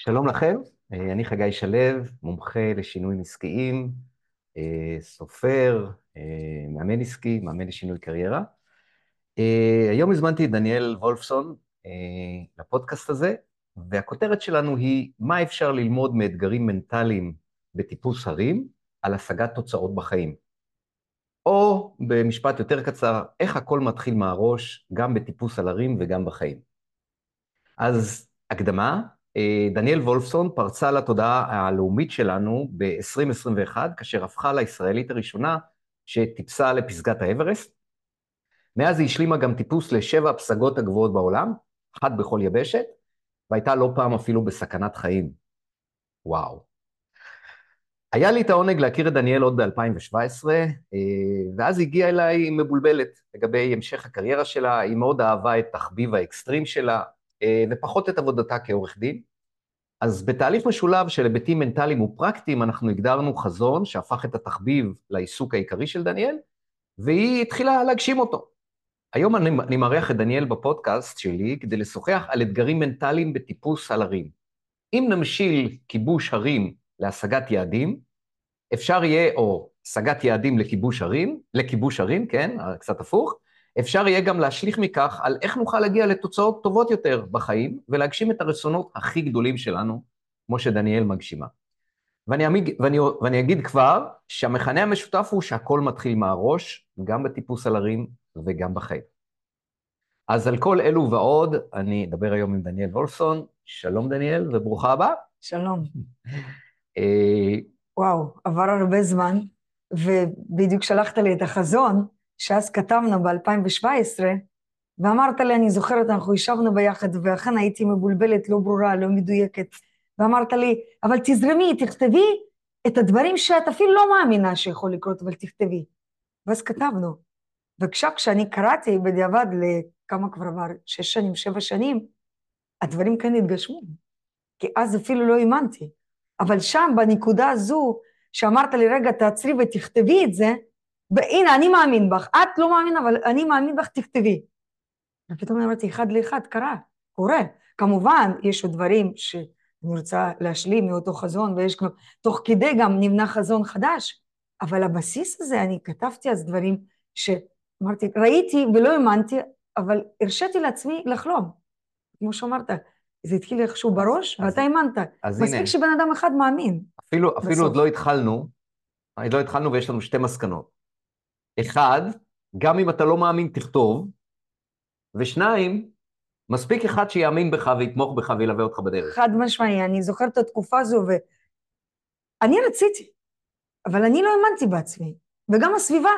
שלום לכם, אה, אני חגי שלו, מומחה לשינויים עסקיים, אה, סופר, אה, מאמן עסקי, מאמן לשינוי קריירה. היום הזמנתי את דניאל וולפסון לפודקאסט הזה, והכותרת שלנו היא מה אפשר ללמוד מאתגרים מנטליים בטיפוס הרים על השגת תוצאות בחיים. או במשפט יותר קצר, איך הכל מתחיל מהראש, גם בטיפוס על הרים וגם בחיים. אז הקדמה, דניאל וולפסון פרצה לתודעה הלאומית שלנו ב-2021, כאשר הפכה לישראלית הראשונה שטיפסה לפסגת האברסט. מאז היא השלימה גם טיפוס לשבע הפסגות הגבוהות בעולם, אחת בכל יבשת, והייתה לא פעם אפילו בסכנת חיים. וואו. היה לי את העונג להכיר את דניאל עוד ב-2017, אה, ואז הגיעה אליי מבולבלת לגבי המשך הקריירה שלה, היא מאוד אהבה את תחביב האקסטרים שלה, אה, ופחות את עבודתה כעורך דין. אז בתהליך משולב של היבטים מנטליים ופרקטיים, אנחנו הגדרנו חזון שהפך את התחביב לעיסוק העיקרי של דניאל, והיא התחילה להגשים אותו. היום אני, אני מארח את דניאל בפודקאסט שלי כדי לשוחח על אתגרים מנטליים בטיפוס על הרים. אם נמשיל כיבוש הרים להשגת יעדים, אפשר יהיה, או השגת יעדים לכיבוש הרים, לכיבוש הרים, כן, קצת הפוך, אפשר יהיה גם להשליך מכך על איך נוכל להגיע לתוצאות טובות יותר בחיים, ולהגשים את הרצונות הכי גדולים שלנו, כמו שדניאל מגשימה. ואני, אמיג, ואני, ואני אגיד כבר שהמכנה המשותף הוא שהכל מתחיל מהראש, גם בטיפוס על הרים וגם בחיים. אז על כל אלו ועוד, אני אדבר היום עם דניאל וולפסון. שלום דניאל, וברוכה הבאה. שלום. אה, וואו, עבר הרבה זמן, ובדיוק שלחת לי את החזון, שאז כתבנו ב-2017, ואמרת לי, אני זוכרת, אנחנו ישבנו ביחד, ואכן הייתי מבולבלת, לא ברורה, לא מדויקת, ואמרת לי, אבל תזרמי, תכתבי את הדברים שאת אפילו לא מאמינה שיכול לקרות, אבל תכתבי. ואז כתבנו. ועכשיו כשאני קראתי בדיעבד לכמה כבר עבר, שש שנים, שבע שנים, הדברים כאן התגשמו. כי אז אפילו לא האמנתי. אבל שם, בנקודה הזו, שאמרת לי, רגע, תעצרי ותכתבי את זה, והנה, אני מאמין בך. את לא מאמינה, אבל אני מאמין בך, תכתבי. ופתאום אמרתי, אחד לאחד, קרה, קורה. כמובן, יש עוד דברים שאני רוצה להשלים מאותו חזון, ויש כמו, תוך כדי גם נבנה חזון חדש, אבל הבסיס הזה, אני כתבתי אז דברים שאמרתי, ראיתי ולא האמנתי, אבל הרשיתי לעצמי לחלום. כמו שאמרת, זה התחיל איכשהו בראש, ואתה האמנת. מספיק שבן אדם אחד מאמין. אפילו, אפילו עוד לא התחלנו, עוד לא התחלנו ויש לנו שתי מסקנות. אחד, גם אם אתה לא מאמין, תכתוב, ושניים, מספיק אחד שיאמין בך ויתמוך בך וילווה אותך בדרך. חד משמעי, אני זוכרת את התקופה הזו, ואני רציתי, אבל אני לא האמנתי בעצמי, וגם הסביבה.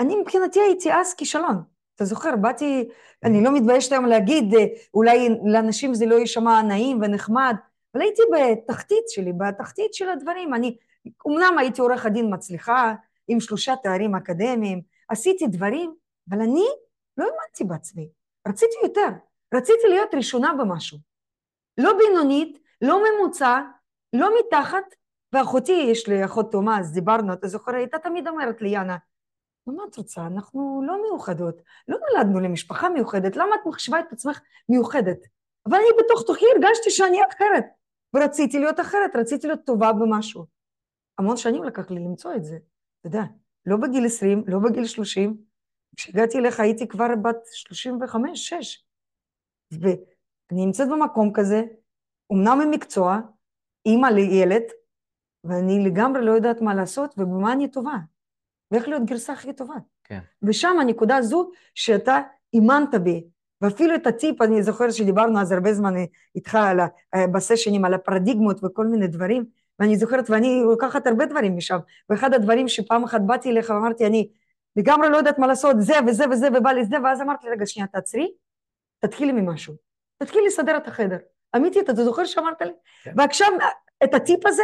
אני מבחינתי הייתי אז כישלון. אתה זוכר, באתי, אני לא מתביישת היום להגיד, אה, אולי לאנשים זה לא יישמע נעים ונחמד, אבל הייתי בתחתית שלי, בתחתית של הדברים. אני, אמנם הייתי עורך הדין מצליחה, עם שלושה תארים אקדמיים, עשיתי דברים, אבל אני לא האמנתי בעצמי, רציתי יותר, רציתי להיות ראשונה במשהו. לא בינונית, לא ממוצע, לא מתחת, ואחותי, יש לי אחות תאומה, אז דיברנו, אתה זוכר, הייתה תמיד אומרת לי, יאנה, מה את רוצה? אנחנו לא מיוחדות, לא נולדנו למשפחה מיוחדת, למה את מחשבה את עצמך מיוחדת? אבל אני בתוך תוכי הרגשתי שאני אחרת, ורציתי להיות אחרת, רציתי להיות טובה במשהו. המון שנים לקח לי למצוא את זה. אתה יודע, לא בגיל 20, לא בגיל 30, כשהגעתי אליך הייתי כבר בת 35-6. ואני נמצאת במקום כזה, אמנם במקצוע, אימא לילד, ואני לגמרי לא יודעת מה לעשות ובמה אני טובה, ואיך להיות גרסה הכי טובה. כן. ושם הנקודה הזו שאתה אימנת בי, ואפילו את הטיפ, אני זוכרת שדיברנו אז הרבה זמן איתך על, אה, בסשנים על הפרדיגמות וכל מיני דברים, ואני זוכרת, ואני לוקחת הרבה דברים משם, ואחד הדברים שפעם אחת באתי אליך ואמרתי, אני לגמרי לא יודעת מה לעשות, זה וזה וזה, ובא לי זה, ואז אמרתי, רגע, שנייה, תעצרי, תתחילי ממשהו. תתחילי לסדר את החדר. אמיתית, אתה זוכר שאמרת לי? כן. ועכשיו, את הטיפ הזה,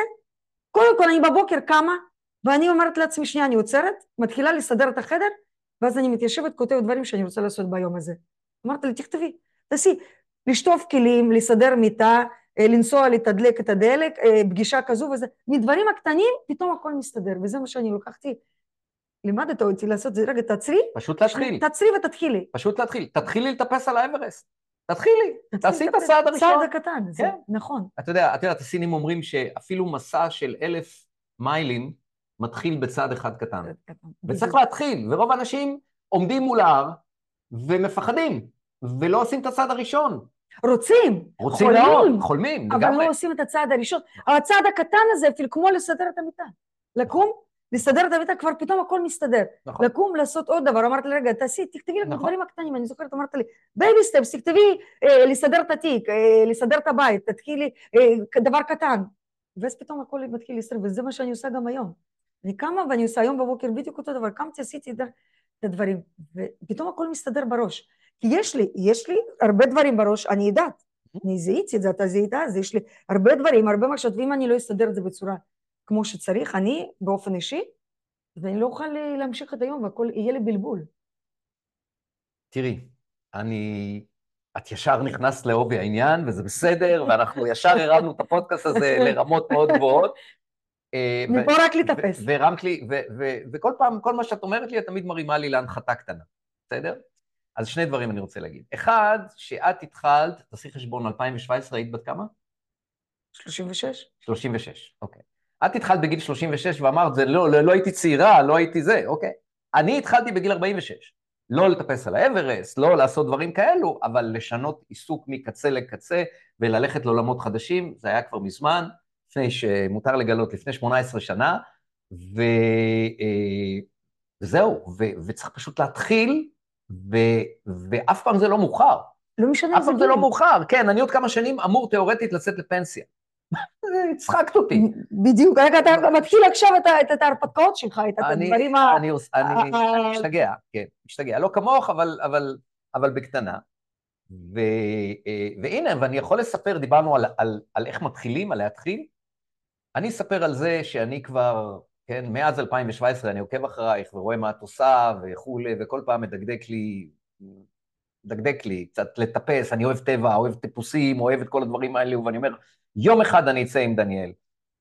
קודם כל אני בבוקר קמה, ואני אומרת לעצמי, שנייה, אני עוצרת, מתחילה לסדר את החדר, ואז אני מתיישבת, כותבת דברים שאני רוצה לעשות ביום הזה. אמרת לי, תכתבי, תעשי, לשטוף כלים, לסדר מיטה, לנסוע לתדלק את הדלק, אה, פגישה כזו וזה, מדברים הקטנים פתאום הכל מסתדר, וזה מה שאני לוקחתי. לימדת אותי לעשות זה, רגע, תעצרי. פשוט להתחיל. תעצרי ותתחילי. פשוט להתחיל. תתחילי לטפס על האברסט. תתחילי, תעשי את הצעד הראשון. הצעד הקטן, זה כן. נכון. אתה יודע, את יודעת, הסינים אומרים שאפילו מסע של אלף מיילים מתחיל בצעד אחד קטן. וצריך להתחיל, ורוב האנשים עומדים מול ההר ומפחדים, ולא עושים את הצעד הראשון. רוצים, רוצים חולמים, מאוד, חולמים, אבל לגמרי. לא עושים את הצעד הראשון. הצעד הקטן הזה, אפילו כמו לסדר את המיטה. לקום, לסדר את המיטה, כבר פתאום הכל מסתדר. נכון. לקום, לעשות עוד דבר. אמרת לי, רגע, תעשי, תכתבי נכון. הדברים הקטנים. אני זוכרת, אמרת לי, baby steps, תכתבי, אה, לסדר את התיק, אה, לסדר את הבית, תתחילי, אה, דבר קטן. ואז פתאום הכל מתחיל להסתדר, וזה מה שאני עושה גם היום. אני קמה ואני עושה היום בבוקר בדיוק אותו דבר. קמתי, עשיתי את הדברים, ופתאום הכל מסתדר בראש. כי יש לי, יש לי הרבה דברים בראש, אני יודעת. אני זיהיתי את זה, אתה זיהית, אז יש לי הרבה דברים, הרבה מחשבות, ואם אני לא אסדר את זה בצורה כמו שצריך, אני באופן אישי, ואני לא אוכל להמשיך את היום, והכל יהיה לי בלבול. תראי, אני... את ישר נכנסת לעובי העניין, וזה בסדר, ואנחנו ישר הרמנו את הפודקאסט הזה לרמות מאוד גבוהות. אה, מפה רק להתאפס. והרמת לי, וכל פעם, כל מה שאת אומרת לי, את תמיד מרימה לי להנחתה קטנה, בסדר? אז שני דברים אני רוצה להגיד. אחד, שאת התחלת, תעשי חשבון, 2017 היית בת כמה? 36? 36, אוקיי. את התחלת בגיל 36 ואמרת, זה לא, לא, לא הייתי צעירה, לא הייתי זה, אוקיי. אני התחלתי בגיל 46. לא לטפס על האברסט, לא לעשות דברים כאלו, אבל לשנות עיסוק מקצה לקצה וללכת לעולמות חדשים, זה היה כבר מזמן, לפני שמותר לגלות, לפני 18 שנה, ו... אה, וזהו, ו... וצריך פשוט להתחיל, ו... ואף פעם זה לא מאוחר. לא משנה אף איזה פעם זה גיל. לא מאוחר, כן, אני עוד כמה שנים אמור תיאורטית לצאת לפנסיה. הצחקת אותי. בדיוק, רגע, אתה מתחיל עכשיו את ההרפתקאות שלך, את הדברים ה... אני משתגע, כן, משתגע. לא כמוך, אבל- בקטנה. אה, והנה, ואני יכול לספר, דיברנו על איך מתחילים, על להתחיל. אני אספר על זה שאני כבר, כן, מאז 2017 אני עוקב אחרייך ורואה מה את עושה וכולי, וכל פעם מדקדק לי, מדקדק לי, קצת לטפס, אני אוהב טבע, אוהב טיפוסים, אוהב את כל הדברים האלו, ואני אומר, יום אחד אני אצא עם דניאל.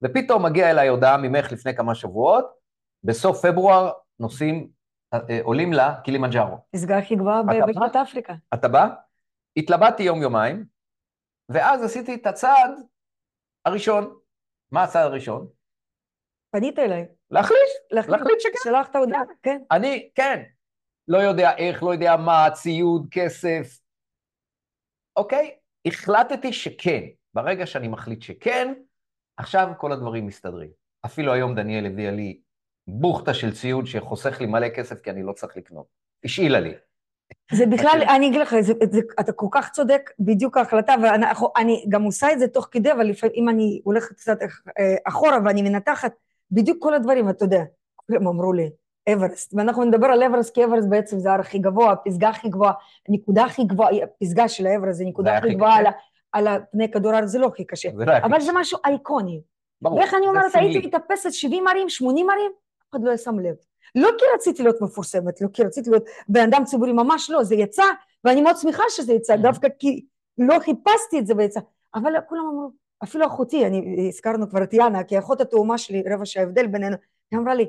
ופתאום מגיעה אליי הודעה ממך לפני כמה שבועות, בסוף פברואר נוסעים, אה, עולים לקילימנג'ארו. פסגה הכי גבוהה אתה ב- בא? בשנות אפריקה. אתה בא? התלבטתי יום-יומיים, ואז עשיתי את הצעד הראשון. מה הצעד הראשון? פנית אליי. להחליט, להחליט. שכן. שלחת הודעה, כן. אני, כן, לא יודע איך, לא יודע מה, ציוד, כסף. אוקיי? החלטתי שכן. ברגע שאני מחליט שכן, עכשיו כל הדברים מסתדרים. אפילו היום דניאל הביאה לי בוכטה של ציוד שחוסך לי מלא כסף כי אני לא צריך לקנות. השאילה לי. זה בכלל, אוקיי. אני אגיד לך, זה, זה, אתה כל כך צודק, בדיוק ההחלטה, ואני גם עושה את זה תוך כדי, אבל לפעמים, אם אני הולכת קצת אה, אחורה ואני מנתחת, בדיוק כל הדברים, אתה יודע, כולם אמרו לי, אברסט, ואנחנו נדבר על אברסט, כי אברסט בעצם זה ההר הכי גבוה, הפסגה הכי גבוהה, הנקודה הכי גבוהה, הפסגה של האברסט זה זה נקודה היה הכי גבוהה? על, על פני כדור הארץ, זה לא הכי קשה, זה לא אבל. זה משהו אייקוני. ברור, ואיך אני אומרת. הייתי מטפסת 70 ערים, 80 ערים, אף אחד לא שם לב. לא כי רציתי להיות מפורסמת, לא כי רציתי להיות בן אדם ציבורי, ממש לא, זה יצא, ואני מאוד שמחה שזה יצא, Mhm. דווקא כי לא חיפשתי את זה ויצא. אבל כולם אמרו, אפילו אחותי, אני, הזכרנו כבר את יאנה, כי אחות התאומה שלי, רבע שעה הבדל בינינו, היא אמרה לי,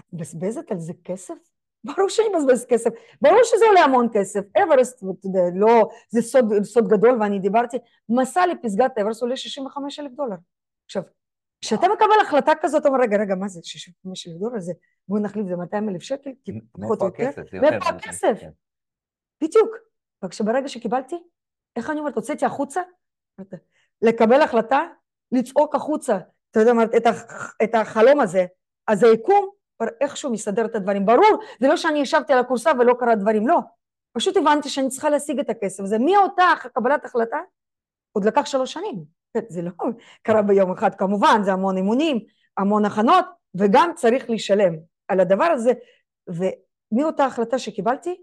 את מבזבזת על זה כסף? ברור שאני מבזבזת כסף, ברור שזה עולה המון כסף. אברסט, אתה יודע, לא, זה סוד, סוד גדול, ואני דיברתי, מסע לפסגת אברסט עולה 65 אלף דולר. עכשיו, כשאתה מקבל החלטה כזאת, אתה אומר, רגע, רגע, מה זה 65 אלף דולר? זה, בואו נחליף, זה 200 אלף שקל? כי פחות או יותר. מאיפה הכסף? כן. בדיוק. וכשברגע שקיבלתי, איך אני אומרת, הוצאתי החוצה, לקבל החלטה, לצעוק החוצה, אתה יודע, את, הח, את החלום הזה, אז היקום כבר איכשהו מסדר את הדברים. ברור, זה לא שאני ישבתי על הכורסה ולא קרה דברים, לא. פשוט הבנתי שאני צריכה להשיג את הכסף הזה. מאותה קבלת החלטה, עוד לקח שלוש שנים. זה לא קרה ביום אחד, כמובן, זה המון אימונים, המון הכנות, וגם צריך לשלם על הדבר הזה. ומאותה החלטה שקיבלתי,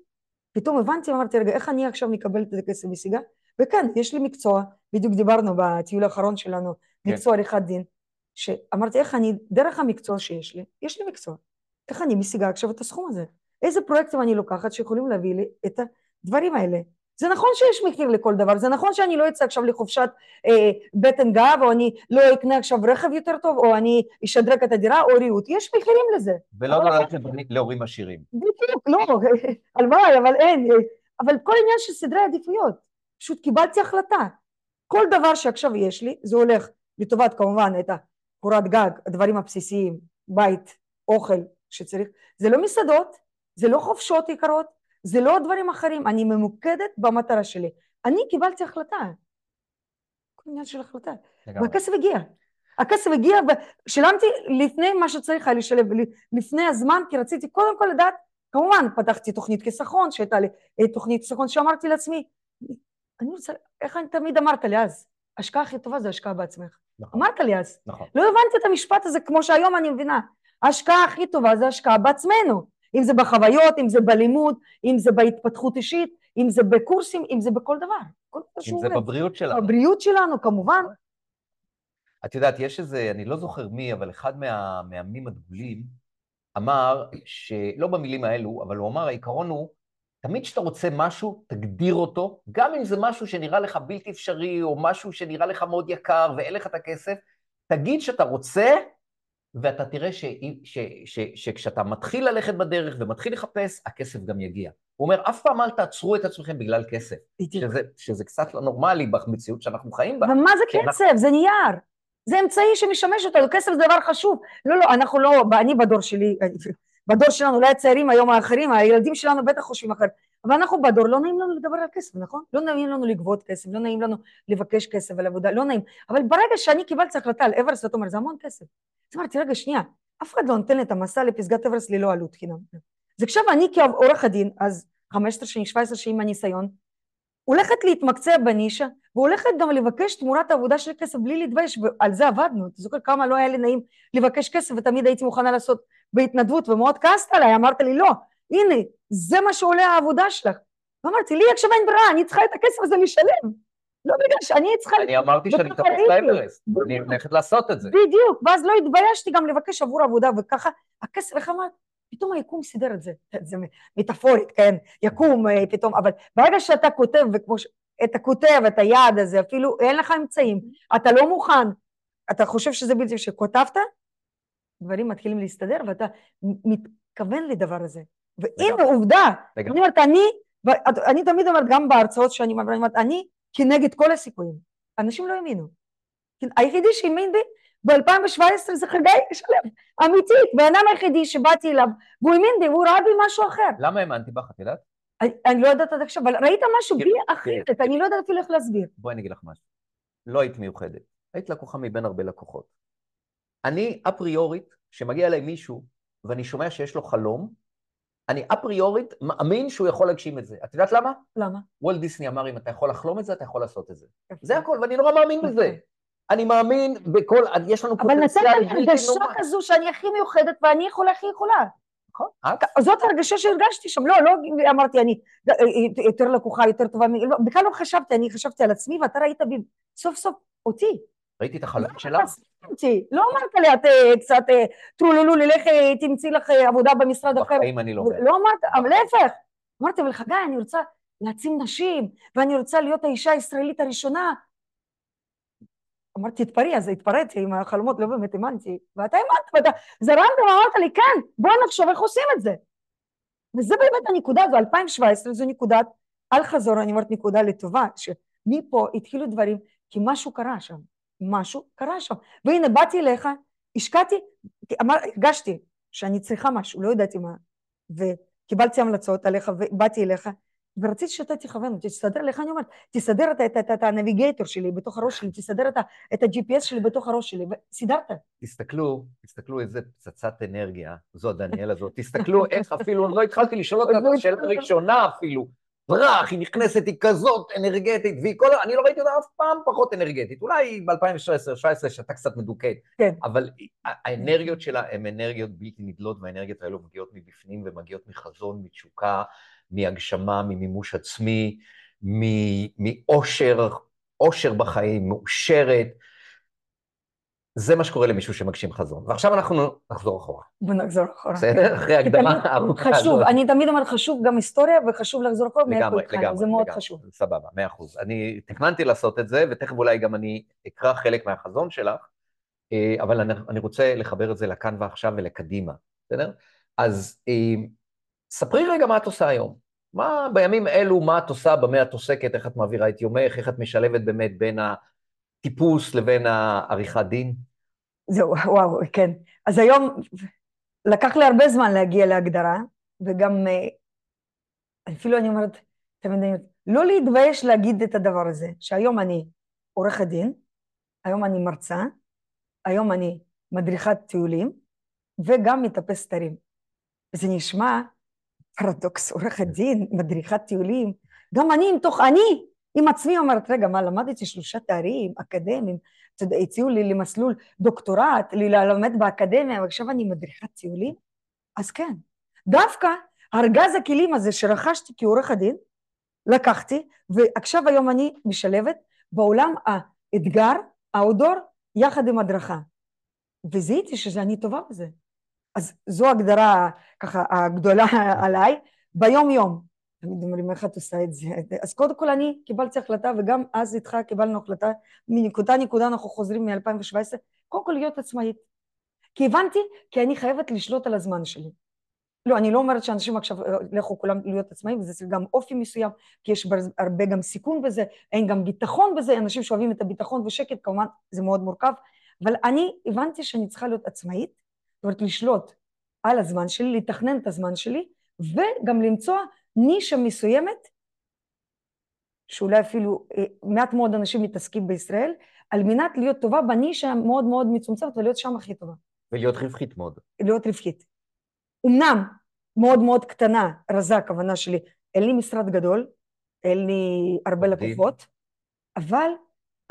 פתאום הבנתי, אמרתי, רגע, איך אני עכשיו מקבלת את הכסף משיגה? וכן, יש לי מקצוע, בדיוק דיברנו בטיול האחרון שלנו, כן. מקצוע עריכת דין, שאמרתי, איך אני, דרך המקצוע שיש לי, יש לי מקצוע, איך אני משיגה עכשיו את הסכום הזה? איזה פרויקטים אני לוקחת שיכולים להביא לי את הדברים האלה? זה נכון שיש מחיר לכל דבר, זה נכון שאני לא אצא עכשיו לחופשת אה, בטן גב, או אני לא אקנה עכשיו רכב יותר טוב, או אני אשדרג את הדירה, או ריהוט, יש מחירים לזה. ולא ללכת להורים עשירים. בדיוק, לא, הלוואי, אבל אין. אבל כל עניין של סדרי עדיפויות, פשוט קיבלתי החלטה. כל דבר שעכשיו יש לי, זה הולך לטובת כמובן את הקורת גג, הדברים הבסיסיים, בית, אוכל שצריך, זה לא מסעדות, זה לא חופשות יקרות, זה לא דברים אחרים, אני ממוקדת במטרה שלי. אני קיבלתי החלטה. כל עניין של החלטה. והכסף הגיע. הכסף הגיע ושילמתי לפני מה שצריך היה לשלם, לפני הזמן, כי רציתי קודם כל לדעת, כמובן פתחתי תוכנית חיסכון, שהייתה לי אה, תוכנית חיסכון, שאמרתי לעצמי, אני רוצה, איך אני תמיד אמרת לי אז, השקעה הכי טובה זה השקעה בעצמך. נכון. אמרת לי אז. נכון. לא הבנתי את המשפט הזה כמו שהיום אני מבינה. ההשקעה הכי טובה זה השקעה בעצמנו. אם זה בחוויות, אם זה בלימוד, אם זה בהתפתחות אישית, אם זה בקורסים, אם זה בכל דבר. אם זה בבריאות שלנו. בבריאות שלנו, כמובן. את יודעת, יש איזה, אני לא זוכר מי, אבל אחד מהמאמנים הדגולים אמר, שלא במילים האלו, אבל הוא אמר, העיקרון הוא, תמיד כשאתה רוצה משהו, תגדיר אותו, גם אם זה משהו שנראה לך בלתי אפשרי, או משהו שנראה לך מאוד יקר ואין לך את הכסף, תגיד שאתה רוצה, ואתה תראה ש, ש, ש, שכשאתה מתחיל ללכת בדרך ומתחיל לחפש, הכסף גם יגיע. הוא אומר, אף פעם אל תעצרו את עצמכם בגלל כסף. שזה, שזה קצת לא נורמלי במציאות שאנחנו חיים בה. ומה זה כסף? אנחנו... זה נייר. זה אמצעי שמשמש אותנו, כסף זה דבר חשוב. לא, לא, אנחנו לא, אני בדור שלי, בדור שלנו, אולי הצעירים היום האחרים, הילדים שלנו בטח חושבים אחרת, אבל אנחנו בדור, לא נעים לנו לדבר על כסף, נכון? לא נעים לנו לגבות כסף, לא נעים לנו לבקש כסף על עבודה, לא נעים. אבל ברגע שאני קיבלתי החלטה על אברסט, אתה אומר, זה המון כסף. אז אמרתי, רגע, שנייה, אף אחד לא נותן לי את המסע לפסגת אברסט ללא עלות חינם. אז עכשיו אני כעורך הדין, אז 15 שנים, 17 שנים מהניסיון, הולכת להתמקצע בנישה, והולכת גם לבקש תמורת העבודה של כסף בלי להתבייש, ועל זה עבדנו. אתה זוכר כמה לא היה לי נעים לבקש כסף, ותמיד הייתי מוכנה לעשות בהתנדבות, ומאוד כעסת עליי, אמרת לי, לא, הנה, זה מה שעולה העבודה שלך. ואמרתי, לי עכשיו אין ברירה, אני צריכה את הכסף הזה לשלם. לא בגלל שאני צריכה... אני אמרתי שאני אתאפק לאברסט, אני הולכת לעשות את זה. בדיוק, ואז לא התביישתי גם לבקש עבור עבודה, וככה הכסף, איך אמרת? פתאום היקום סידר את זה, זה מטאפורית, כן, יקום אה, פתאום, אבל ברגע שאתה כותב, וכמו ש... אתה כותב את היעד הזה, אפילו אין לך אמצעים, אתה לא מוכן, אתה חושב שזה בלתי שכותבת, דברים מתחילים להסתדר ואתה מתכוון לדבר הזה. והנה עובדה, אני אומרת, אני, אני תמיד אומרת, גם בהרצאות שאני אומרת, אני כנגד כל הסיכויים. אנשים לא האמינו. היחידי שהאמין בי ב-2017 זה חגי שלם, אמיתית, בן אדם היחידי שבאתי אליו, והוא האמין בי, והוא ראה בי משהו אחר. למה האמנתי בך, את יודעת? אני לא יודעת עד עכשיו, אבל ראית משהו בי אחרת, אני לא יודעת אפילו איך להסביר. בואי אני אגיד לך משהו. לא היית מיוחדת, היית לקוחה מבין הרבה לקוחות. אני אפריורית, כשמגיע אליי מישהו ואני שומע שיש לו חלום, אני אפריורית מאמין שהוא יכול להגשים את זה. את יודעת למה? למה? וולט דיסני אמר, אם אתה יכול לחלום את זה, אתה יכול לעשות את זה. זה הכל, ואני נורא מאמין בזה. אני מאמין בכל, יש לנו פוטנציאל בלתי נורא. אבל נתת הרגשה כזו שאני הכי מיוחדת ואני יכולה הכי יכולה. נכון. זאת הרגשה שהרגשתי שם, לא, לא אמרתי אני יותר לקוחה, יותר טובה, בכלל לא חשבתי, אני חשבתי על עצמי ואתה ראית בי סוף סוף אותי. ראיתי את החלום שלך? לא אמרת לי, את אה, קצת אה, טרולולו, ללך אה, תמצאי לך עבודה במשרד אחר. בחיים אני לא... לא אמרת, להפך. אמרתי, אבל חגי, אני רוצה להעצים נשים, ואני רוצה להיות האישה הישראלית הראשונה. אמרתי, תתפרי, אז התפרעתי עם החלומות, לא באמת האמנתי. ואתה האמנת, ואתה זרמת ואמרת לי, כן, בוא נחשוב איך עושים את זה. וזה באמת הנקודה הזו, 2017 זו נקודת אל חזור, אני אומרת נקודה לטובה, שמפה התחילו דברים, כי משהו קרה שם. משהו קרה שם. והנה, באתי אליך, השקעתי, אמר, הרגשתי שאני צריכה משהו, לא ידעתי מה, וקיבלתי המלצות עליך ובאתי אליך, ורציתי שאתה תכוון אותי, תסדר לך, אני אומרת, תסדר את, את, את, את הנביגייטור שלי בתוך הראש שלי, תסדר את, את ה-GPS שלי בתוך הראש שלי, וסידרת. תסתכלו, תסתכלו איזה פצצת אנרגיה זו דניאל הזאת, תסתכלו איך אפילו, לא התחלתי לשאול אותה את השאלה הראשונה אפילו, ברח, היא נכנסת, היא כזאת אנרגטית, והיא כל... אני לא ראיתי אותה אף פעם פחות אנרגטית. אולי ב-2016-2017 שהייתה קצת מדוכאת. כן. אבל האנרגיות שלה הן אנרגיות בלתי נדלות, והאנרגיות האלו מגיעות מבפנים ומגיעות מחזון, מתשוקה, מהגשמה, ממימוש עצמי, מאושר, אושר בחיים, מאושרת. זה מה שקורה למישהו שמגשים חזון. ועכשיו אנחנו נחזור אחורה. בוא נחזור אחורה. בסדר? אחרי הקדמה ארוכה הזאת. חשוב, אני תמיד אומרת, חשוב גם היסטוריה וחשוב לחזור אחורה לגמרי, לגמרי, זה מאוד חשוב. סבבה, מאה אחוז. אני תכננתי לעשות את זה, ותכף אולי גם אני אקרא חלק מהחזון שלך, אה, אבל אני, אני רוצה לחבר את זה לכאן ועכשיו ולקדימה, בסדר? אז אה, ספרי רגע מה את עושה היום. מה בימים אלו, מה את עושה, במה את עוסקת, איך את מעבירה את יומך, איך את משלבת באמת בין הטיפוס לבין העריכת דין? זהו, וואו, כן. אז היום לקח לי הרבה זמן להגיע להגדרה, וגם אה, אפילו אני אומרת, אתם יודעים, לא להתבייש להגיד את הדבר הזה, שהיום אני עורכת דין, היום אני מרצה, היום אני מדריכת טיולים, וגם מטפס סתרים. זה נשמע פרדוקס, עורכת דין, מדריכת טיולים, גם אני עם תוך אני, עם עצמי אומרת, רגע, מה, למדתי שלושה תארים אקדמיים, הציעו לי למסלול דוקטורט, ללמד באקדמיה, ועכשיו אני מדריכת טיולים? אז כן. דווקא ארגז הכלים הזה שרכשתי כעורך הדין, לקחתי, ועכשיו היום אני משלבת בעולם האתגר, האודור, יחד עם הדרכה. וזיהיתי שאני טובה בזה. אז זו הגדרה ככה הגדולה עליי, ביום יום. תמיד אומרים איך את עושה את זה. אז קודם כל אני קיבלתי החלטה וגם אז איתך קיבלנו החלטה, מנקודה נקודה אנחנו חוזרים מ-2017, קודם כל להיות עצמאית. כי הבנתי, כי אני חייבת לשלוט על הזמן שלי. לא, אני לא אומרת שאנשים עכשיו לכו כולם להיות עצמאים, וזה גם אופי מסוים, כי יש הרבה גם סיכון בזה, אין גם ביטחון בזה, אנשים שאוהבים את הביטחון ושקט, כמובן זה מאוד מורכב, אבל אני הבנתי שאני צריכה להיות עצמאית, זאת אומרת לשלוט על הזמן שלי, לתכנן את הזמן שלי, וגם למצוא נישה מסוימת, שאולי אפילו אה, מעט מאוד אנשים מתעסקים בישראל, על מנת להיות טובה בנישה מאוד מאוד מצומצמת ולהיות שם הכי טובה. ולהיות רווחית מאוד. להיות רווחית. אמנם מאוד מאוד קטנה, רזה הכוונה שלי, אין לי משרד גדול, אין לי הרבה לקוחות, אבל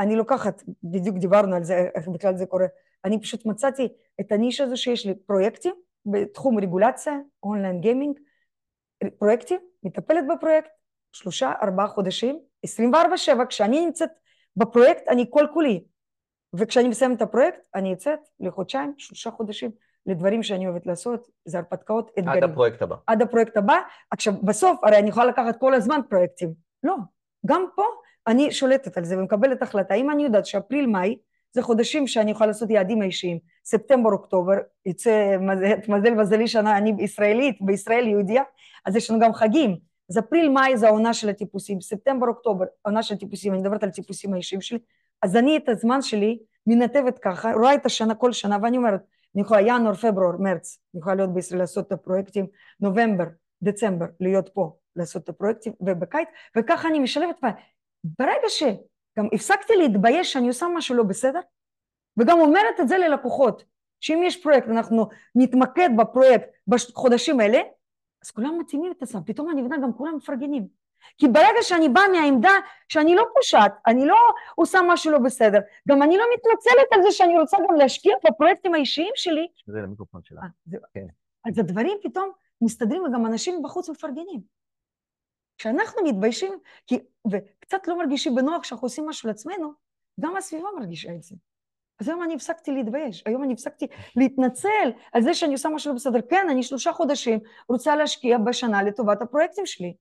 אני לוקחת, בדיוק דיברנו על זה, איך בכלל זה קורה, אני פשוט מצאתי את הנישה הזו שיש לי פרויקטים בתחום רגולציה, אונליין גיימינג, פרויקטים, מטפלת בפרויקט, שלושה, ארבעה חודשים, 24-7, כשאני נמצאת בפרויקט אני כל כולי, וכשאני מסיימת את הפרויקט אני יוצאת לחודשיים, שלושה חודשים, לדברים שאני אוהבת לעשות, זה הרפתקאות, אתגרים. עד הפרויקט הבא. עד הפרויקט הבא. עכשיו, בסוף, הרי אני יכולה לקחת כל הזמן פרויקטים. לא, גם פה אני שולטת על זה ומקבלת החלטה. אם אני יודעת שאפריל-מאי זה חודשים שאני יכולה לעשות יעדים אישיים, ספטמבר-אוקטובר, יצא מזל מזלי שנה, אני ישראלית, בישראל יהודיה, אז יש לנו גם חגים. אז אפריל-מאי זה העונה של הטיפוסים, ספטמבר-אוקטובר, עונה של טיפוסים, אני מדברת על טיפוסים האישיים שלי, אז אני את הזמן שלי מנתבת ככה, רואה את השנה כל שנה, ואני אומרת, אני יכולה ינואר, פברואר, מרץ, אני יכולה להיות בישראל לעשות את הפרויקטים, נובמבר, דצמבר, להיות פה, לעשות את הפרויקטים, ובקיץ, וככה אני משלבת, ברגע שגם הפסקתי להתבייש שאני עושה משהו לא בסדר, וגם אומרת את זה ללקוחות, שאם יש פרויקט, אנחנו נתמקד בפרויקט בחודשים האלה, אז כולם מתאימים את עצמם, פתאום אני מבינה, גם כולם מפרגנים. כי ברגע שאני באה מהעמדה שאני לא פושעת, אני לא עושה משהו לא בסדר, גם אני לא מתנצלת על זה שאני רוצה גם להשקיע בפרויקטים האישיים שלי. זה למיקרופון שלה. אה, כן. אז הדברים פתאום מסתדרים וגם אנשים בחוץ מפרגנים. כשאנחנו מתביישים, כי, וקצת לא מרגישים בנוח כשאנחנו עושים משהו לעצמנו, גם הסביבה מרגישה את זה. אז היום אני הפסקתי להתבייש, היום אני הפסקתי להתנצל על זה שאני עושה משהו לא בסדר. כן, אני שלושה חודשים רוצה להשקיע בשנה לטובת הפרויקטים שלי.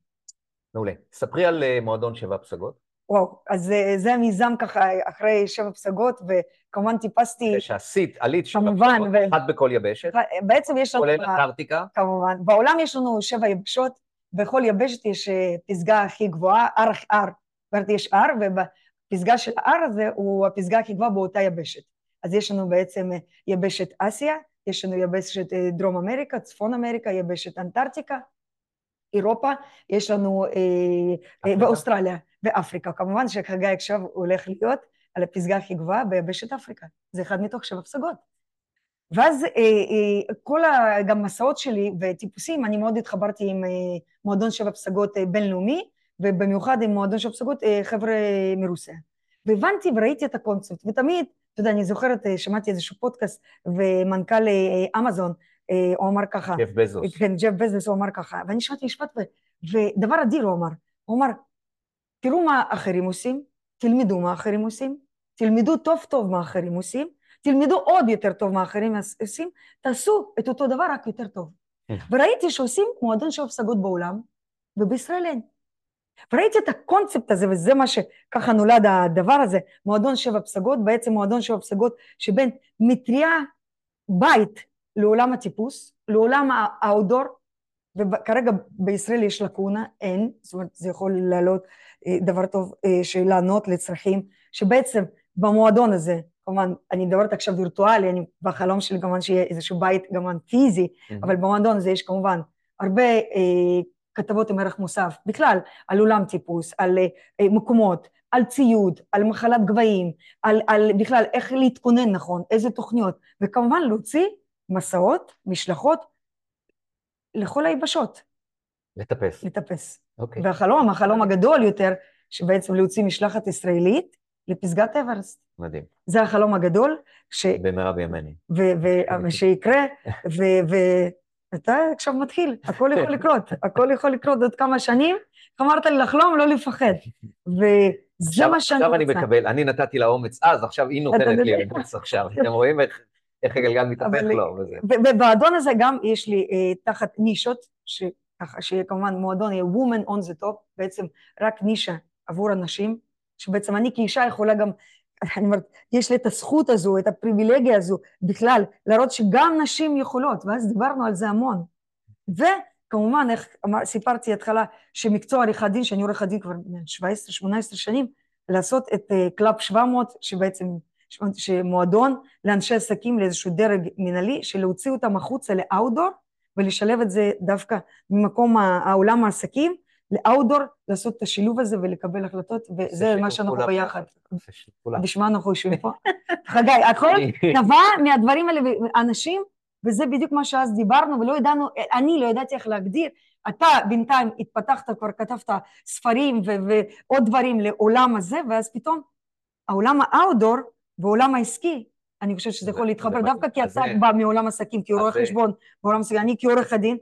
מעולה. ספרי על אה, מועדון שבע פסגות. וואו, אז זה, זה המיזם ככה אחרי שבע פסגות, וכמובן טיפסתי... ושעשית, עלית שבע כמובן, פסגות, ו... אחת בכל יבשת. בעצם יש לנו... כולל אנטארקטיקה. כמובן. בעולם יש לנו שבע יבשות, בכל יבשת יש אה, פסגה הכי גבוהה, הר, הר. זאת אומרת, יש הר, ובפסגה של ההר הזה הוא הפסגה הכי גבוהה באותה יבשת. אז יש לנו בעצם אה, יבשת אסיה, יש לנו יבשת דרום אמריקה, צפון אמריקה, יבשת אנטארקטיקה, אירופה, יש לנו אה, באוסטרליה, באפריקה. כמובן שחגי עכשיו הולך להיות על הפסגה הכי גבוהה ביבשת אפריקה. זה אחד מתוך שבע פסגות. ואז אה, אה, כל ה, גם מסעות שלי וטיפוסים, אני מאוד התחברתי עם אה, מועדון שבע פסגות אה, בינלאומי, ובמיוחד עם מועדון שבע פסגות אה, חבר'ה מרוסיה. והבנתי וראיתי את הקונספט, ותמיד, אתה יודע, אני זוכרת, אה, שמעתי איזשהו פודקאסט, ומנכ"ל אה, אמזון, הוא אמר ככה. ג'ף בזוס. כן, ג'ף בזוס הוא אמר ככה. ואני שמעתי משפט, ודבר אדיר הוא אמר. הוא אמר, תראו מה אחרים עושים, תלמדו מה אחרים עושים, תלמדו טוב טוב מה אחרים עושים, תלמדו עוד יותר טוב מה אחרים עושים, תעשו את אותו דבר רק יותר טוב. כן. וראיתי שעושים מועדון של הפסגות בעולם, ובישראל אין. וראיתי את הקונספט הזה, וזה מה שככה נולד הדבר הזה, מועדון שבע פסגות, בעצם מועדון שבע פסגות שבין מטריה בית לעולם הטיפוס, לעולם האודור, וכרגע בישראל יש לקונה, אין, זאת אומרת זה יכול לעלות אה, דבר טוב אה, שלענות לצרכים, שבעצם במועדון הזה, כמובן, אני מדברת עכשיו וירטואלי, אני בחלום שלי כמובן שיהיה איזשהו בית כמובן פיזי, mm-hmm. אבל במועדון הזה יש כמובן הרבה אה, כתבות עם ערך מוסף, בכלל, על אולם טיפוס, על אה, מקומות, על ציוד, על מחלת גבהים, על, על בכלל איך להתכונן נכון, איזה תוכניות, וכמובן להוציא מסעות, משלחות, לכל היבשות. לטפס. לטפס. אוקיי. והחלום, החלום הגדול יותר, שבעצם להוציא משלחת ישראלית לפסגת אברסט. מדהים. זה החלום הגדול. ש... במהרה בימיני. ושיקרה, ואתה עכשיו מתחיל, הכל יכול לקרות, הכל יכול לקרות עוד כמה שנים. אמרת לי לחלום, לא לפחד. וזה מה שאני רוצה. עכשיו אני מקבל, אני נתתי לה אומץ אז, עכשיו היא נותנת לי אומץ עכשיו. אתם רואים איך... הגלגל מתהפך לו. ובמועדון הזה גם יש לי אה, תחת נישות, שכמובן מועדון יהיה woman on the top, בעצם רק נישה עבור אנשים, שבעצם אני כאישה יכולה גם, אני אומרת, יש לי את הזכות הזו, את הפריבילגיה הזו בכלל, להראות שגם נשים יכולות, ואז דיברנו על זה המון. וכמובן, איך אמר, סיפרתי התחלה, שמקצוע עריכת דין, שאני עורכת דין כבר 17-18 שנים, לעשות את club uh, 700, שבעצם שמועדון לאנשי עסקים לאיזשהו דרג מנהלי, שלהוציא אותם החוצה ל outdoor ולשלב את זה דווקא ממקום העולם העסקים לאאוטדור, לעשות את השילוב הזה ולקבל החלטות, וזה מה שאנחנו ביחד. בשביל מה אנחנו יושבים פה? חגי, הכל נבע מהדברים האלה, אנשים, וזה בדיוק מה שאז דיברנו, ולא ידענו, אני לא ידעתי איך להגדיר. אתה בינתיים התפתחת, כבר כתבת ספרים ועוד דברים לעולם הזה, ואז פתאום העולם האאוטדור בעולם העסקי, אני חושבת שזה יכול להתחבר, דווקא כי אתה בא מעולם עסקים, כעורך חשבון, בעולם עסקים, אני כעורך הדין,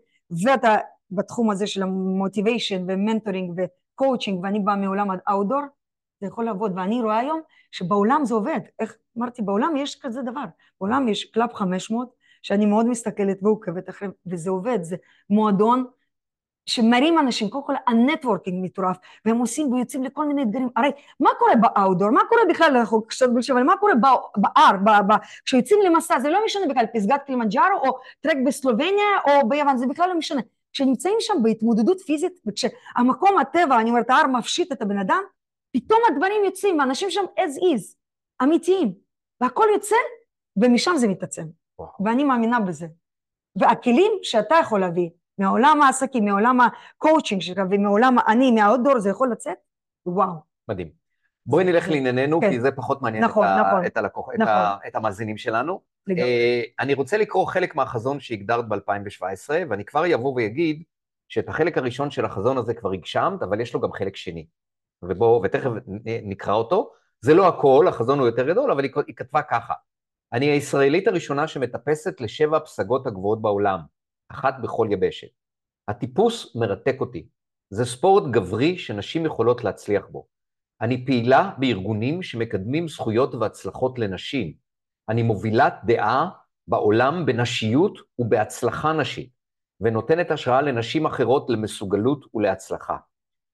ואתה בתחום הזה של ה motivation ו mentoring ו coaching, ואני באה מעולם ה outdoor, זה יכול לעבוד, ואני רואה היום שבעולם זה עובד, איך אמרתי, בעולם יש כזה דבר, בעולם יש club 500, שאני מאוד מסתכלת ועוקבת אחרי, וזה עובד, זה מועדון שמרים אנשים, קודם כל ה networking מטורף, והם עושים ויוצאים לכל מיני אתגרים. הרי מה קורה ב outdoor? מה קורה בכלל, אנחנו קצת בלשב, אבל מה קורה בהר, כשיוצאים למסע, זה לא משנה בכלל, פסגת קלימנג'ארו, או טרק בסלובניה, או ביוון, זה בכלל לא משנה. כשנמצאים שם בהתמודדות פיזית, וכשהמקום הטבע, אני אומרת, ההר מפשיט את הבן אדם, פתאום הדברים יוצאים, ואנשים שם as is, אמיתיים, והכל יוצא, ומשם זה מתעצם. ואני מאמינה בזה. והכלים שאתה יכול להביא, מעולם העסקים, מעולם הקואוצ'ינג שלך ומעולם אני, מה outdoor, זה יכול לצאת, וואו. מדהים. בואי נלך לענייננו, כן. כי זה פחות מעניין נכון, את, נכון, את, הלקוח, נכון. את, ה, את המאזינים שלנו. לגמרי. Uh, אני רוצה לקרוא חלק מהחזון שהגדרת ב-2017, ואני כבר אבוא ואגיד שאת החלק הראשון של החזון הזה כבר הגשמת, אבל יש לו גם חלק שני. ובואו, ותכף נקרא אותו. זה לא הכל, החזון הוא יותר גדול, אבל היא, היא כתבה ככה: אני הישראלית הראשונה שמטפסת לשבע פסגות הגבוהות בעולם. אחת בכל יבשת. הטיפוס מרתק אותי. זה ספורט גברי שנשים יכולות להצליח בו. אני פעילה בארגונים שמקדמים זכויות והצלחות לנשים. אני מובילת דעה בעולם בנשיות ובהצלחה נשית, ונותנת השראה לנשים אחרות למסוגלות ולהצלחה.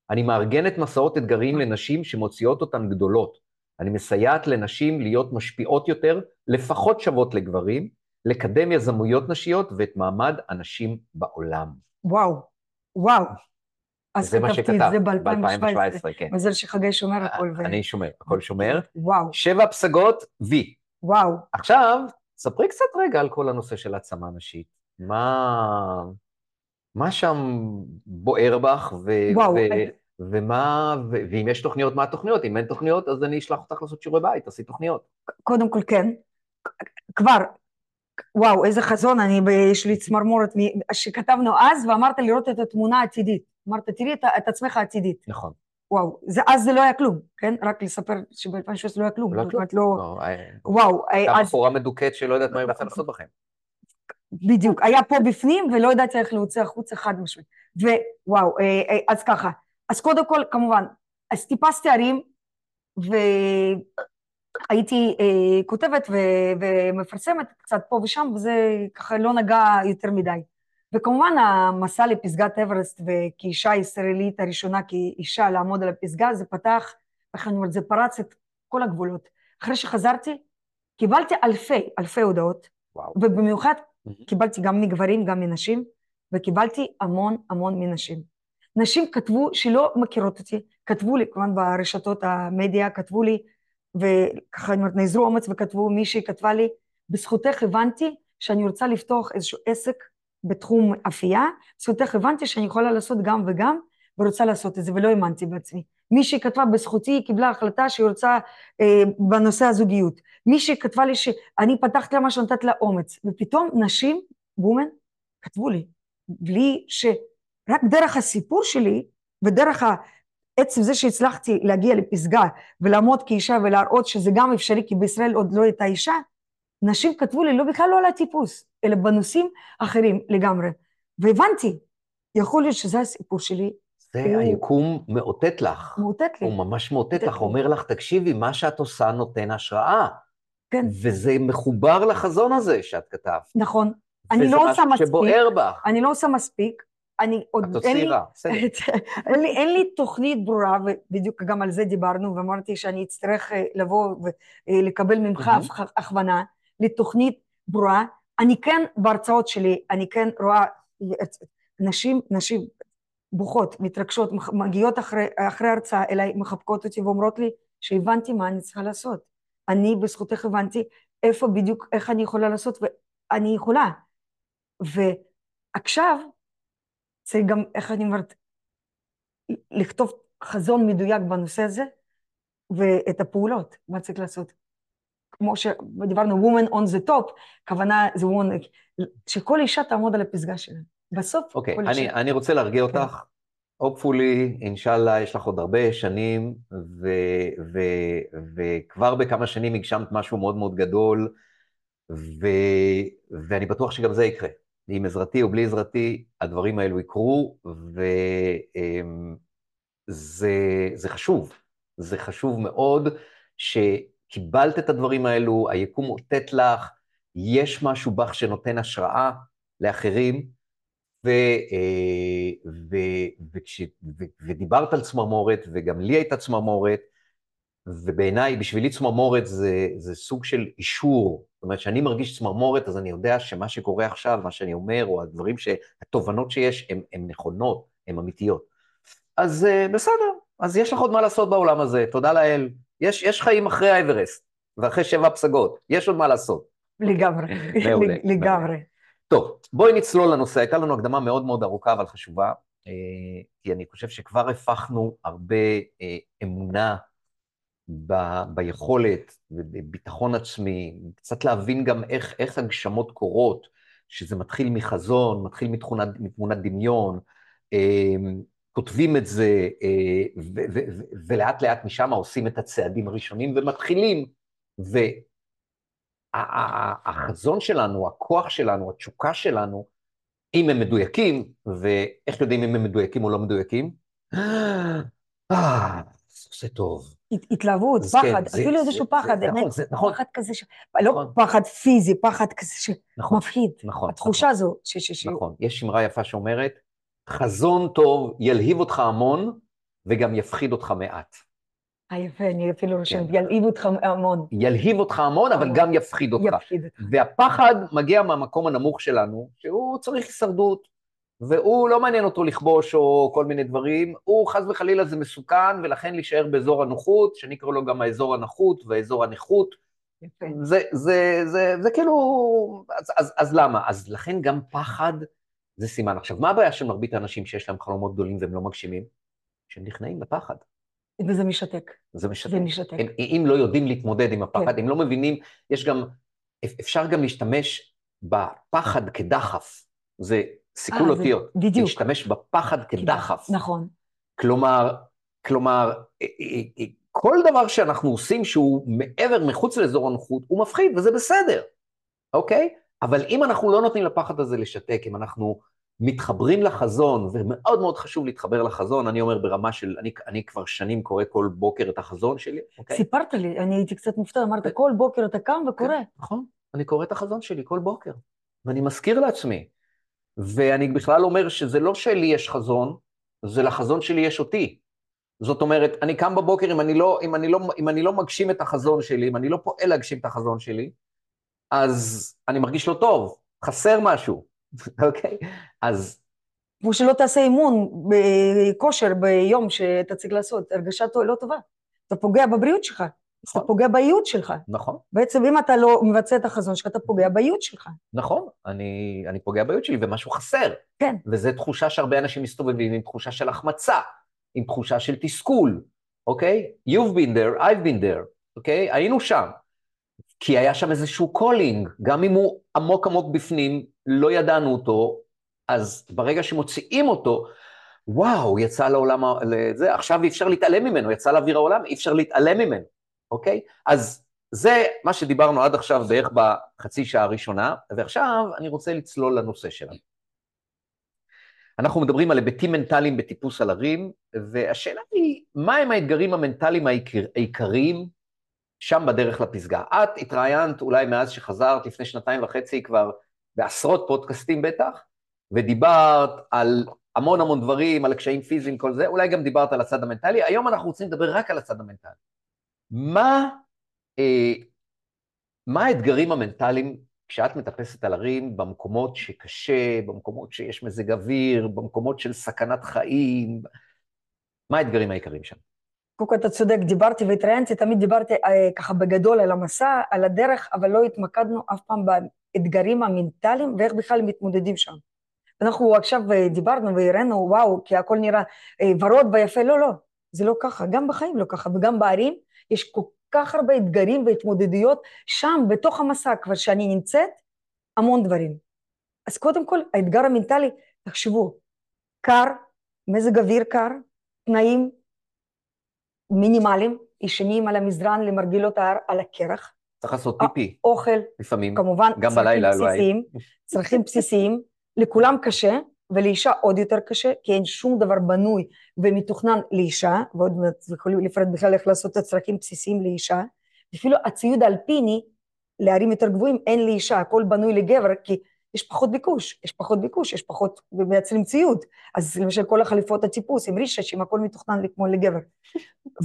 אני מארגנת מסעות אתגריים לנשים שמוציאות אותן גדולות. אני מסייעת לנשים להיות משפיעות יותר, לפחות שוות לגברים, לקדם יזמויות נשיות ואת מעמד הנשים בעולם. וואו, וואו. אז זה מה שכתב, ב-2017, כן. מזל שחגי שומר הכל. ו... אני שומר, הכל שומר. וואו. שבע פסגות וי. וואו. עכשיו, ספרי קצת רגע על כל הנושא של העצמה נשית. מה, מה שם בוער בך, ו... וואו. ו... ומה, ו... ואם יש תוכניות, מה התוכניות? אם אין תוכניות, אז אני אשלח אותך לעשות שיעורי בית, תעשי תוכניות. קודם כל כן. כבר וואו, איזה חזון, אני, יש לי צמרמורת, שכתבנו אז, ואמרת לראות את התמונה העתידית. אמרת, תראי את, את עצמך העתידית. נכון. וואו, זה, אז זה לא היה כלום, כן? רק לספר שב-2016 לא היה כלום. לא כלום. לא, לא, וואו. הייתה אז... בחורה מדוכאת שלא יודעת מה היא רוצה לעשות בכם. בדיוק, היה פה בפנים ולא ידעתי איך להוציא החוצה חד משמעית. ווואו, אה, אה, אז ככה. אז קודם כל, כמובן, אז טיפסתי הרים, ו... הייתי אה, כותבת ו- ומפרסמת קצת פה ושם, וזה ככה לא נגע יותר מדי. וכמובן המסע לפסגת אברסט, וכאישה ישראלית הראשונה כאישה לעמוד על הפסגה, זה פתח, איך אני אומרת, זה פרץ את כל הגבולות. אחרי שחזרתי, קיבלתי אלפי, אלפי הודעות, וואו. ובמיוחד mm-hmm. קיבלתי גם מגברים, גם מנשים, וקיבלתי המון המון מנשים. נשים כתבו שלא מכירות אותי, כתבו לי, כמובן ברשתות המדיה, כתבו לי, וככה אני אומרת, נעזרו אומץ וכתבו, מישהי כתבה לי, בזכותך הבנתי שאני רוצה לפתוח איזשהו עסק בתחום אפייה, בזכותך הבנתי שאני יכולה לעשות גם וגם, ורוצה לעשות את זה, ולא האמנתי בעצמי. מישהי כתבה בזכותי, היא קיבלה החלטה שהיא רוצה אה, בנושא הזוגיות. מישהי כתבה לי שאני פתחתי לה מה שנתת לה אומץ, ופתאום נשים, וומן, כתבו לי, בלי ש... רק דרך הסיפור שלי, ודרך עצם זה שהצלחתי להגיע לפסגה ולעמוד כאישה ולהראות שזה גם אפשרי, כי בישראל עוד לא הייתה אישה, נשים כתבו לי, לא בכלל לא על הטיפוס, אלא בנושאים אחרים לגמרי. והבנתי, יכול להיות שזה הסיפור שלי. זה הוא... היקום מאותת לך. מאותת לי. הוא ממש מאותת לך, אומר לך, תקשיבי, מה שאת עושה נותן השראה. כן. וזה מחובר לחזון הזה שאת כתבת. נכון. אני לא עושה מספיק. וזה משהו שבוער בך. אני לא עושה מספיק. אני עוד, אין לי, אין, לי, אין לי תוכנית ברורה, ובדיוק גם על זה דיברנו, ואמרתי שאני אצטרך אה, לבוא ולקבל ממך הכוונה לתוכנית ברורה. אני כן, בהרצאות שלי, אני כן רואה נשים, נשים בוכות, מתרגשות, מגיעות אחרי, אחרי הרצאה אליי, מחבקות אותי ואומרות לי שהבנתי מה אני צריכה לעשות. אני בזכותך הבנתי איפה בדיוק, איך אני יכולה לעשות, ואני יכולה. ועכשיו, צריך גם, איך אני אומרת, לכתוב חזון מדויק בנושא הזה, ואת הפעולות, מה צריך לעשות. כמו שדיברנו, woman on the top, כוונה זה woman, שכל אישה תעמוד על הפסגה שלה. בסוף, okay, כל אני, אישה... אני רוצה להרגיע כן. אותך, hopefully, אינשאללה, יש לך עוד הרבה שנים, ו, ו, וכבר בכמה שנים הגשמת משהו מאוד מאוד גדול, ו, ואני בטוח שגם זה יקרה. עם עזרתי או בלי עזרתי, הדברים האלו יקרו, וזה חשוב. זה חשוב מאוד שקיבלת את הדברים האלו, היקום אותת לך, יש משהו בך שנותן השראה לאחרים, ו, ו, וכש, ו, ודיברת על צמרמורת, וגם לי הייתה צמרמורת, ובעיניי, בשבילי צמרמורת זה, זה סוג של אישור. זאת אומרת, כשאני מרגיש צמרמורת, אז אני יודע שמה שקורה עכשיו, מה שאני אומר, או הדברים, ש... התובנות שיש, הן נכונות, הן אמיתיות. אז uh, בסדר, אז יש לך עוד מה לעשות בעולם הזה, תודה לאל. יש, יש חיים אחרי האברסט, ואחרי שבע פסגות, יש עוד מה לעשות. לגמרי, לגמרי. טוב, בואי נצלול לנושא, הייתה לנו הקדמה מאוד מאוד ארוכה אבל חשובה, אה, כי אני חושב שכבר הפכנו הרבה אה, אמונה ב, ביכולת ובביטחון עצמי, קצת להבין גם איך, איך הגשמות קורות, שזה מתחיל מחזון, מתחיל מתכונת, מתמונת דמיון, אה, כותבים את זה, אה, ו, ו, ו, ולאט לאט משם עושים את הצעדים הראשונים ומתחילים. והחזון שלנו, הכוח שלנו, התשוקה שלנו, אם הם מדויקים, ואיך יודעים אם הם מדויקים או לא מדויקים? אה, זה טוב. התלהבות, פחד, כן, אפילו איזשהו פחד, נכון, נכון. פחד כזה. לא נכון. פחד פיזי, פחד כזה שמפחיד. נכון, נכון. התחושה. הזו. נכון, יש אמרה יפה שאומרת, חזון טוב ילהיב אותך המון וגם יפחיד אותך מעט. אה, יפה, אני אפילו רושמת, כן. ילהיב אותך המון. ילהיב אותך המון, אבל גם יפחיד אותך. יפחיד אותך. והפחד מגיע מהמקום הנמוך שלנו, שהוא צריך הישרדות, והוא לא מעניין אותו לכבוש או כל מיני דברים, הוא חס וחלילה זה מסוכן, ולכן להישאר באזור הנוחות, שאני קורא לו גם האזור הנחות והאזור הנכות. זה, זה, זה, זה כאילו, אז, אז, אז למה? אז לכן גם פחד זה סימן. עכשיו, מה הבעיה של מרבית האנשים שיש להם חלומות גדולים והם לא מגשימים? שהם נכנעים בפחד. וזה משתק. זה משתק. זה משתק. הם, אם לא יודעים להתמודד עם הפחד, כן. הם לא מבינים, יש גם, אפשר גם להשתמש בפחד כדחף. זה סיכול אה, אותיות. בדיוק. להשתמש בפחד כדחף. נכון. כלומר, כלומר, אה, אה, כל דבר שאנחנו עושים שהוא מעבר, מחוץ לאזור הנוחות, הוא מפחיד, וזה בסדר, אוקיי? אבל אם אנחנו לא נותנים לפחד הזה לשתק, אם אנחנו מתחברים לחזון, ומאוד מאוד חשוב להתחבר לחזון, אני אומר ברמה של, אני, אני כבר שנים קורא כל בוקר את החזון שלי, אוקיי? סיפרת לי, אני הייתי קצת מופתע, אמרת, כל בוקר אתה קם וקורא. כן, נכון, אני קורא את החזון שלי כל בוקר, ואני מזכיר לעצמי, ואני בכלל אומר שזה לא שלי יש חזון, זה לחזון שלי יש אותי. זאת אומרת, אני קם בבוקר, אם אני לא, אם אני לא, אם אני לא מגשים את החזון שלי, אם אני לא פועל להגשים את החזון שלי, אז אני מרגיש לא טוב, חסר משהו, אוקיי? אז כמו שלא תעשה אימון בכושר ביום שאתה צריך לעשות, הרגשה לא טובה. אתה פוגע בבריאות שלך, נכון. אתה פוגע בייעוד שלך. נכון, בעצם אם אתה לא מבצע את החזון שלך, אתה פוגע בייעוד שלך. נכון, אני, אני פוגע בייעוד שלי ומשהו חסר. כן. וזו תחושה שהרבה אנשים מסתובבים עם תחושה של החמצה, עם תחושה של תסכול, אוקיי? You've been there, I've been there, אוקיי? היינו שם. כי היה שם איזשהו calling, גם אם הוא עמוק עמוק בפנים, לא ידענו אותו, אז ברגע שמוציאים אותו, וואו, יצא לעולם, לזה, עכשיו אי אפשר להתעלם ממנו, יצא לאוויר העולם, אי אפשר להתעלם ממנו, אוקיי? אז זה מה שדיברנו עד עכשיו בערך בחצי שעה הראשונה, ועכשיו אני רוצה לצלול לנושא שלנו. אנחנו מדברים על היבטים מנטליים בטיפוס על הרים, והשאלה היא, מהם האתגרים המנטליים העיקר, העיקריים שם בדרך לפסגה? את התראיינת אולי מאז שחזרת, לפני שנתיים וחצי כבר, בעשרות פודקאסטים בטח, ודיברת על המון המון דברים, על הקשיים פיזיים, כל זה, אולי גם דיברת על הצד המנטלי, היום אנחנו רוצים לדבר רק על הצד המנטלי. מה, אה, מה האתגרים המנטליים כשאת מטפסת על הרים במקומות שקשה, במקומות שיש מזג אוויר, במקומות של סכנת חיים, מה האתגרים העיקריים שם? קודם כל אתה צודק, דיברתי והתראיינתי, תמיד דיברתי אה, ככה בגדול על המסע, על הדרך, אבל לא התמקדנו אף פעם באתגרים המנטליים ואיך בכלל מתמודדים שם. אנחנו עכשיו אה, דיברנו והראינו, וואו, כי הכל נראה אה, ורוד ויפה, לא, לא, זה לא ככה, גם בחיים לא ככה, וגם בערים יש כל כך הרבה אתגרים והתמודדויות שם, בתוך המסע, כבר שאני נמצאת, המון דברים. אז קודם כל, האתגר המנטלי, תחשבו, קר, מזג אוויר קר, תנאים מינימליים, ישנים על המזרן למרגלות ההר על הקרח. צריך לעשות פיפי. אוכל, לפעמים. כמובן, גם בלילה בסיסיים, צרכים בסיסיים, לכולם קשה, ולאישה עוד יותר קשה, כי אין שום דבר בנוי ומתוכנן לאישה, ועוד מעט יכולים לפרט בכלל איך לעשות את הצרכים בסיסיים לאישה, אפילו הציוד האלפיני להרים יותר גבוהים אין לאישה, הכל בנוי לגבר, כי יש פחות ביקוש, יש פחות ביקוש, יש פחות, ומייצרים ציוד. אז למשל כל החליפות הטיפוס עם ריששים, הכל מתוכנן כמו לגבר.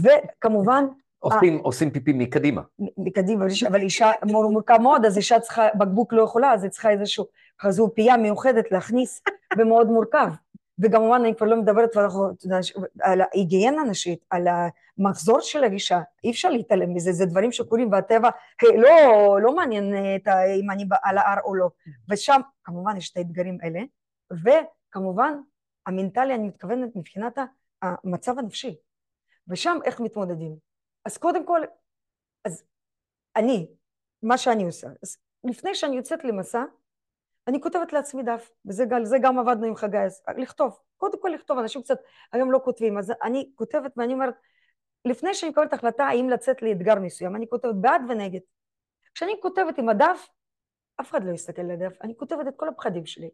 וכמובן... עושים, 아, עושים פיפי מקדימה. מקדימה, אבל אישה מורכב מאוד, אז אישה צריכה, בקבוק לא יכולה, אז היא צריכה איזשהו, כזו פייה מיוחדת להכניס, ומאוד מורכב. וכמובן אני כבר לא מדברת על ההיגיינה הנשית, על המחזור של האישה, אי אפשר להתעלם מזה, זה דברים שקורים והטבע לא, לא מעניין את, אם אני על ההר או לא, ושם כמובן יש את האתגרים האלה, וכמובן המנטלי אני מתכוונת מבחינת המצב הנפשי, ושם איך מתמודדים. אז קודם כל, אז אני, מה שאני עושה, אז לפני שאני יוצאת למסע, אני כותבת לעצמי דף, וזה גם עבדנו עם חגי, אז לכתוב, קודם כל לכתוב, אנשים קצת היום לא כותבים, אז אני כותבת ואני אומרת, לפני שאני מקבלת החלטה האם לצאת לאתגר מסוים, אני כותבת בעד ונגד. כשאני כותבת עם הדף, אף אחד לא יסתכל על הדף, אני כותבת את כל הפחדים שלי,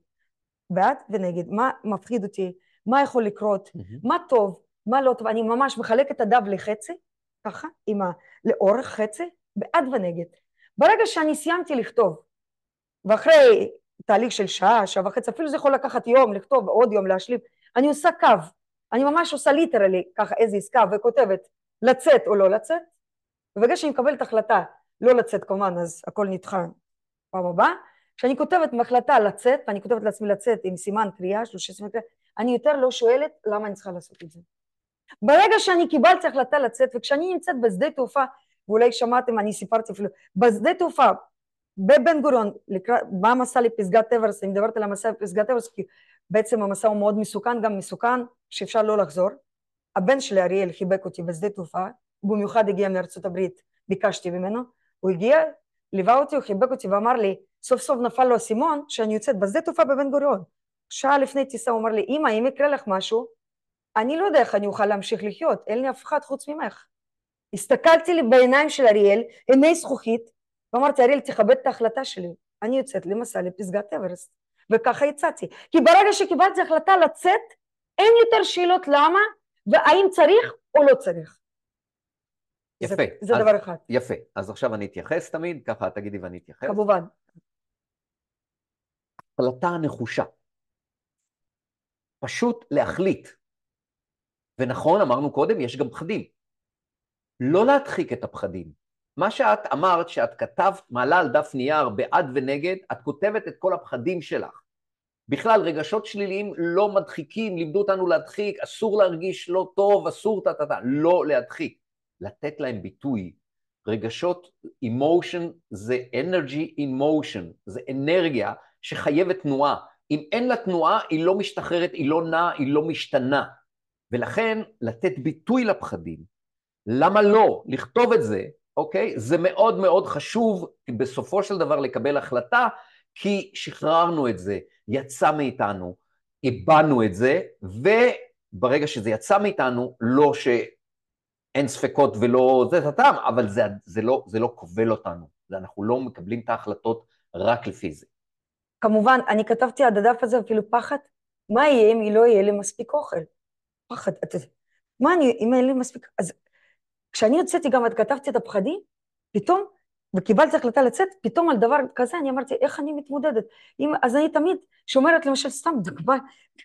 בעד ונגד, מה מפחיד אותי, מה יכול לקרות, mm-hmm. מה טוב, מה לא טוב, אני ממש מחלקת את הדף לחצי, ככה, עם ה... לאורך חצי, בעד ונגד. ברגע שאני סיימתי לכתוב, ואחרי תהליך של שעה, שעה וחצי, אפילו זה יכול לקחת יום, לכתוב עוד יום, להשלים, אני עושה קו, אני ממש עושה literally ככה איזה עסקה וכותבת לצאת או לא לצאת, וברגע שאני מקבלת החלטה לא לצאת כמובן אז הכל נדחה פעם הבאה, כשאני כותבת החלטה לצאת, ואני כותבת לעצמי לצאת עם סימן קריאה, שלושה סימן קריאה, אני יותר לא שואלת למה אני צריכה לעשות את זה. ברגע שאני קיבלתי החלטה לצאת, וכשאני נמצאת בשדה תעופה, ואולי שמעתם, אני סיפרתי אפילו, בשדה תעופה בבן גוריון, לקראת, מה המסע לפסגת אברסט, אני מדברת על המסע לפסגת אברסט כי בעצם המסע הוא מאוד מסוכן, גם מסוכן שאפשר לא לחזור. הבן שלי אריאל חיבק אותי בשדה תעופה, במיוחד הגיע מארצות הברית, ביקשתי ממנו, הוא הגיע, ליווה אותי, הוא חיבק אותי ואמר לי, סוף סוף נפל לו אסימון שאני יוצאת בשדה תעופה בבן גוריון. שעה לפני טיסה הוא אמר לי, אמא, אם יקרה לך משהו, אני לא יודע איך אני אוכל להמשיך לחיות, אין לי אף אחד חוץ ממך. הסתכלתי לי בעיניים של אריאל, עיני זכוכית, ואמרתי, אריאל, תכבד את ההחלטה שלי, אני יוצאת למסע לפסגת אברסט. וככה יצאתי. כי ברגע שקיבלתי החלטה לצאת, אין יותר שאלות למה, והאם צריך או לא צריך. יפה. זה, זה אז, דבר אחד. יפה. אז עכשיו אני אתייחס תמיד, ככה תגידי ואני אתייחס. כמובן. החלטה נחושה. פשוט להחליט. ונכון, אמרנו קודם, יש גם פחדים. לא להדחיק את הפחדים. מה שאת אמרת, שאת כתבת, מעלה על דף נייר בעד ונגד, את כותבת את כל הפחדים שלך. בכלל, רגשות שליליים לא מדחיקים, לימדו אותנו להדחיק, אסור להרגיש לא טוב, אסור טה-טה-טה, לא להדחיק, לתת להם ביטוי. רגשות, emotion זה energy in motion, זה אנרגיה שחייבת תנועה. אם אין לה תנועה, היא לא משתחררת, היא לא נעה, היא לא משתנה. ולכן, לתת ביטוי לפחדים. למה לא? לכתוב את זה, אוקיי? זה מאוד מאוד חשוב בסופו של דבר לקבל החלטה, כי שחררנו את זה, יצא מאיתנו, הבענו את זה, וברגע שזה יצא מאיתנו, לא שאין ספקות ולא זה הטעם, אבל זה, זה, לא, זה לא כובל אותנו, אנחנו לא מקבלים את ההחלטות רק לפי זה. כמובן, אני כתבתי על הדף הזה אפילו פחד, מה יהיה אם לא יהיה לי מספיק אוכל? פחד, יודע, מה אני, אם אין לי מספיק, אז כשאני יוצאתי גם, כתבתי את הפחדים, פתאום, וקיבלתי החלטה לצאת, פתאום על דבר כזה אני אמרתי, איך אני מתמודדת? אם, אז אני תמיד שומרת למשל סתם דוגמה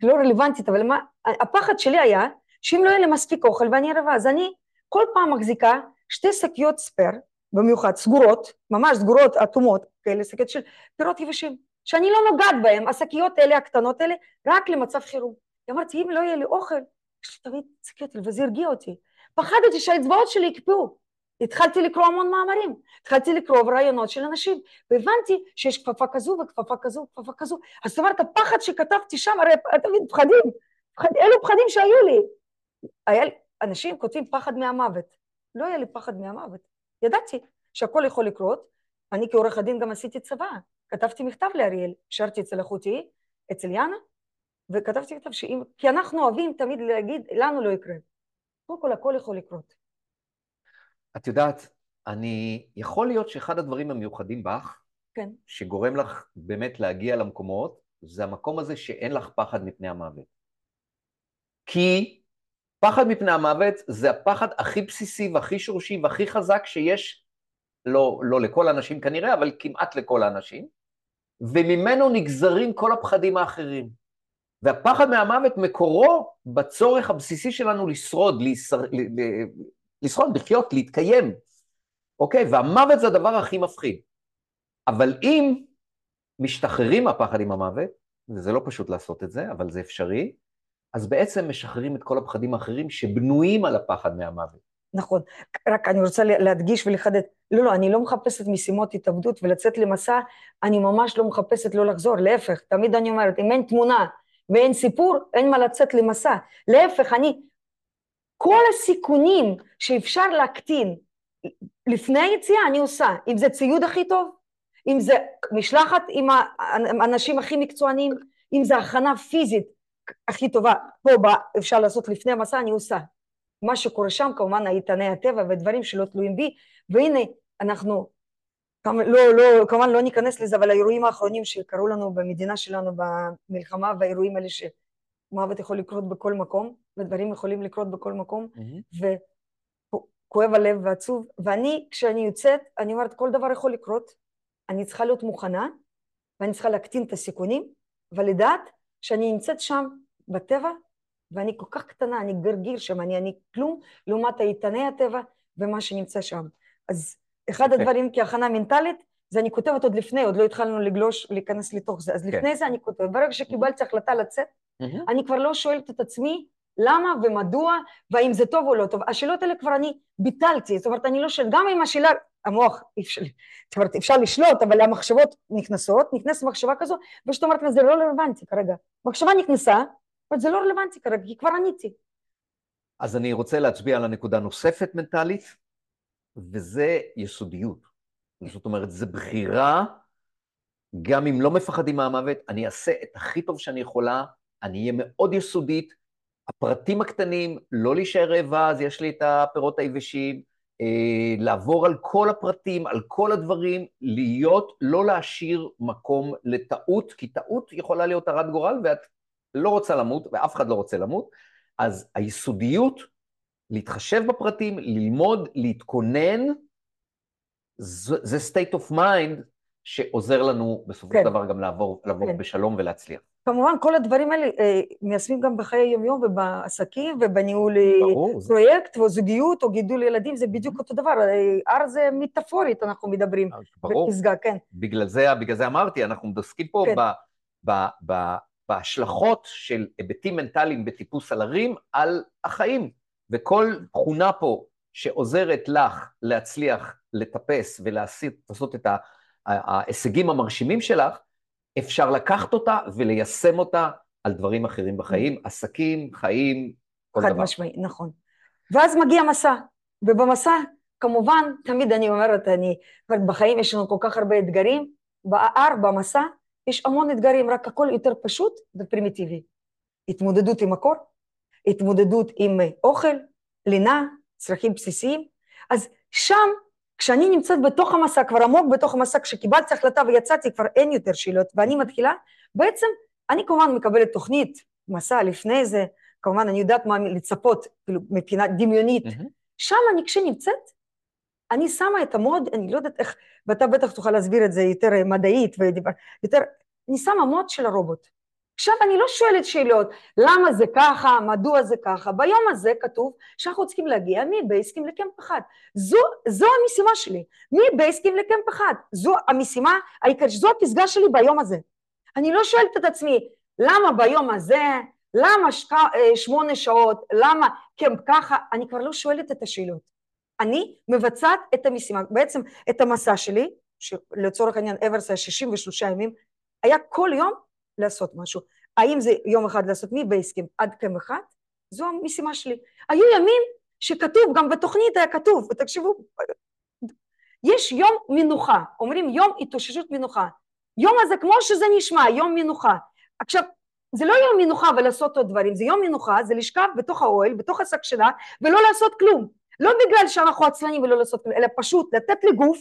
לא רלוונטית, אבל מה, הפחד שלי היה שאם לא יהיה לי מספיק אוכל ואני רבה, אז אני כל פעם מחזיקה שתי שקיות ספייר, במיוחד סגורות, ממש סגורות אטומות, כאלה שקיות של פירות יבשים, שאני לא נוגעת בהם, השקיות האלה, הקטנות האלה, רק למצב חירום. אמרתי, אם לא יהיה לי אוכל, יש לי תמיד שקיות, וזה הרגיע אותי. פחדתי שהאצבעות שלי יקפאו. התחלתי לקרוא המון מאמרים, התחלתי לקרוא רעיונות של אנשים, והבנתי שיש כפפה כזו וכפפה כזו וכפפה כזו. אז זאת אומרת, הפחד שכתבתי שם, הרי אתה מבין, פחדים, פחד, אלו פחדים שהיו לי. היה. אנשים כותבים פחד מהמוות. לא היה לי פחד מהמוות. ידעתי שהכל יכול לקרות. אני כעורך הדין גם עשיתי צבא. כתבתי מכתב לאריאל, שרתי אצל אחותי, אצל יאנה, וכתבתי מכתב שאם... כי אנחנו אוהבים תמיד להגיד, לנו לא יקרה. קודם כל הכל יכול לקרות. את יודעת, אני, יכול להיות שאחד הדברים המיוחדים בך, כן. שגורם לך באמת להגיע למקומות, זה המקום הזה שאין לך פחד מפני המוות. כי פחד מפני המוות זה הפחד הכי בסיסי והכי שורשי והכי חזק שיש, לא, לא לכל האנשים כנראה, אבל כמעט לכל האנשים, וממנו נגזרים כל הפחדים האחרים. והפחד מהמוות מקורו בצורך הבסיסי שלנו לשרוד, להישר... לשרוד, לחיות, להתקיים, אוקיי? והמוות זה הדבר הכי מפחיד. אבל אם משתחררים מהפחד עם המוות, וזה לא פשוט לעשות את זה, אבל זה אפשרי, אז בעצם משחררים את כל הפחדים האחרים שבנויים על הפחד מהמוות. נכון, רק אני רוצה להדגיש ולחדד, לא, לא, אני לא מחפשת משימות התאבדות ולצאת למסע, אני ממש לא מחפשת לא לחזור, להפך, תמיד אני אומרת, אם אין תמונה ואין סיפור, אין מה לצאת למסע. להפך, אני, כל הסיכונים שאפשר להקטין לפני היציאה, אני עושה. אם זה ציוד הכי טוב, אם זה משלחת עם האנשים הכי מקצוענים, אם זה הכנה פיזית הכי טובה, פה אפשר לעשות לפני המסע, אני עושה. מה שקורה שם, כמובן, איתני הטבע ודברים שלא תלויים בי, והנה, אנחנו לא, לא, כמובן לא ניכנס לזה, אבל האירועים האחרונים שקרו לנו במדינה שלנו במלחמה, והאירועים האלה שמוות יכול לקרות בכל מקום, ודברים יכולים לקרות בכל מקום, mm-hmm. וכואב הלב ועצוב, ואני, כשאני יוצאת, אני אומרת, כל דבר יכול לקרות, אני צריכה להיות מוכנה, ואני צריכה להקטין את הסיכונים, ולדעת שאני נמצאת שם בטבע, ואני כל כך קטנה, אני גרגיר שם, אני, אני כלום לעומת איתני הטבע ומה שנמצא שם. אז אחד הדברים כהכנה מנטלית, זה אני כותבת עוד לפני, עוד לא התחלנו לגלוש, להיכנס לתוך זה. אז כן. לפני זה אני כותבת. ברגע שקיבלתי החלטה לצאת, אני כבר לא שואלת את עצמי למה ומדוע, והאם זה טוב או לא טוב. השאלות האלה כבר אני ביטלתי, זאת אומרת, אני לא שואלת, גם אם השאלה, המוח, אפשר, זאת אומרת, אפשר לשלוט, אבל המחשבות נכנסות, נכנסת מחשבה כזו, ושאת אומרת, זה לא רלוונטי כרגע. מחשבה נכנסה, אבל זה לא רלוונטי כרגע, כי כבר עניתי. אז אני רוצה להצביע על הנקודה נוספת מנטלית, וזה יסודיות. זאת אומרת, זו בחירה, גם אם לא מפחדים מהמוות, אני אעשה את הכי טוב שאני יכולה, אני אהיה מאוד יסודית, הפרטים הקטנים, לא להישאר רעבה, אז יש לי את הפירות היבשים, אה, לעבור על כל הפרטים, על כל הדברים, להיות, לא להשאיר מקום לטעות, כי טעות יכולה להיות הרת גורל, ואת לא רוצה למות, ואף אחד לא רוצה למות, אז היסודיות להתחשב בפרטים, ללמוד, להתכונן, זה state of mind שעוזר לנו בסופו של כן. דבר גם לעבור, לעבור כן. בשלום ולהצליח. כמובן, כל הדברים האלה אה, מיישמים גם בחיי היום-יום ובעסקים ובניהול אה, ברור, פרויקט או זוגיות או גידול ילדים, זה בדיוק אותו דבר. הר זה מטאפורית, אנחנו מדברים. ברור. בפסגה, כן. בגלל זה, בגלל זה אמרתי, אנחנו מתעסקים פה כן. ב, ב, ב, בהשלכות של היבטים מנטליים בטיפוס על הרים על החיים. וכל תכונה פה שעוזרת לך להצליח לטפס ולעשות את ההישגים המרשימים שלך, אפשר לקחת אותה וליישם אותה על דברים אחרים בחיים, עסקים, חיים, כל חד דבר. חד משמעי, נכון. ואז מגיע מסע, ובמסע, כמובן, תמיד אני אומרת, אני, בחיים יש לנו כל כך הרבה אתגרים, ב-R, במסע, יש המון אתגרים, רק הכל יותר פשוט ופרימיטיבי. התמודדות עם הקור, התמודדות עם אוכל, לינה, צרכים בסיסיים. אז שם, כשאני נמצאת בתוך המסע, כבר עמוק בתוך המסע, כשקיבלתי החלטה ויצאתי, כבר אין יותר שאלות, ואני מתחילה, בעצם אני כמובן מקבלת תוכנית, מסע לפני זה, כמובן אני יודעת מה לצפות, כאילו מבחינה דמיונית. Mm-hmm. שם אני כשנמצאת, אני שמה את המוד, אני לא יודעת איך, ואתה בטח תוכל להסביר את זה יותר מדעית ויותר, אני שמה מוד של הרובוט. עכשיו אני לא שואלת שאלות, למה זה ככה, מדוע זה ככה, ביום הזה כתוב שאנחנו צריכים להגיע מבייסקים לקמפ אחד. זו, זו המשימה שלי, מבייסקים לקמפ אחד, זו המשימה העיקרית, זו הפסגה שלי ביום הזה. אני לא שואלת את עצמי, למה ביום הזה, למה שק... אה, שמונה שעות, למה קמפ ככה, אני כבר לא שואלת את השאלות. אני מבצעת את המשימה, בעצם את המסע שלי, שלצורך העניין אברס היה 63 ימים, היה כל יום לעשות משהו. האם זה יום אחד לעשות מבייסקים עד קם אחד? זו המשימה שלי. היו ימים שכתוב, גם בתוכנית היה כתוב, ותקשיבו, יש יום מנוחה, אומרים יום התאוששות מנוחה. יום הזה כמו שזה נשמע, יום מנוחה. עכשיו, זה לא יום מנוחה ולעשות עוד דברים, זה יום מנוחה, זה לשכב בתוך האוהל, בתוך השק שלה, ולא לעשות כלום. לא בגלל שאנחנו עצלנים ולא לעשות כלום, אלא פשוט לתת לגוף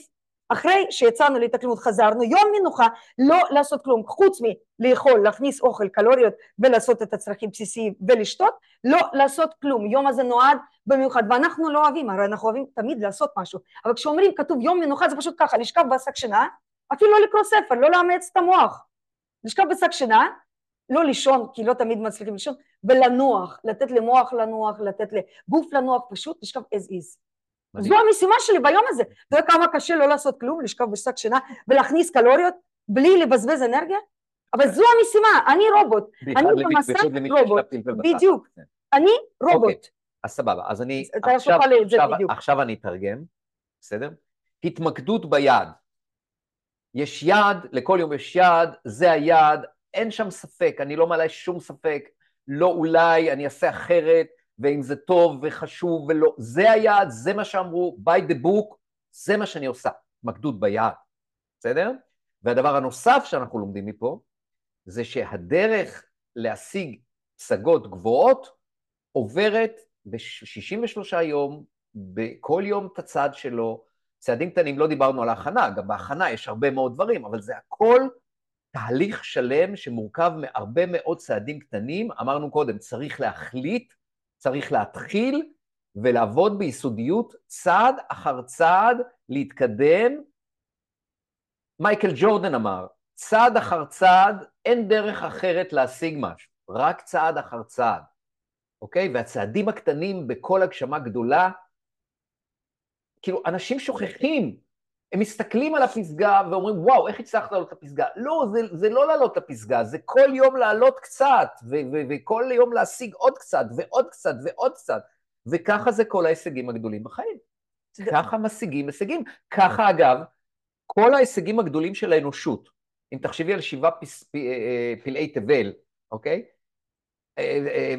אחרי שיצאנו להתאקלמות חזרנו, יום מנוחה, לא לעשות כלום, חוץ מלאכול, להכניס אוכל, קלוריות ולעשות את הצרכים בסיסיים ולשתות, לא לעשות כלום. יום הזה נועד במיוחד, ואנחנו לא אוהבים, הרי אנחנו אוהבים תמיד לעשות משהו, אבל כשאומרים כתוב יום מנוחה זה פשוט ככה, לשכב בשק שינה, אפילו לא לקרוא ספר, לא לאמץ את המוח. לשכב בשק שינה, לא לישון, כי לא תמיד מצליחים לישון, ולנוח, לתת למוח לנוח, לתת לגוף לנוח, פשוט לשכב as is. זו המשימה שלי ביום הזה. אתה יודע כמה קשה לא לעשות כלום, לשכב בשק שינה ולהכניס קלוריות בלי לבזבז אנרגיה? אבל זו המשימה, אני רובוט. אני במסע רובוט. בדיוק. כן. אני רובוט. אוקיי, אז סבבה, אז אני... עכשיו אני אתרגם, בסדר? התמקדות ביעד. יש יעד, לכל יום יש יעד, זה היעד, אין שם ספק, אני לא מעלה שום ספק, לא אולי, אני אעשה אחרת, ואם זה טוב וחשוב ולא, זה היעד, זה מה שאמרו, by the book, זה מה שאני עושה, התמקדות ביעד, בסדר? והדבר הנוסף שאנחנו לומדים מפה, זה שהדרך להשיג פסגות גבוהות עוברת ב-63 יום, בכל יום את הצעד שלו, צעדים קטנים, לא דיברנו על ההכנה, גם בהכנה יש הרבה מאוד דברים, אבל זה הכל תהליך שלם שמורכב מהרבה מאוד צעדים קטנים. אמרנו קודם, צריך להחליט צריך להתחיל ולעבוד ביסודיות צעד אחר צעד, להתקדם. מייקל ג'ורדן אמר, צעד אחר צעד, אין דרך אחרת להשיג משהו, רק צעד אחר צעד, אוקיי? והצעדים הקטנים בכל הגשמה גדולה, כאילו, אנשים שוכחים, הם מסתכלים על הפסגה ואומרים, וואו, איך הצלחת לעלות לפסגה? לא, זה, זה לא לעלות לפסגה, זה כל יום לעלות קצת, וכל יום להשיג עוד קצת, ועוד קצת, ועוד קצת. וככה זה כל ההישגים הגדולים בחיים. ככה משיגים הישגים. ככה, אגב, כל ההישגים הגדולים של האנושות, אם תחשבי על שבעה פס, פ, אה, אה, פלאי תבל, אוקיי? אה,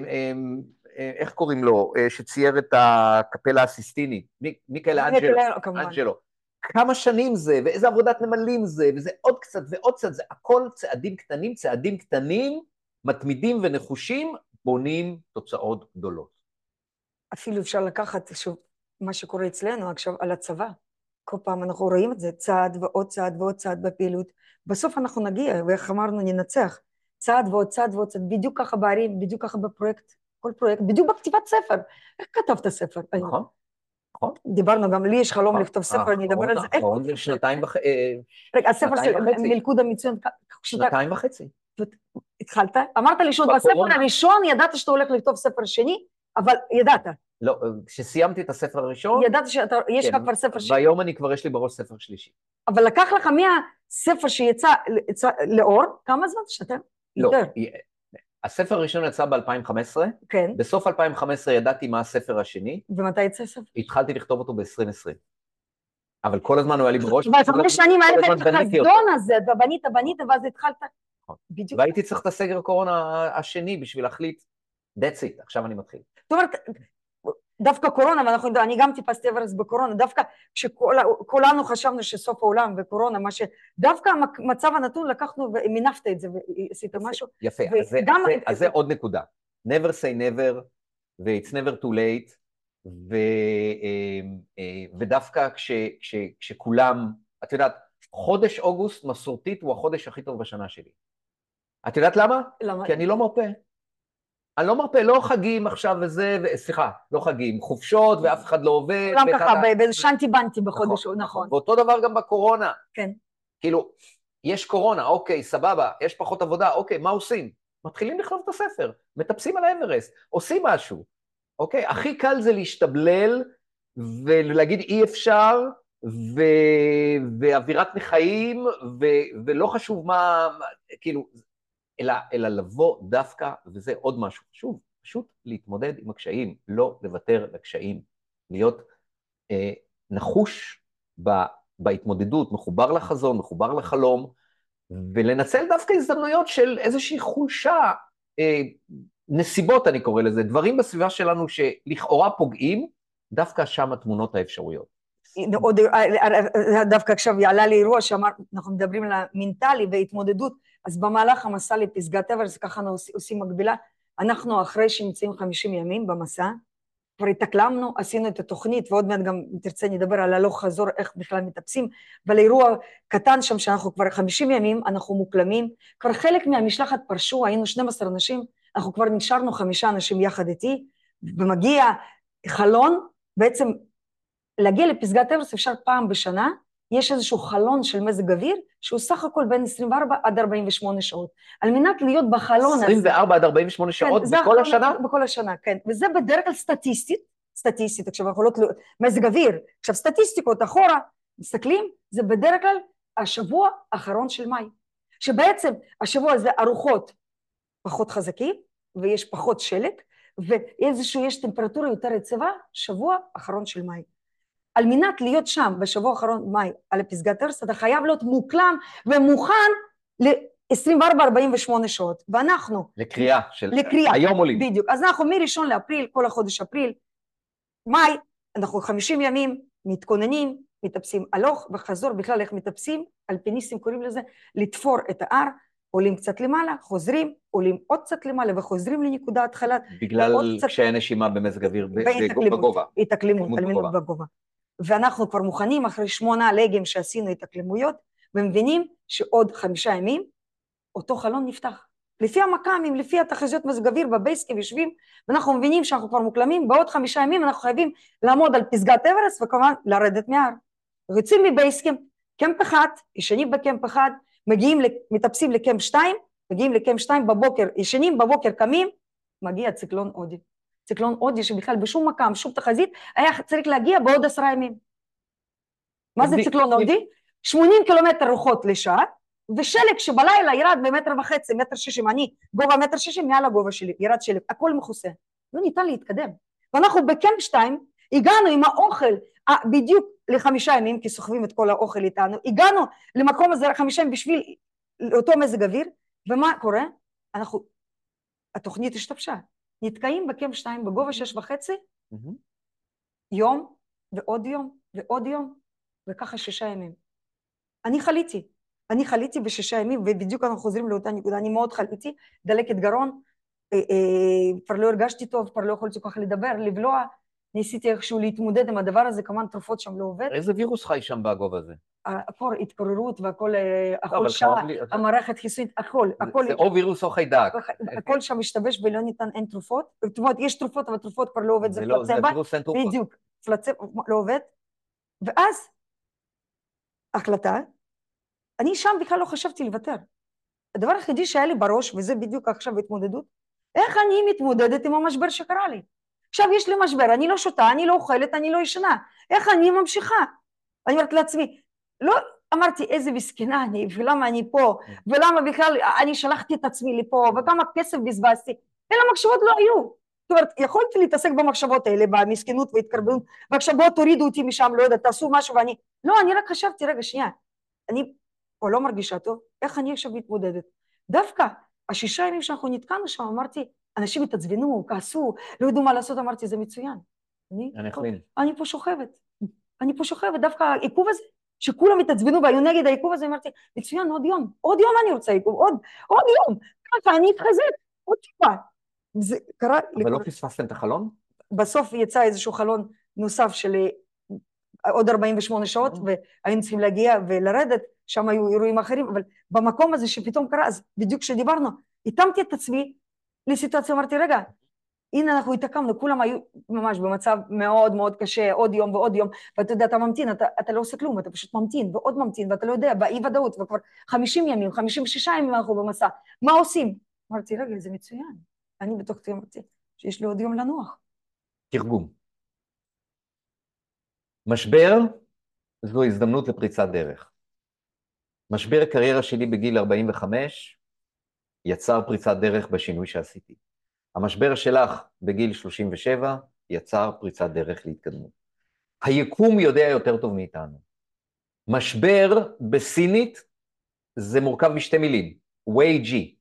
איך קוראים לו? שצייר את הקפלה הסיסטינית? מיקל אנג'לו. כמה שנים זה, ואיזה עבודת נמלים זה, וזה עוד קצת ועוד קצת, זה הכל צעדים קטנים, צעדים קטנים, מתמידים ונחושים, בונים תוצאות גדולות. אפילו אפשר לקחת, שוב, מה שקורה אצלנו עכשיו על הצבא. כל פעם אנחנו רואים את זה, צעד ועוד צעד ועוד צעד בפעילות. בסוף אנחנו נגיע, ואיך אמרנו, ננצח. צעד ועוד צעד ועוד צעד, בדיוק ככה בערים, בדיוק ככה בפרויקט, כל פרויקט, בדיוק בכתיבת ספר. איך כתבת ספר? נכון. נכון. דיברנו גם, לי יש חלום אה, לכתוב ספר, אני אדבר על זה. נכון, זה שנתיים וחצי. אה, רגע, הספר של מלכוד המצוין. שנתיים וחצי. התחלת? אמרת לי שעוד בספר הראשון ידעת שאתה הולך לכתוב ספר שני, אבל ידעת. לא, כשסיימתי את הספר הראשון... ידעת שיש לך כן, כבר ספר שני. והיום אני כבר יש לי בראש ספר שלישי. אבל לקח לך מהספר שיצא לאור, כמה זמן? שנתיים? לא, הספר הראשון יצא ב-2015, כן, בסוף 2015 ידעתי מה הספר השני, ומתי יצא ספר? התחלתי לכתוב אותו ב-2020. אבל כל הזמן הוא היה לי בראש, אבל חמש שנים היה לך את. החזון הזה, ובנית, בנית, ואז התחלת. נכון. בדיוק. והייתי צריך את הסגר הקורונה השני בשביל להחליט, that's it, עכשיו אני מתחיל. זאת אומרת, דווקא קורונה, ואנחנו יודעים, אני גם טיפסתי אברסט בקורונה, דווקא כשכולנו חשבנו שסוף העולם וקורונה, מה ש... דווקא המצב הנתון לקחנו ומינפת את זה ועשית משהו. יפה, ו- אז זה- גם- זה- אז זה עוד נקודה. never say never, ו-it's never too late, ו, אה, אה, ודווקא כש, כש, כשכולם, את יודעת, חודש אוגוסט מסורתית הוא החודש הכי טוב בשנה שלי. את יודעת למה? למה? כי אני לא מרפה. אני לא מרפה, לא חגים עכשיו וזה, ו... סליחה, לא חגים, חופשות ואף אחד לא עובד. כולם ככה, באיזה שנטי בנטי בחודש, נכון. ואותו דבר גם בקורונה. כן. כאילו, יש קורונה, אוקיי, סבבה, יש פחות עבודה, אוקיי, מה עושים? מתחילים לכתוב את הספר, מטפסים על האברסט, עושים משהו, אוקיי? הכי קל זה להשתבלל ולהגיד אי אפשר, ו... ואווירת מחיים, ו... ולא חשוב מה כאילו, אלא, אלא לבוא דווקא, וזה עוד משהו חשוב, פשוט להתמודד עם הקשיים, לא לוותר לקשיים, להיות אה, נחוש ב, בהתמודדות, מחובר לחזון, מחובר לחלום, ולנצל דווקא הזדמנויות של איזושהי חולשה, אה, נסיבות אני קורא לזה, דברים בסביבה שלנו שלכאורה פוגעים, דווקא שם התמונות האפשרויות. עוד, דווקא עכשיו עלה לי אירוע שאמר, אנחנו מדברים על המנטלי והתמודדות, אז במהלך המסע לפסגת אברסט, ככה אנחנו עושים מקבילה, אנחנו אחרי שנמצאים 50 ימים במסע, כבר התאקלמנו, עשינו את התוכנית, ועוד מעט גם, אם תרצה, נדבר על הלוך חזור, איך בכלל מטפסים, אבל אירוע קטן שם, שאנחנו כבר 50 ימים, אנחנו מוקלמים, כבר חלק מהמשלחת פרשו, היינו 12 אנשים, אנחנו כבר נשארנו חמישה אנשים יחד איתי, ומגיע חלון, בעצם להגיע לפסגת אברסט אפשר פעם בשנה, יש איזשהו חלון של מזג אוויר, שהוא סך הכל בין 24 עד 48 שעות. על מנת להיות בחלון הזה... 24 עד 48 שעות כן, בכל השנה? בכל השנה, כן. וזה בדרך כלל סטטיסטית, סטטיסטית, עכשיו אנחנו לא תלויות, מזג אוויר, עכשיו סטטיסטיקות אחורה, מסתכלים, זה בדרך כלל השבוע האחרון של מאי. שבעצם השבוע הזה הרוחות פחות חזקים, ויש פחות שלג, ואיזשהו, יש טמפרטורה יותר יציבה, שבוע אחרון של מאי. על מנת להיות שם בשבוע האחרון מאי על פסגת ארץ, אתה חייב להיות מוקלם ומוכן ל-24-48 שעות. ואנחנו, לקריאה של... לקריאה. היום עולים. בדיוק, אז אנחנו מראשון לאפריל, כל החודש אפריל, מאי, אנחנו 50 ימים מתכוננים, מטפסים הלוך וחזור, בכלל איך מטפסים, אלפיניסטים קוראים לזה, לתפור את ההר, עולים קצת למעלה, חוזרים, עולים עוד קצת למעלה וחוזרים לנקודה התחלת בגלל ועוד קצת- קשיי נשימה במזג אוויר. בגובה. התאקלמות התאקלמות בגובה. ואנחנו כבר מוכנים אחרי שמונה לגים שעשינו התאקלמויות, ומבינים שעוד חמישה ימים אותו חלון נפתח. לפי המכ"מים, לפי התחזיות מזג אוויר בבייסקים יושבים, ואנחנו מבינים שאנחנו כבר מוקלמים, בעוד חמישה ימים אנחנו חייבים לעמוד על פסגת אברסט וכמובן לרדת מהר. יוצאים מבייסקים, קמפ אחד, ישנים בקמפ אחד, מגיעים, מטפסים לקמפ שתיים, מגיעים לקמפ שתיים בבוקר, ישנים בבוקר קמים, מגיע ציקלון הודי. ציקלון הודי שבכלל בשום מקם, שום תחזית, היה צריך להגיע בעוד עשרה ימים. מה זה ציקלון הודי? 80 קילומטר רוחות לשעה, ושלג שבלילה ירד במטר וחצי, מטר שישים, אני גובה מטר שישים מעל הגובה שלי, ירד שלג, הכל מכוסה. לא ניתן להתקדם. ואנחנו בקמפ שתיים, הגענו עם האוכל בדיוק לחמישה ימים, כי סוחבים את כל האוכל איתנו, הגענו למקום הזה לחמישה ימים בשביל אותו מזג אוויר, ומה קורה? אנחנו, התוכנית השתבשה. נתקעים בקמפ שתיים בגובה שש וחצי, מהמם. יום ועוד יום ועוד יום, וככה שישה ימים. אני חליתי, אני חליתי בשישה ימים, ובדיוק אנחנו חוזרים לאותה נקודה, אני מאוד חליתי, דלקת גרון, אה, אה, כבר לא הרגשתי טוב, כבר לא יכולתי כל כך לדבר, לבלוע, ניסיתי איכשהו להתמודד עם הדבר הזה, כמובן תרופות שם לא עובד, איזה וירוס חי שם בגובה הזה? הכל התפוררות והכל, אה, החולשה, קרוב לי- המערכת חיסונית, הכל, הכל, זה או וירוס או חיידק. הכל שם משתבש ולא ניתן, אין תרופות, זאת אומרת, יש תרופות, אבל תרופות כבר לא עובד, זה לא, תרופות. בדיוק, פלצבו לא עובד, ואז החלטה, אני שם בכלל לא חשבתי לוותר. הדבר היחידי שהיה לי בראש, וזה בדיוק עכשיו התמודדות, איך אני מתמודדת עם המשבר שקרה לי? עכשיו יש לי משבר, אני לא שותה, אני לא אוכלת, אני לא ישנה, איך אני ממשיכה? אני אומרת לעצמי, לא, אמרתי, איזה מסכנה אני, ולמה אני פה, ולמה בכלל אני שלחתי את עצמי לפה, וכמה כסף בזבזתי, אלה מחשבות לא היו. זאת אומרת, יכולתי להתעסק במחשבות האלה, במסכנות והתקרבנות, ועכשיו בואו תורידו אותי משם, לא יודעת, תעשו משהו, ואני, לא, אני רק חשבתי, רגע, שנייה, אני פה לא מרגישה טוב, איך אני עכשיו מתמודדת? דווקא השישה ימים שאנחנו נתקענו שם, אמרתי, אנשים התעצבנו, כעסו, לא ידעו מה לעשות, אמרתי, זה מצוין. אני, אני. אני פה שוכבת, אני פה שוכבת, דווקא העיכוב הזה, שכולם התעצבנו והיו נגד העיכוב הזה, אמרתי, מצוין, עוד יום, עוד יום אני רוצה עיכוב, עוד, עוד יום, ככה אני אתחזק, עוד טיפה. זה קרה... אבל לא לכל- פספסתם את החלון? בסוף יצא איזשהו חלון נוסף של אה, עוד 48 שעות, Mhm. והיינו צריכים להגיע ולרדת, שם היו אירועים אחרים, אבל במקום הזה שפתאום קרה, אז בדיוק כשדיברנו, התאמתי את עצמי לסיטואציה, אמרתי, רגע, הנה אנחנו התעקמנו, כולם היו ממש במצב מאוד מאוד קשה, עוד יום ועוד יום, ואתה יודע, אתה ממתין, אתה, אתה לא עושה כלום, אתה פשוט ממתין ועוד ממתין, ואתה לא יודע, באי ודאות, וכבר 50 ימים, 56 ימים אנחנו במסע, מה עושים? אמרתי, רגע, זה מצוין. אני בתוך תהיה אמרתי, שיש לי עוד יום לנוח. תרגום. משבר זו הזדמנות לפריצת דרך. משבר הקריירה שלי בגיל 45 יצר פריצת דרך בשינוי שעשיתי. המשבר שלך בגיל 37 יצר פריצת דרך להתקדמות. היקום יודע יותר טוב מאיתנו. משבר בסינית זה מורכב משתי מילים, ווי ג'י.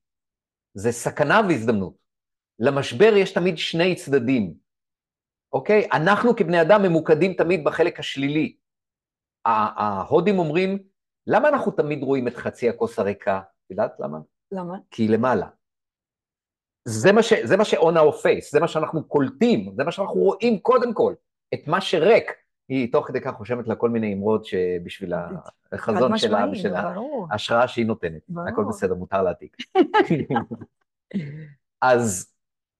זה סכנה והזדמנות. למשבר יש תמיד שני צדדים, אוקיי? אנחנו כבני אדם ממוקדים תמיד בחלק השלילי. ההודים אומרים, למה אנחנו תמיד רואים את חצי הכוס הריקה? את יודעת למה? למה? כי היא למעלה. זה מה, ש, זה מה our face, זה מה שאנחנו קולטים, זה מה שאנחנו רואים קודם כל, את מה שריק. היא תוך כדי כך רושמת לה כל מיני אמרות שבשביל החזון שלה, ברור. ההשראה שהיא נותנת. ברור. הכל בסדר, מותר להעתיק. אז,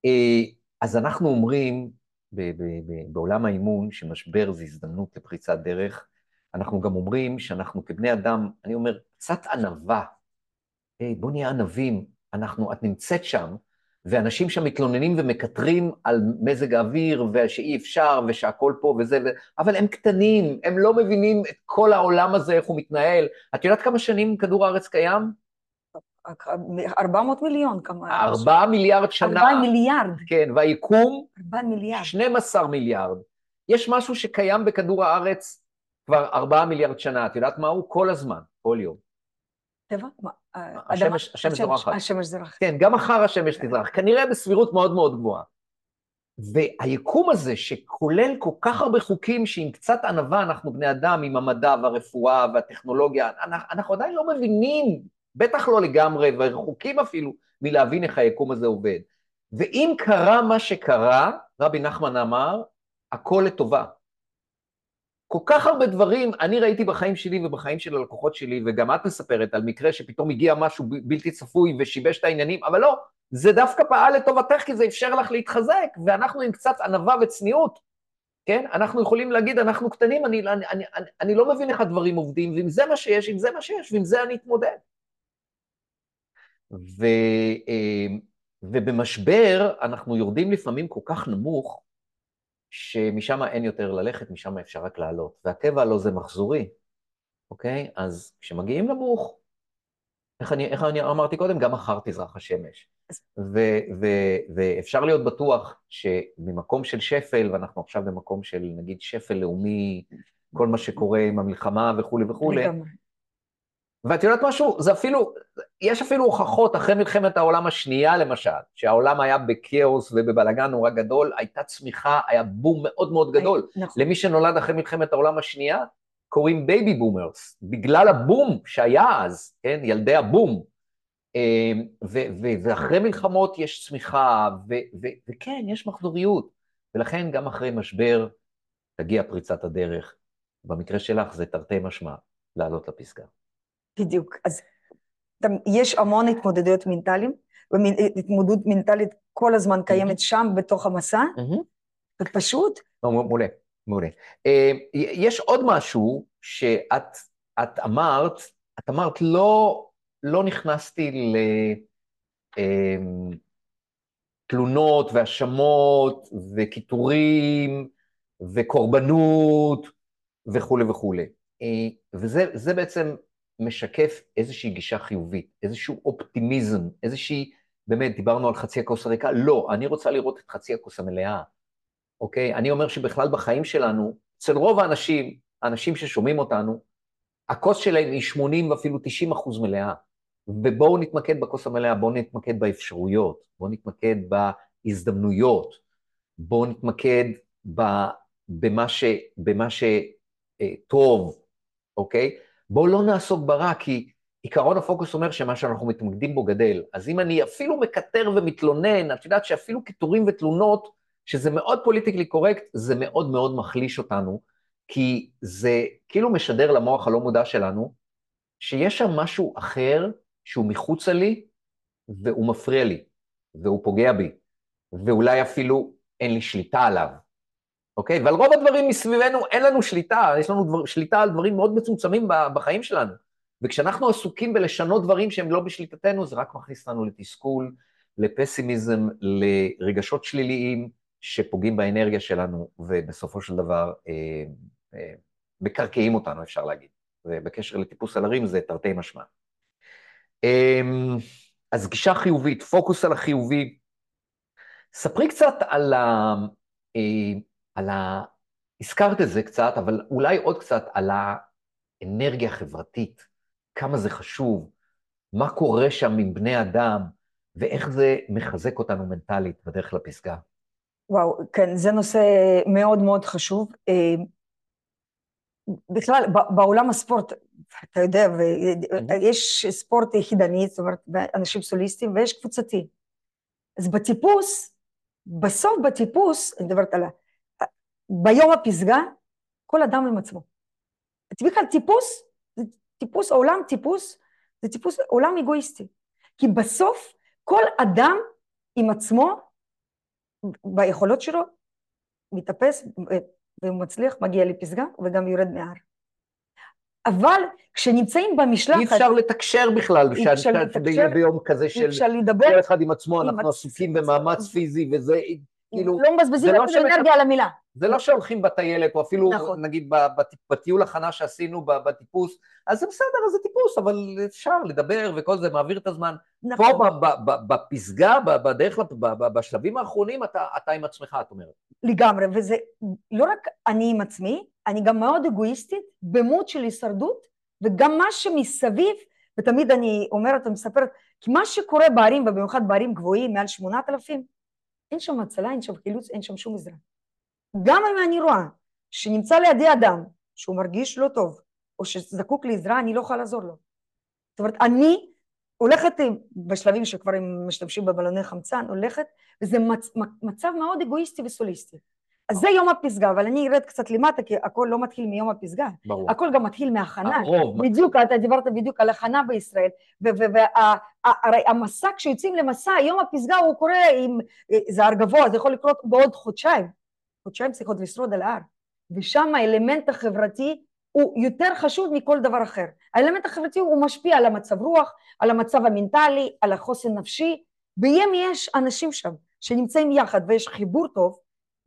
אה, אז אנחנו אומרים ב- ב- ב- בעולם האימון שמשבר זה הזדמנות לפריצת דרך. אנחנו גם אומרים שאנחנו כבני אדם, אני אומר, קצת ענווה. היי, בוא נהיה ענבים, אנחנו, את נמצאת שם, ואנשים שם מתלוננים ומקטרים על מזג האוויר, ושאי אפשר, ושהכול פה וזה, ו... אבל הם קטנים, הם לא מבינים את כל העולם הזה, איך הוא מתנהל. את יודעת כמה שנים כדור הארץ קיים? 400 מיליון, כמה? ארבעה מיליארד שנה. 4 מיליארד, כן, והיקום, 4 מיליארד. 12 מיליארד. יש משהו שקיים בכדור הארץ כבר ארבעה מיליארד שנה, את יודעת מה הוא? כל הזמן, כל יום. טבע? מה, אה, השמש- זורחת. השמש זורחת. כן, גם מחר השמש תזרח, כנראה בסבירות מאוד מאוד גבוהה. והיקום הזה, שכולל כל כך הרבה חוקים שעם קצת ענווה אנחנו בני אדם, עם המדע והרפואה והטכנולוגיה, אנחנו, אנחנו עדיין לא מבינים, בטח לא לגמרי, ורחוקים אפילו מלהבין איך היקום הזה עובד. ואם קרה מה שקרה, רבי נחמן אמר, הכל לטובה. כל כך הרבה דברים, אני ראיתי בחיים שלי ובחיים של הלקוחות שלי, וגם את מספרת על מקרה שפתאום הגיע משהו בלתי צפוי ושיבש את העניינים, אבל לא, זה דווקא פעל לטובתך, כי זה אפשר לך להתחזק, ואנחנו עם קצת ענווה וצניעות, כן? אנחנו יכולים להגיד, אנחנו קטנים, אני, אני, אני, אני, אני לא מבין איך הדברים עובדים, ואם זה מה שיש, אם זה מה שיש, ועם זה אני אתמודד. ו, אה, ובמשבר אנחנו יורדים לפעמים כל כך נמוך, שמשם אין יותר ללכת, משם אפשר רק לעלות. והטבע הלא זה מחזורי, אוקיי? אז כשמגיעים נמוך, איך אני, איך אני אמרתי קודם? גם מחר תזרח השמש. ו, ו, ואפשר להיות בטוח שממקום של שפל, ואנחנו עכשיו במקום של נגיד שפל לאומי, כל מה שקורה עם המלחמה וכולי וכולי. ואת יודעת משהו? זה אפילו, יש אפילו הוכחות אחרי מלחמת העולם השנייה למשל, שהעולם היה בכאוס ובבלאגן נורא גדול, הייתה צמיחה, היה בום מאוד מאוד גדול. נכון. למי שנולד אחרי מלחמת העולם השנייה, קוראים baby boomers, בגלל הבום שהיה אז, כן, ילדי הבום. ו- ואחרי מלחמות יש צמיחה, וכן, יש מחזוריות. ולכן גם אחרי משבר תגיע פריצת הדרך. במקרה שלך זה תרתי משמע, לעלות לפסגה. בדיוק. אז יש המון התמודדויות מנטליים, והתמודדות מנטלית כל הזמן קיימת שם בתוך המסע, ופשוט, לא, מעולה, מעולה. אה, יש עוד משהו שאת את אמרת, את אמרת, לא, לא נכנסתי לתלונות והאשמות וקיטורים וקורבנות וכולי וכולי. וזה בעצם משקף איזושהי גישה חיובית, איזשהו אופטימיזם, איזושהי, באמת, דיברנו על חצי הכוס הריקה, לא, אני רוצה לראות את חצי הכוס המלאה, אוקיי? אני אומר שבכלל בחיים שלנו, אצל רוב האנשים, האנשים ששומעים אותנו, הכוס שלהם היא 80 ואפילו 90 אחוז מלאה. ובואו נתמקד בכוס המלאה, בואו נתמקד באפשרויות, בואו נתמקד בהזדמנויות, בואו נתמקד במה, במה שטוב, אה, אוקיי? בואו לא נעסוק ברע, כי עיקרון הפוקוס אומר שמה שאנחנו מתמקדים בו גדל. אז אם אני אפילו מקטר ומתלונן, את יודעת שאפילו קיטורים ותלונות, שזה מאוד politically correct, זה מאוד מאוד מחליש אותנו, כי זה כאילו משדר למוח הלא מודע שלנו, שיש שם משהו אחר שהוא מחוצה לי, והוא מפריע לי, והוא פוגע בי, ואולי אפילו אין לי שליטה עליו, אוקיי? ועל רוב הדברים מסביבנו אין לנו שליטה, יש לנו דבר, שליטה על דברים מאוד מצומצמים בחיים שלנו. וכשאנחנו עסוקים בלשנות דברים שהם לא בשליטתנו, זה רק מכניס אותנו לתסכול, לפסימיזם, לרגשות שליליים שפוגעים באנרגיה שלנו, ובסופו של דבר אה, אה, מקרקעים אותנו, אפשר להגיד. ובקשר לטיפוס על הרים זה תרתי משמע. אה, אז גישה חיובית, פוקוס על החיובי. ספרי קצת על ה... על ה... הזכרת את זה קצת, אבל אולי עוד קצת על האנרגיה החברתית, כמה זה חשוב, מה קורה שם עם בני אדם, ואיך זה מחזק אותנו מנטלית בדרך לפסגה. וואו, כן, זה נושא מאוד מאוד חשוב. אה, בכלל, בעולם הספורט, אתה יודע, יש ספורט יחידני, זאת אומרת, אנשים סוליסטים, ויש קבוצתי. אז בטיפוס, בסוף בטיפוס, אני מדברת על ביום הפסגה, כל אדם עם עצמו. בכלל טיפוס, זה טיפוס, עולם טיפוס, זה טיפוס עולם אגואיסטי. כי בסוף כל אדם עם עצמו, ביכולות שלו, מתאפס והוא מצליח, מגיע לפסגה וגם יורד מהר. אבל כשנמצאים במשלחת... אי אפשר לתקשר בכלל, אי אפשר לתקשר, ביום כזה של כל אחד עם עצמו, אנחנו עסוקים במאמץ פיזי וזה, כאילו... לא מבזבזים לא את האנרגיה על המילה. זה לא שהולכים בטיילת, או אפילו נכון. נגיד בטיול הכנה שעשינו בטיפוס, אז זה בסדר, אז זה טיפוס, אבל אפשר לדבר וכל זה, מעביר את הזמן. נכון. פה בפסגה, בדרך, בשלבים האחרונים, אתה, אתה עם עצמך, את אומרת. לגמרי, וזה לא רק אני עם עצמי, אני גם מאוד אגואיסטית, במות של הישרדות, וגם מה שמסביב, ותמיד אני אומרת ומספרת, כי מה שקורה בערים, ובמיוחד בערים גבוהים, מעל שמונת אלפים, אין שם הצלה, אין שם חילוץ, אין שם שום עזרה. גם אם אני רואה שנמצא לידי אדם שהוא מרגיש לא טוב, או שזקוק לעזרה, אני לא יכולה לעזור לו. זאת אומרת, אני הולכת בשלבים שכבר הם משתמשים בבלוני חמצן, הולכת, וזה מצ, מצב מאוד אגואיסטי וסוליסטי. אז זה יום הפסגה, אבל אני ארד קצת למטה, כי הכל לא מתחיל מיום הפסגה. ברור. הכל גם מתחיל מהכנה. הרוב. בדיוק, אתה דיברת בדיוק על הכנה בישראל, והרי המסע, כשיוצאים למסע, יום הפסגה הוא קורה עם, זה הר גבוה, זה יכול לקרות בעוד חודשיים. חודשיים צריכות לשרוד על ההר. ושם האלמנט החברתי הוא יותר חשוב מכל דבר אחר. האלמנט החברתי הוא משפיע על המצב רוח, על המצב המנטלי, על החוסן נפשי, ואם יש אנשים שם שנמצאים יחד ויש חיבור טוב,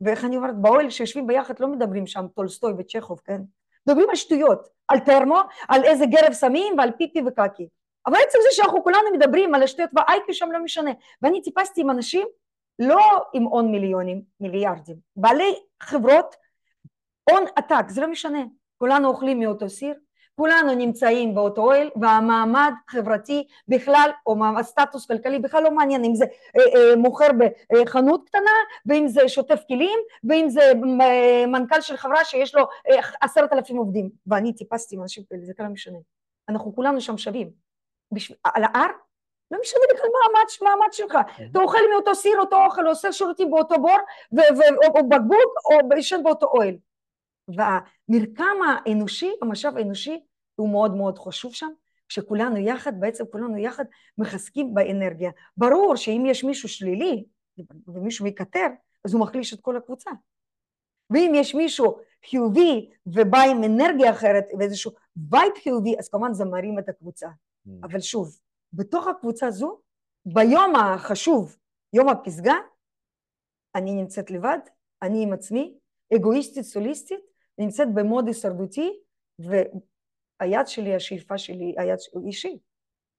ואיך אני אומרת, באוהל שיושבים ביחד לא מדברים שם טולסטוי וצ'כוב, כן? מדברים על שטויות, על טרמו, על איזה גרב סמים ועל פיפי וקקי. אבל עצם זה שאנחנו כולנו מדברים על השטויות והאייקו שם לא משנה. ואני טיפסתי עם אנשים לא עם הון מיליונים, מיליארדים, בעלי חברות, הון עתק, זה לא משנה, כולנו אוכלים מאותו סיר, כולנו נמצאים באותו אוהל והמעמד חברתי בכלל או סטטוס כלכלי בכלל לא מעניין אם זה אה, אה, מוכר בחנות קטנה ואם זה שוטף כלים ואם זה אה, מנכ"ל של חברה שיש לו אה, עשרת אלפים עובדים. ואני טיפסתי עם אנשים כאלה זה כלל משנה. אנחנו כולנו שם שווים. בשביל, על ההר? לא משנה בכלל מה המעמד שלך, אתה אוכל מאותו סיר, אותו אוכל, עושה שירותים באותו בור, או בקבוק, או ישן באותו אוהל. והמרקם האנושי, המשאב האנושי, הוא מאוד מאוד חשוב שם, כשכולנו יחד, בעצם כולנו יחד מחזקים באנרגיה. ברור שאם יש מישהו שלילי, ומישהו מקטר, אז הוא מחליש את כל הקבוצה. ואם יש מישהו חיובי ובא עם אנרגיה אחרת ואיזשהו וייב חיובי, אז כמובן זה מרים את הקבוצה. Mm. אבל שוב, בתוך הקבוצה הזו, ביום החשוב, יום הפסגה, אני נמצאת לבד, אני עם עצמי, אגואיסטית, סוליסטית, נמצאת במוד הישרדותי, והיד שלי, השאיפה שלי, היד הוא אישי.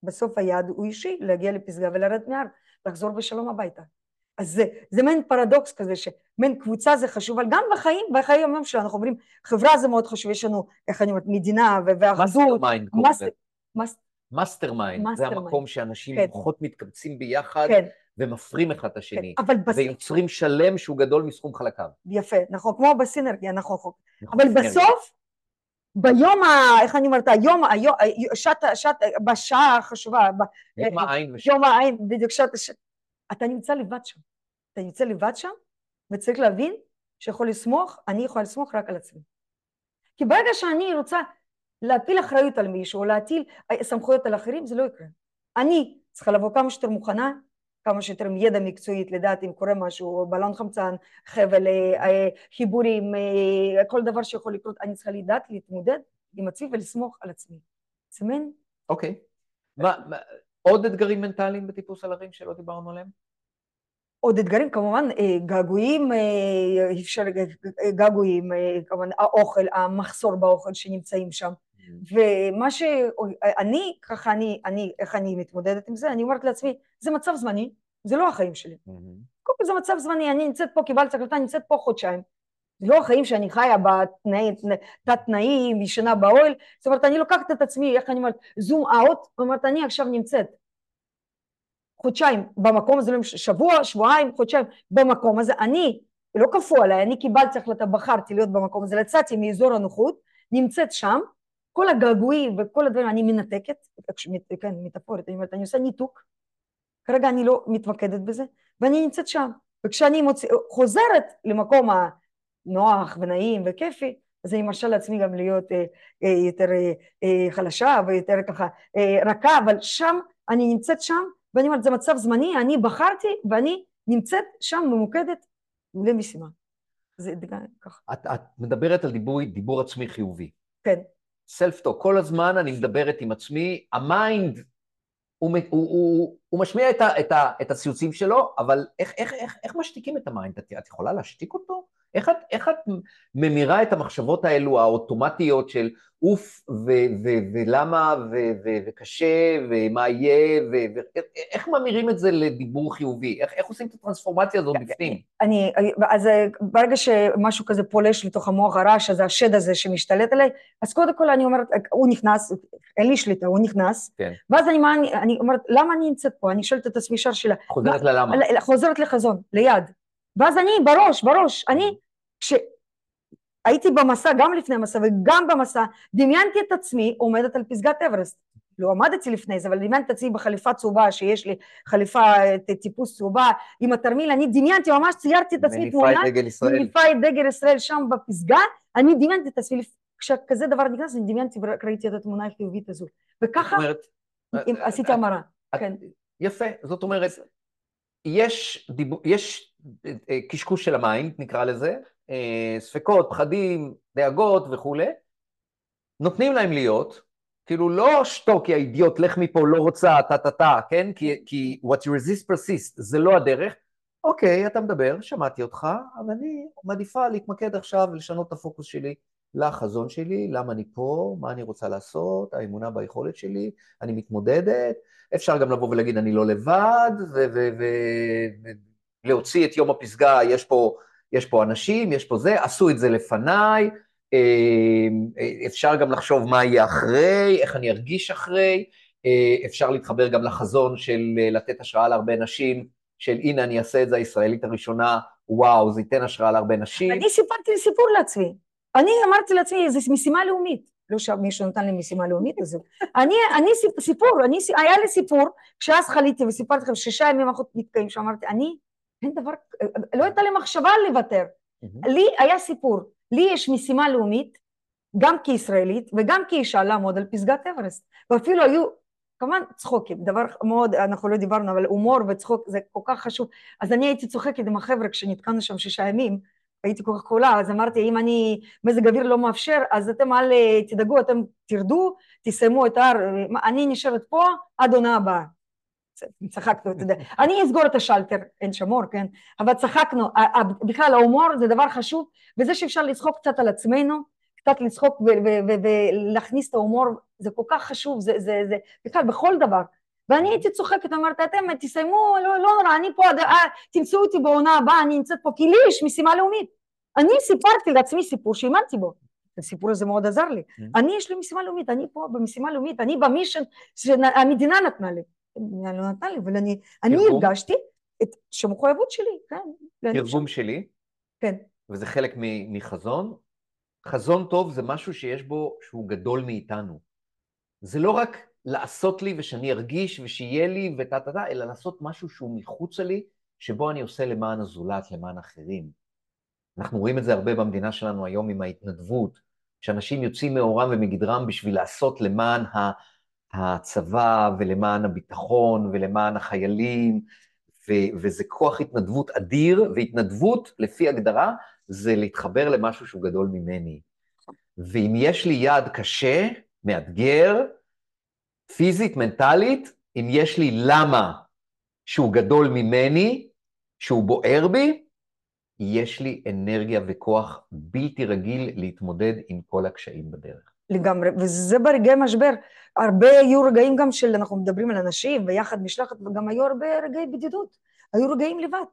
בסוף היעד הוא אישי, להגיע לפסגה ולרדת מהר, לחזור בשלום הביתה. אז זה, זה מעין פרדוקס כזה, שמעין קבוצה זה חשוב, אבל גם בחיים, בחיי היום שלנו, אנחנו אומרים, חברה זה מאוד חשוב, יש לנו, איך אני אומרת, מדינה ואחדות. mastermind mastermind, זה. המקום שאנשים כן. מתקבצים ביחד כן, ומפרים אחד את כן, השני, אבל בס... ויוצרים שלם שהוא גדול מסכום חלקיו. יפה, נכון, כמו בסינרגיה, נכון, נכון. נכון, אבל סינרגיה. בסוף, ביום ה... איך אני אומרת, היום, היום, שעת, שעת, בשעה החשובה, יום העין ושם. יום העין, בדיוק שעת, ש... אתה נמצא לבד שם. אתה נמצא לבד שם, וצריך להבין שיכול לסמוך, אני יכולה לסמוך רק על עצמי. כי ברגע שאני רוצה להפיל אחריות על מישהו, או להטיל אה, סמכויות על אחרים, זה לא יקרה. אני צריכה לבוא כמה שיותר מוכנה, כמה שיותר עם ידע מקצועית, לדעת אם קורה משהו, בלון חמצן, חבל, אה, אה, חיבורים, אה, כל דבר שיכול לקרות, אני צריכה לדעת להתמודד עם עצמי ולסמוך על עצמי. מעין אוקיי. מה- עוד אתגרים מנטליים בטיפוס על הרים שלא דיברנו עליהם? עוד אתגרים, כמובן געגועים, אפשר, געגועים, כמובן האוכל, המחסור באוכל שנמצאים שם. ומה שאני, ככה אני, אני, איך אני מתמודדת עם זה, אני אומרת לעצמי, זה מצב זמני, זה לא החיים שלי. קודם כל זה מצב זמני, אני נמצאת פה, קיבלתי החלטה, אני נמצאת פה חודשיים. זה לא החיים שאני חיה בתנאי, תת תנאים, ישנה באוהל, זאת אומרת, אני לוקחת את עצמי, איך אני אומרת, זום אאוט, אומרת, אני עכשיו נמצאת חודשיים במקום הזה, שבוע, שבועיים, חודשיים במקום הזה, אני, לא כפו עליי, אני קיבלתי החלטה, בחרתי להיות במקום הזה, יצאתי מאזור הנוחות, נמצאת שם, כל הגעגועים וכל הדברים, אני מנתקת, כן, מטאפורית, אני אומרת, אני עושה ניתוק, כרגע אני לא מתמקדת בזה, ואני נמצאת שם, וכשאני מוצא, חוזרת למקום הנוח ונעים וכיפי, אז אני מרשה לעצמי גם להיות אה, אה, יותר אה, אה, חלשה ויותר ככה אה, רכה, אבל שם, אני נמצאת שם, ואני אומרת, זה מצב זמני, אני בחרתי ואני נמצאת שם ממוקדת למשימה. זה ככה. את, את מדברת על דיבור, דיבור עצמי חיובי. כן, self-talk, כל הזמן אני מדברת עם עצמי, ה mind, הוא, הוא, הוא, הוא משמיע את, ה, את, ה, את הציוצים שלו, אבל איך, איך, איך, איך משתיקים את ה mind? את, את יכולה להשתיק אותו? איך את, איך את ממירה את המחשבות האלו האוטומטיות של אוף, ו, ו, ולמה, ו, ו, וקשה, ומה יהיה, ו, ו, איך ממירים את זה לדיבור חיובי? איך, איך עושים את הטרנספורמציה הזאת בפנים? אני, אז אה, ברגע שמשהו כזה פולש לתוך המוח הרעש הזה, השד הזה שמשתלט עליי, אז קודם כל אני אומרת, הוא נכנס, אין לי שליטה, הוא נכנס, כן. ואז אני, אני, אני אומרת, למה אני נמצאת פה? אני שואלת את עצמי שאלה, חוזרת ללמה. חוזרת לחזון, ליד. ואז אני בראש, בראש, אני, כשהייתי במסע, גם לפני המסע וגם במסע, דמיינתי את עצמי עומדת על פסגת אברסט. לא עמדתי לפני זה, אבל דמיינתי את עצמי בחליפה צהובה, שיש לי חליפה אה, טיפוס צהובה, עם התרמיל, אני דמיינתי, ממש ציירתי את עצמי מניפה תמונה, את דגל ישראל. מניפה את דגל ישראל שם בפסגה, אני דמיינתי את עצמי, כשכזה דבר נכנס, אני דמיינתי ורק ראיתי את התמונה החיובית הזו. וככה אומרת, אם- עשיתי המרה. כן. יפה, זאת אומרת, יש, דיבור, יש אה, אה, קשקוש של ה mind, נקרא לזה, אה, ספקות, פחדים, דאגות וכולי, נותנים להם להיות, כאילו לא שתוק, יא אידיוט, לך מפה, לא רוצה, טה-טה-טה, כן? כי, כי what you resist persist, זה לא הדרך. אוקיי, אתה מדבר, שמעתי אותך, אבל אני מעדיפה להתמקד עכשיו ולשנות את הפוקוס שלי לחזון שלי, למה אני פה, מה אני רוצה לעשות, האמונה ביכולת שלי, אני מתמודדת, אפשר גם לבוא ולהגיד אני לא לבד, ולהוציא את יום הפסגה, יש פה, יש פה אנשים, יש פה זה, עשו את זה לפניי, אה, אפשר גם לחשוב מה יהיה אחרי, איך אני ארגיש אחרי, אה, אפשר להתחבר גם לחזון של אה, לתת השראה להרבה נשים, של הנה אני אעשה את זה הישראלית הראשונה, וואו, זה ייתן השראה להרבה נשים. אני סיפרתי סיפור לעצמי. אני אמרתי לעצמי, זו משימה לאומית. לא שמישהו נתן לי משימה לאומית הזו. אני, אני סיפ- סיפור, אני, היה לי סיפור, כשאז חליתי וסיפרתי לכם שישה ימים אנחנו נתקעים שם, אמרתי, אני, אין דבר, לא הייתה לי מחשבה לוותר. לי היה סיפור, לי יש משימה לאומית, גם כישראלית וגם כאישה לעמוד על פסגת אברסט. ואפילו היו, כמובן צחוקים, דבר מאוד, אנחנו לא דיברנו, אבל הומור וצחוק זה כל כך חשוב. אז אני הייתי צוחקת עם החבר'ה כשנתקענו שם שישה ימים, הייתי כל כך קולה, אז אמרתי, אם אני, מזג אוויר לא מאפשר, אז אתם אל תדאגו, אתם תרדו, תסיימו את ההר, אני נשארת פה עד עונה הבאה. צחקנו, אתה יודע, אני אסגור את השלטר, אין שם אור, כן? אבל צחקנו, בכלל ההומור זה דבר חשוב, וזה שאפשר לצחוק קצת על עצמנו, קצת לצחוק ולהכניס את ההומור, זה כל כך חשוב, זה, זה, זה בכלל בכל דבר. ואני הייתי צוחקת, אומרת, אתם תסיימו, לא, לא נורא, אני פה, אה, תמצאו אותי בעונה הבאה, אני נמצאת פה, כי לי יש משימה לאומית. אני סיפרתי לעצמי סיפור שהאמנתי בו. הסיפור הזה מאוד עזר לי. Mm. אני, יש לי משימה לאומית, אני פה במשימה לאומית, אני במישן שהמדינה נתנה לי. לא נתנה לי, אבל אני, אני? הרגשתי את שהמחויבות שלי, כן. תרגום שלי, כן. וזה חלק מחזון. חזון טוב זה משהו שיש בו, שהוא גדול מאיתנו. זה לא רק לעשות לי ושאני ארגיש ושיהיה לי וטה טה טה, אלא לעשות משהו שהוא מחוצה לי, שבו אני עושה למען הזולת, למען אחרים. אנחנו רואים את זה הרבה במדינה שלנו היום עם ההתנדבות, שאנשים יוצאים מאורם ומגדרם בשביל לעשות למען ה- הצבא ולמען הביטחון ולמען החיילים, ו- וזה כוח התנדבות אדיר, והתנדבות, לפי הגדרה, זה להתחבר למשהו שהוא גדול ממני. ואם יש לי יעד קשה, מאתגר, פיזית, מנטלית, אם יש לי למה שהוא גדול ממני, שהוא בוער בי, יש לי אנרגיה וכוח בלתי רגיל להתמודד עם כל הקשיים בדרך. לגמרי, וזה ברגעי משבר. הרבה היו רגעים גם של, אנחנו מדברים על אנשים ויחד משלחת, וגם היו הרבה רגעי בדידות. היו רגעים לבד.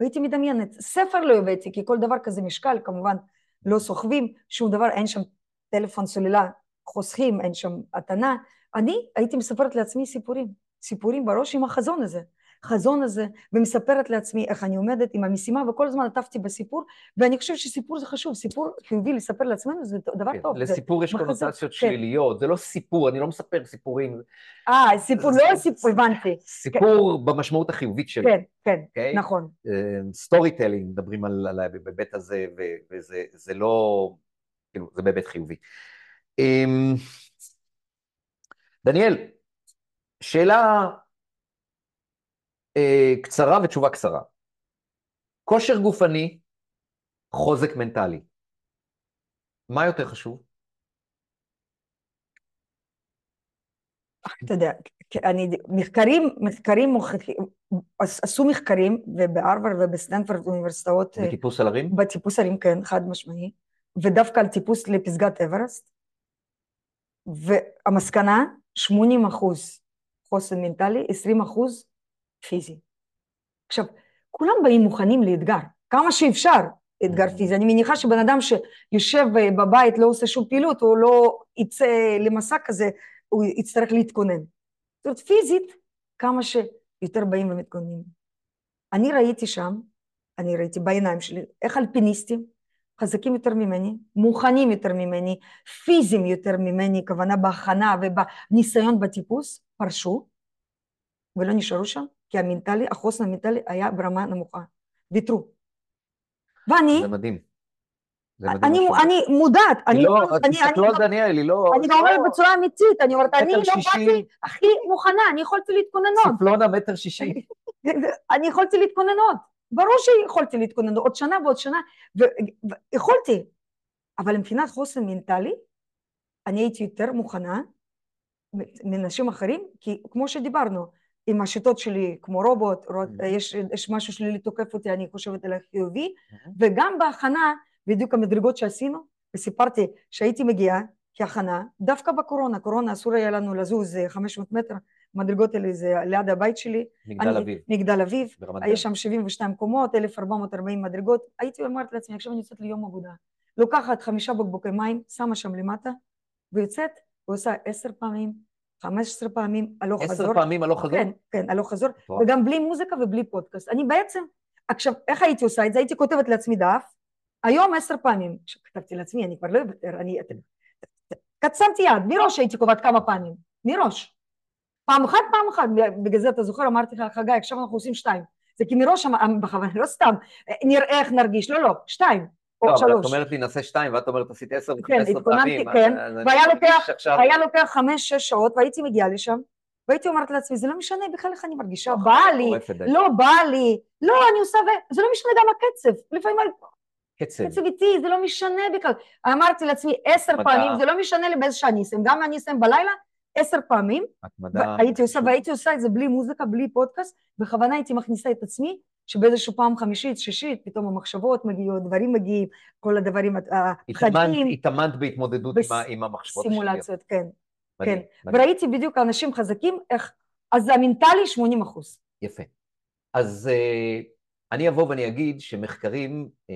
והייתי מדמיינת. ספר לא הבאתי, כי כל דבר כזה משקל, כמובן לא סוחבים, שום דבר, אין שם טלפון סוללה, חוסכים, אין שם התנה. אני הייתי מספרת לעצמי סיפורים, סיפורים בראש עם החזון הזה. חזון הזה, ומספרת לעצמי איך אני עומדת עם המשימה, וכל הזמן עטפתי בסיפור, ואני חושבת שסיפור זה חשוב, סיפור חיובי לספר לעצמנו זה דבר כן, טוב. לסיפור יש קונוטציות כן. שליליות, זה לא סיפור, אני לא מספר סיפורים, אה, סיפור, זה- לא סיפור, הבנתי. סיפור במשמעות החיובית שלו. כן, כן, אוקיי? נכון. storytelling, מדברים על, על בהיבט הזה, ו- וזה זה לא, כאילו, זה בהיבט חיובי. אמ, דניאל, שאלה אה, קצרה ותשובה קצרה. כושר גופני, חוזק מנטלי. מה יותר חשוב? אתה יודע, אני, מחקרים, מחקרים מוכיחים, עש- עשו מחקרים, ובהרווארד ובסטנפורד אוניברסיטאות, אה, בטיפוס על הרים? בטיפוס הרים, כן, חד משמעי, ודווקא על טיפוס לפסגת אברסט, והמסקנה, 80 אחוז חוסן מנטלי, 20 אחוז פיזי. עכשיו, כולם באים מוכנים לאתגר, כמה שאפשר אתגר Mhm. פיזי. אני מניחה שבן אדם שיושב אה, בבית, לא עושה שום פעילות, הוא לא יצא למסע כזה, הוא יצטרך להתכונן. זאת אומרת, פיזית, כמה שיותר באים ומתכוננים. אני ראיתי שם, אני ראיתי בעיניים שלי, איך אלפיניסטים חזקים יותר ממני, מוכנים יותר ממני, פיזיים יותר ממני, כוונה בהכנה ובניסיון בטיפוס, פרשו ולא נשארו שם, כי המנטלי, החוסן המנטלי היה ברמה נמוכה, ויתרו. ואני, זה מדהים. זה מדהים. אני, מודעת, אני, לא, תסתכלו על דניאל, היא לא... אני גם אומרת בצורה אמיתית, אני אומרת, אני לא. באתי הכי מוכנה, אני יכולתי להתכונן עוד. ספלונה מטר שישים. אני יכולתי להתכונן עוד, ברור שיכולתי להתכונן עוד שנה ועוד שנה, ויכולתי, אבל מבחינת חוסן מנטלי, אני הייתי יותר מוכנה מנשים אחרים, כי כמו שדיברנו, עם השיטות שלי כמו רובוט, רו-. יש, יש משהו שלילי תוקף אותי, אני חושבת על החיובי, וגם בהכנה, בדיוק המדרגות שעשינו, וסיפרתי שהייתי מגיעה כהכנה, דווקא בקורונה, קורונה אסור היה לנו לזוז אה, 500 מטר, המדרגות האלה זה ליד הבית שלי, מגדל אני- אביב, מגדל אביב. יש שם 72 קומות, 1440 מדרגות, הייתי אומרת לעצמי, עכשיו אני יוצאת ליום עבודה, לוקחת חמישה בקבוקי מים, שמה שם למטה, ויוצאת, ועושה עשר פעמים, 15 פעמים, הלוך חזור. עשר פעמים הלוך חזור? כן, כן, הלוך חזור. וגם בלי מוזיקה ובלי פודקאסט. אני בעצם, עכשיו, איך הייתי עושה את זה? הייתי כותבת לעצמי דף, היום עשר פעמים, כשכתבתי לעצמי, אני כבר לא אוותר, אני... קצרתי יד, מראש הייתי קובעת כמה פעמים, מראש. פעם אחת, פעם אחת, בגלל זה אתה זוכר, אמרתי לך, חגי, עכשיו אנחנו עושים שתיים. זה כי מראש, אמ- בכוונה, לא סתם, נראה איך נרגיש, לא, לא, שתיים, או לא, אבל את. אומרת לי נעשה שתיים, ואת אומרת עשית עשר כן, ו-15 התכוננתי, פעמים. כן, אז אני והיה לוקח- חמש, שש שעות, והייתי מגיעה לשם, והייתי אומרת לעצמי, זה לא משנה בכלל איך אני מרגישה, לא, בא לי, מטורפת, די. לא בא לי, לא, אני עושה. זה לא משנה גם הקצב, לפעמים קצב. הקצב איתי, זה לא משנה בכלל. אמרתי לעצמי עשר. פעמים, זה לא משנה לי באיזה שעה אני אסיים, גם אני אסיים בלילה, עשר פעמים, התמדה. והייתי עושה. והייתי עושה את זה בלי מוזיקה, בלי פודקאסט, בכוונה הייתי מכניסה את עצמי שבאיזשהו פעם חמישית, שישית, פתאום המחשבות מגיעות, דברים מגיעים, כל הדברים, הפחדים. התאמנת בהתמודדות בס- עם, המחשבות השליליות. סימולציות, כן, מדהים, כן. מדהים. וראיתי בדיוק אנשים חזקים, איך, אז המנטלי 80 אחוז. יפה. אז אה, אני אבוא ואני אגיד שמחקרים אה,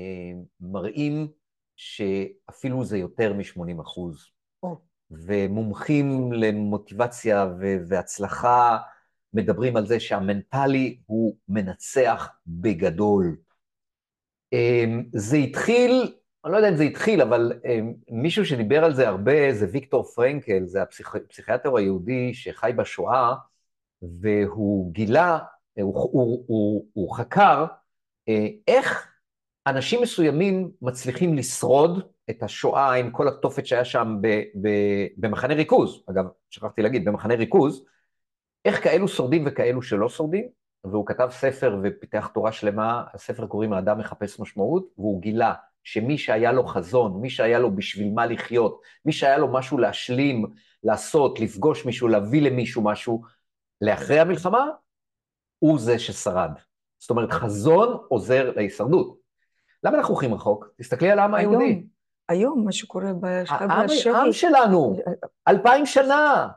מראים שאפילו זה יותר מ-80 אחוז. או. ומומחים למוטיבציה והצלחה מדברים על זה שהמנטלי הוא מנצח בגדול. אה, זה התחיל, אני לא יודע אם זה התחיל, אבל אה, מישהו שדיבר על זה הרבה זה ויקטור פרנקל, זה הפסיכ- הפסיכיאטר היהודי שחי בשואה, והוא גילה, הוא, הוא, הוא, הוא חקר אה, איך אנשים מסוימים מצליחים לשרוד את השואה עם כל התופת שהיה שם ב, ב, במחנה ריכוז, אגב, שכחתי להגיד, במחנה ריכוז, איך כאלו שורדים וכאלו שלא שורדים, והוא כתב ספר ופיתח תורה שלמה, הספר קוראים האדם מחפש משמעות, והוא גילה שמי שהיה לו חזון, מי שהיה לו בשביל מה לחיות, מי שהיה לו משהו להשלים, לעשות, לפגוש מישהו, להביא למישהו משהו, לאחרי המלחמה, הוא זה ששרד. זאת אומרת, חזון עוזר להישרדות. למה אנחנו הולכים רחוק? תסתכלי על העם היהודי. היום, מה שקורה העם בשבי, העם שלנו, אלפיים שנה,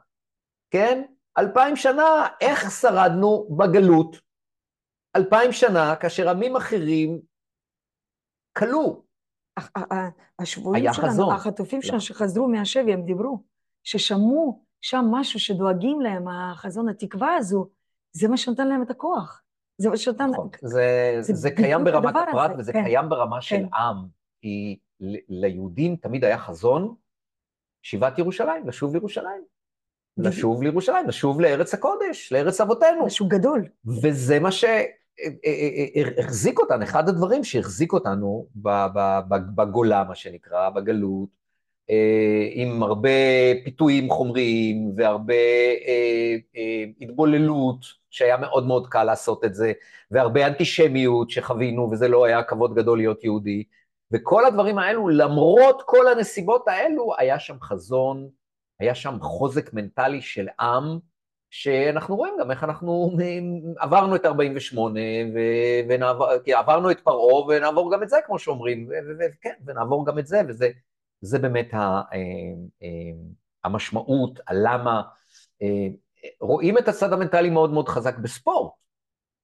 כן? אלפיים שנה, איך שרדנו בגלות? אלפיים שנה, כאשר עמים אחרים כלו. השבויים שלנו, חזון. החטופים שלנו נכון. שחזרו מהשבי, הם דיברו, ששמעו שם משהו שדואגים להם, החזון, התקווה הזו, זה מה שנתן להם את הכוח. זה מה שנתן... נכון. זה, זה זה קיים ברמת הפרט הזה, וזה כן. קיים ברמה של כן. עם. כי ליהודים תמיד היה חזון שיבת ירושלים, לשוב לירושלים. לשוב לירושלים, לשוב לארץ הקודש, לארץ אבותינו. משהו גדול. וזה מה שהחזיק אותנו, אחד הדברים שהחזיק אותנו בגולה, מה שנקרא, בגלות, אה, עם הרבה פיתויים חומריים והרבה אה, אה, התבוללות, שהיה מאוד מאוד קל לעשות את זה, והרבה אנטישמיות שחווינו, וזה לא היה כבוד גדול להיות יהודי. וכל הדברים האלו, למרות כל הנסיבות האלו, היה שם חזון, היה שם חוזק מנטלי של עם, שאנחנו רואים גם איך אנחנו עברנו את 48, ו- ונעבור, עברנו את פרעה, ונעבור גם את זה, כמו שאומרים, וכן, ונעבור גם את זה, וזה זה באמת ה, אה, אה, המשמעות, הלמה. אה, רואים את הצד המנטלי מאוד מאוד חזק בספורט,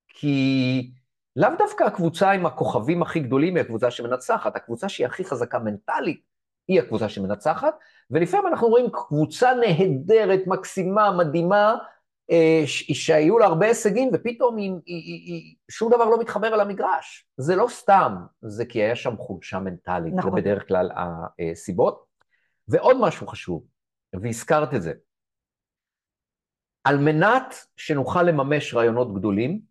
כי לאו דווקא הקבוצה עם הכוכבים הכי גדולים היא הקבוצה שמנצחת, הקבוצה שהיא הכי חזקה מנטלית היא הקבוצה שמנצחת, ולפעמים אנחנו רואים קבוצה נהדרת, מקסימה, מדהימה, אה, שהיו לה הרבה הישגים, ופתאום היא, היא, היא, היא, שום דבר לא מתחבר על המגרש. זה לא סתם, זה כי היה שם חולשה מנטלית, נכון. זה בדרך כלל הסיבות. ועוד משהו חשוב, והזכרת את זה, על מנת שנוכל לממש רעיונות גדולים,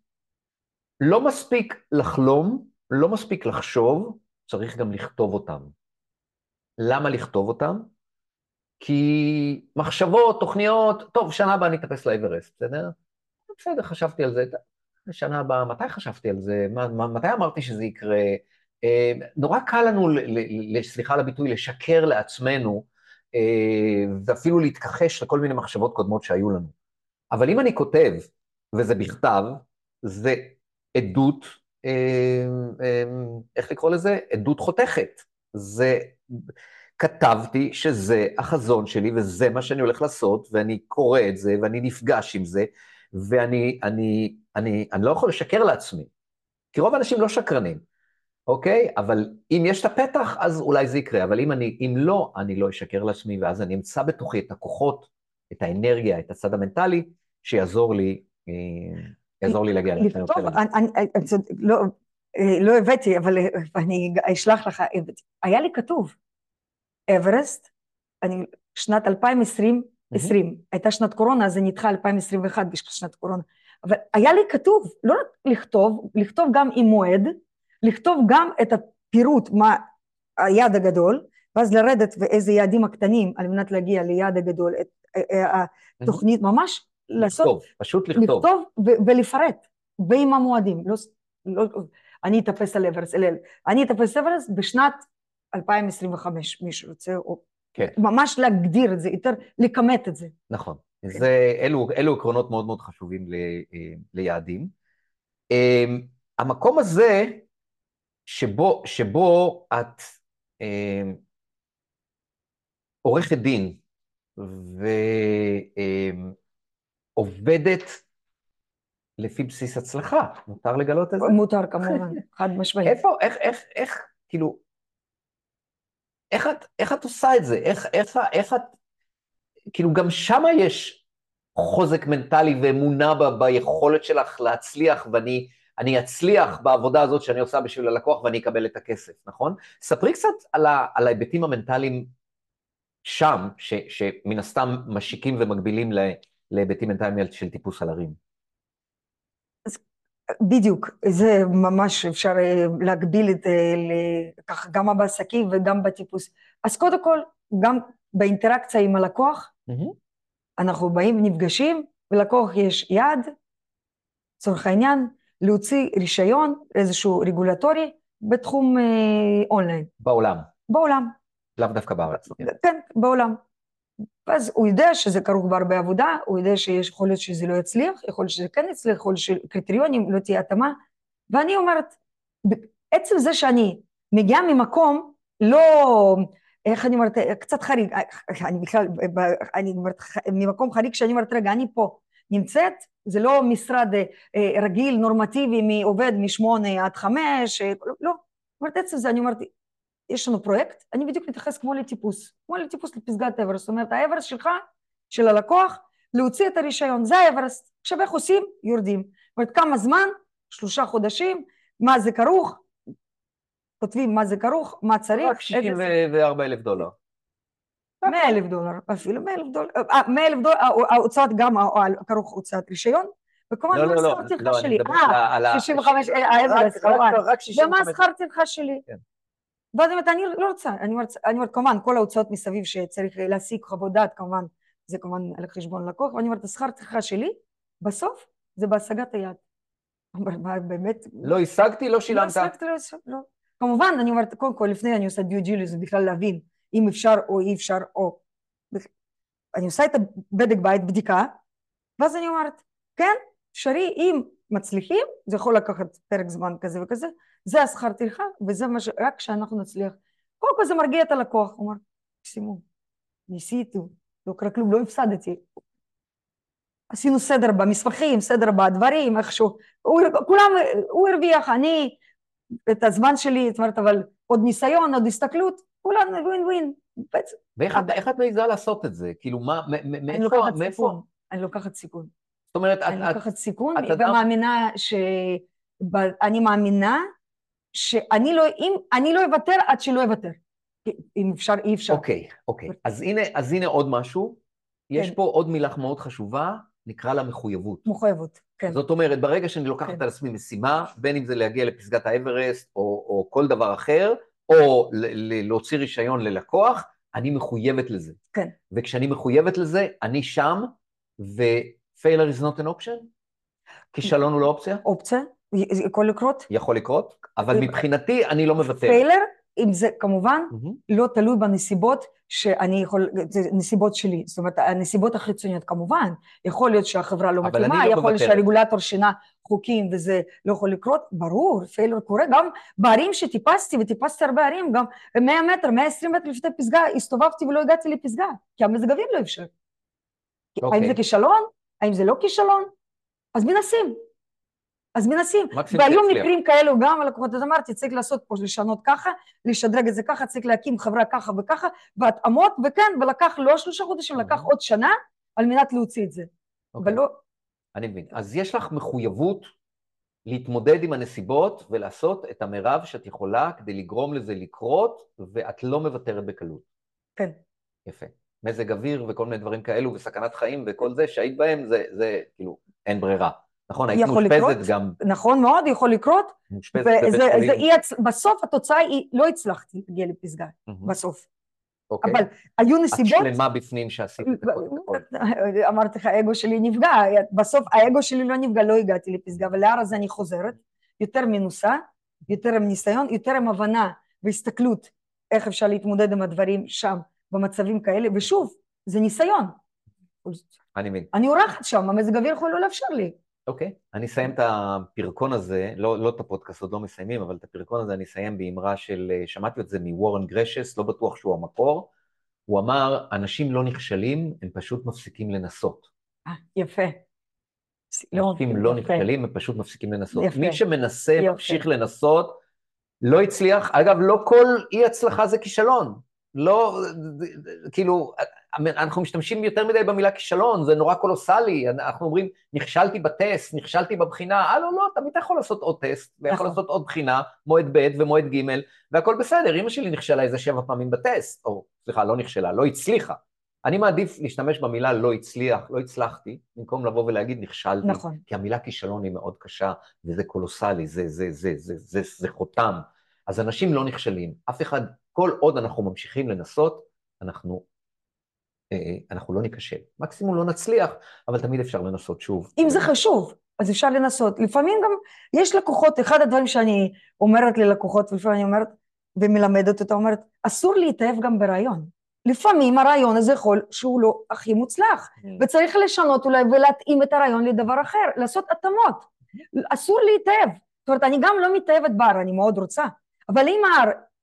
לא מספיק לחלום, לא מספיק לחשוב, צריך גם לכתוב אותם. למה לכתוב אותם? כי מחשבות, תוכניות, טוב, שנה הבאה אני אטפס לאברסט, בסדר? בסדר, חשבתי על זה. שנה הבאה, מתי חשבתי על זה? מה, מה, מתי אמרתי שזה יקרה? אה, נורא קל לנו, ל, ל, ל, סליחה על הביטוי, לשקר לעצמנו, אה, ואפילו להתכחש לכל מיני מחשבות קודמות שהיו לנו. אבל אם אני כותב, וזה בכתב, זה עדות, אה, אה, איך לקרוא לזה? עדות חותכת. זה, כתבתי שזה החזון שלי וזה מה שאני הולך לעשות, ואני קורא את זה, ואני נפגש עם זה, ואני אני, אני, אני לא יכול לשקר לעצמי, כי רוב האנשים לא שקרנים, אוקיי? אבל אם יש את הפתח, אז אולי זה יקרה, אבל אם, אני, אם לא, אני לא אשקר לעצמי, ואז אני אמצא בתוכי את הכוחות, את האנרגיה, את הצד המנטלי, שיעזור לי, אה, יעזור לי להגיע שלנו. אני- אני- אני לא, לא הבאתי, אבל אה, אני אשלח לך, הבאתי. היה לי כתוב, אברסט, אני, שנת 2020, 20, הייתה שנת קורונה, אז זה נדחה 2021 בשביל שנת קורונה, אבל היה לי כתוב, לא רק לכתוב, לכתוב גם עם מועד, לכתוב גם את הפירוט, מה היעד הגדול, ואז לרדת ואיזה יעדים הקטנים על מנת להגיע ליעד הגדול, את אה, אה, התוכנית, ממש לעשות לכתוב, פשוט לכתוב. לכתוב ולפרט, ועם המועדים. לא, לא, אני אטפס על אברסט, אלא אני אטפס אברסט בשנת 2025, מי שרוצה, או כן. ממש להגדיר את זה, יותר לכמת את זה. נכון. זה, אלו, אלו עקרונות מאוד מאוד חשובים ל, אה, ליעדים. אמ, המקום הזה, שבו, שבו את אה, עורכת דין ועובדת לפי בסיס הצלחה, מותר לגלות את זה? מותר כמובן, חד משמעית. איפה, איך, איך, איך, כאילו, איך את, איך את עושה את זה? איך, איך, איך את, כאילו, גם שם יש חוזק מנטלי ואמונה ב, ביכולת שלך להצליח, ואני אני אצליח בעבודה הזאת שאני עושה בשביל הלקוח ואני אקבל את הכסף, נכון? ספרי קצת על, ה, על ההיבטים המנטליים שם, ש, שמן הסתם משיקים ומגבילים להיבטים מנטליים של טיפוס על הרים. בדיוק, זה ממש אפשר אה, להגביל את זה ככה גם בעסקים וגם בטיפוס. אז קודם כל, גם באינטראקציה עם הלקוח, mm-hmm. אנחנו באים ונפגשים, ולקוח יש יעד, לצורך העניין, להוציא רישיון, איזשהו רגולטורי, בתחום אה, אונליין. בעולם. בעולם. לאו דווקא בארץ. כן, בעולם. ואז הוא יודע שזה כרוך בהרבה עבודה, הוא יודע שיכול להיות שזה לא יצליח, יכול להיות שזה כן יצליח, יכול להיות שקריטריונים לא תהיה התאמה, ואני אומרת, עצם זה שאני מגיעה ממקום לא, איך אני אומרת, קצת חריג, אני בכלל, אני אומרת, ממקום חריג שאני אומרת, רגע, אני פה נמצאת, זה לא משרד אה, רגיל, נורמטיבי, מעובד משמונה עד חמש, אה, לא, אומרת, עצם זה, אני אומרת, יש לנו פרויקט, אני בדיוק מתייחס כמו לטיפוס, כמו לטיפוס לפסגת אברסט, זאת אומרת האברסט שלך, של הלקוח, להוציא את הרישיון, זה האברסט, עכשיו איך עושים? יורדים, זאת אומרת כמה זמן? שלושה חודשים, מה זה כרוך? כותבים מה זה כרוך, מה צריך. רק 64 אלף דולר. 100 אלף דולר, אפילו 100 אלף דולר, 100 אלף דולר, ההוצאות גם כרוך הוצאת רישיון, וכמובן לא, לא, לא, טרחה לא, שלי? אה, ה- 65, האברסט, כמובן. רק 65. ומה השכר טרחה שלי? ואז אומרת, אני לא רוצה, אני אומרת, אני אומרת, כמובן, כל ההוצאות מסביב שצריך להשיג חוות דעת, כמובן, זה כמובן על חשבון לקוח, ואני אומרת, השכר טרחה שלי, בסוף, זה בהשגת היעד. באמת... לא השגתי, לא לא שילמת. השגתי, לא השגתי, לא. כמובן, אני אומרת, קודם כל, לפני אני עושה דיו ג'יליוס, בכלל להבין אם אפשר או אי אפשר, או... אני עושה את הבדק בית, בדיקה, ואז אני אומרת, כן, אפשרי, אם מצליחים, זה יכול לקחת פרק זמן כזה וכזה, זה השכר טרחה, וזה מה ש... רק כשאנחנו נצליח. קודם כל זה מרגיע את הלקוח, הוא אומר, מקסימום, ניסיתי, לא קרה כלום, לא הפסדתי. עשינו סדר במסמכים, סדר בדברים, איכשהו, הוא, כולם, הוא הרוויח, אני, את הזמן שלי, זאת אומרת, אבל עוד ניסיון, עוד הסתכלות, כולנו ווין ווין. ואיך את- את מעיזה לעשות את זה? כאילו, מה, מ- מ- אני מאיפה, מאיפה? אני לוקחת סיכון. זאת אומרת, את, אני לוקחת סיכון, ומאמינה ש... אני מאמינה שאני לא, אם, אני לא אוותר עד שלא אוותר. אם אפשר, אי אפשר. אוקיי, אוקיי. אז הנה, אז הנה עוד משהו. יש כן. פה עוד מילה מאוד חשובה, נקרא לה מחויבות. מחויבות, כן. זאת אומרת, ברגע שאני לוקחת כן. על עצמי משימה, בין אם זה להגיע לפסגת האברסט או, או כל דבר אחר, או להוציא רישיון ללקוח, אני מחויבת לזה. כן. וכשאני מחויבת לזה, אני שם, ו-failure is not an option? כישלון הוא לא אופציה? אופציה, יכול לקרות. יכול לקרות, אבל מבחינתי אני לא מוותר. פיילר, אם זה כמובן מהמם. לא תלוי בנסיבות שאני יכול, זה נסיבות שלי, זאת אומרת הנסיבות החיצוניות כמובן, יכול להיות שהחברה לא מתאימה, לא יכול להיות. שהרגולטור שינה חוקים וזה לא יכול לקרות, ברור, פיילר קורה, גם בערים שטיפסתי, וטיפסתי הרבה ערים, גם 100 מטר, 120 מטר לפני פסגה, הסתובבתי ולא הגעתי לפסגה, כי המזג אוויר לא אפשר. אוקיי. האם זה כישלון? האם זה לא כישלון? אז מנסים. אז מנסים. והיו. מקרים כאלו גם לקוחות, אז אמרתי, צריך לעשות פה, לשנות ככה, לשדרג את זה ככה, צריך להקים חברה ככה וככה, והתאמות, וכן, ולקח לא שלושה חודשים, לקח עוד שנה על מנת להוציא את זה. אוקיי. אבל לא, אני מבין. אז יש לך מחויבות להתמודד עם הנסיבות ולעשות את המרב שאת יכולה כדי לגרום לזה לקרות, ואת לא מוותרת בקלות. כן. יפה. מזג אוויר וכל מיני דברים כאלו, וסכנת חיים וכל זה שהיית בהם, זה, זה כאילו, אין ברירה. נכון, היית מאושפזת לקרות. גם, נכון מאוד, יכול לקרות, מאושפזת בבית חולים. זה. בסוף התוצאה היא, לא הצלחתי להגיע לפסגה, מהמם. בסוף. אוקיי. אבל היו את נסיבות, שלמה בפנים שעשית את. הכל. אמרתי לך, האגו שלי נפגע, בסוף האגו שלי לא נפגע, לא הגעתי לפסגה, ולהר הזה אני חוזרת, יותר מנוסה, יותר עם ניסיון, יותר עם הבנה והסתכלות איך אפשר להתמודד עם הדברים שם, במצבים כאלה, ושוב, זה ניסיון. אני מבין. אני אורחת שם, המזג אוויר יכול לא לאפשר לי. אוקיי, אני אסיים את הפרקון הזה, לא, לא את הפודקאסט, עוד לא מסיימים, אבל את הפרקון הזה אני אסיים באמרה של, אה, שמעתי את זה מוורן גרשס, לא בטוח שהוא המקור, הוא אמר, אנשים לא נכשלים, הם פשוט מפסיקים לנסות. אה, יפה. אנשים לא. נכשלים, הם פשוט מפסיקים לנסות. יפה. מי שמנסה, יפה. ממשיך לנסות, לא הצליח. אגב, לא כל אי הצלחה זה כישלון. לא, כאילו, אנחנו משתמשים יותר מדי במילה כישלון, זה נורא קולוסלי, אנחנו אומרים, נכשלתי בטסט, נכשלתי בבחינה, אה, לא, לא, תמיד אתה יכול לעשות עוד טסט, ויכול נכון. לעשות עוד בחינה, מועד ב' ומועד ג', והכל בסדר, אמא שלי נכשלה איזה שבע פעמים בטסט, או סליחה, לא נכשלה, לא הצליחה. אני מעדיף להשתמש במילה לא הצליח, לא הצלחתי, במקום לבוא ולהגיד נכשלתי, נכון. כי המילה כישלון היא מאוד קשה, וזה קולוסלי, זה, זה, זה, זה, זה, זה, זה חותם. אז אנשים לא נכשלים, אף אחד, כל עוד אנחנו ממשיכים לנסות, אנחנו, אנחנו לא ניכשל. מקסימום לא נצליח, אבל תמיד אפשר לנסות שוב. אם זה חשוב, אז אפשר לנסות. לפעמים גם יש לקוחות, אחד הדברים שאני אומרת ללקוחות, ולפעמים אני אומרת, ומלמדת אותה, אומרת, אסור להתאהב גם ברעיון. לפעמים הרעיון הזה יכול שהוא לא הכי מוצלח, וצריך לשנות אולי ולהתאים את הרעיון לדבר אחר, לעשות התאמות. אסור להתאהב. זאת אומרת, אני גם לא מתאהבת בהר, אני מאוד רוצה, אבל אם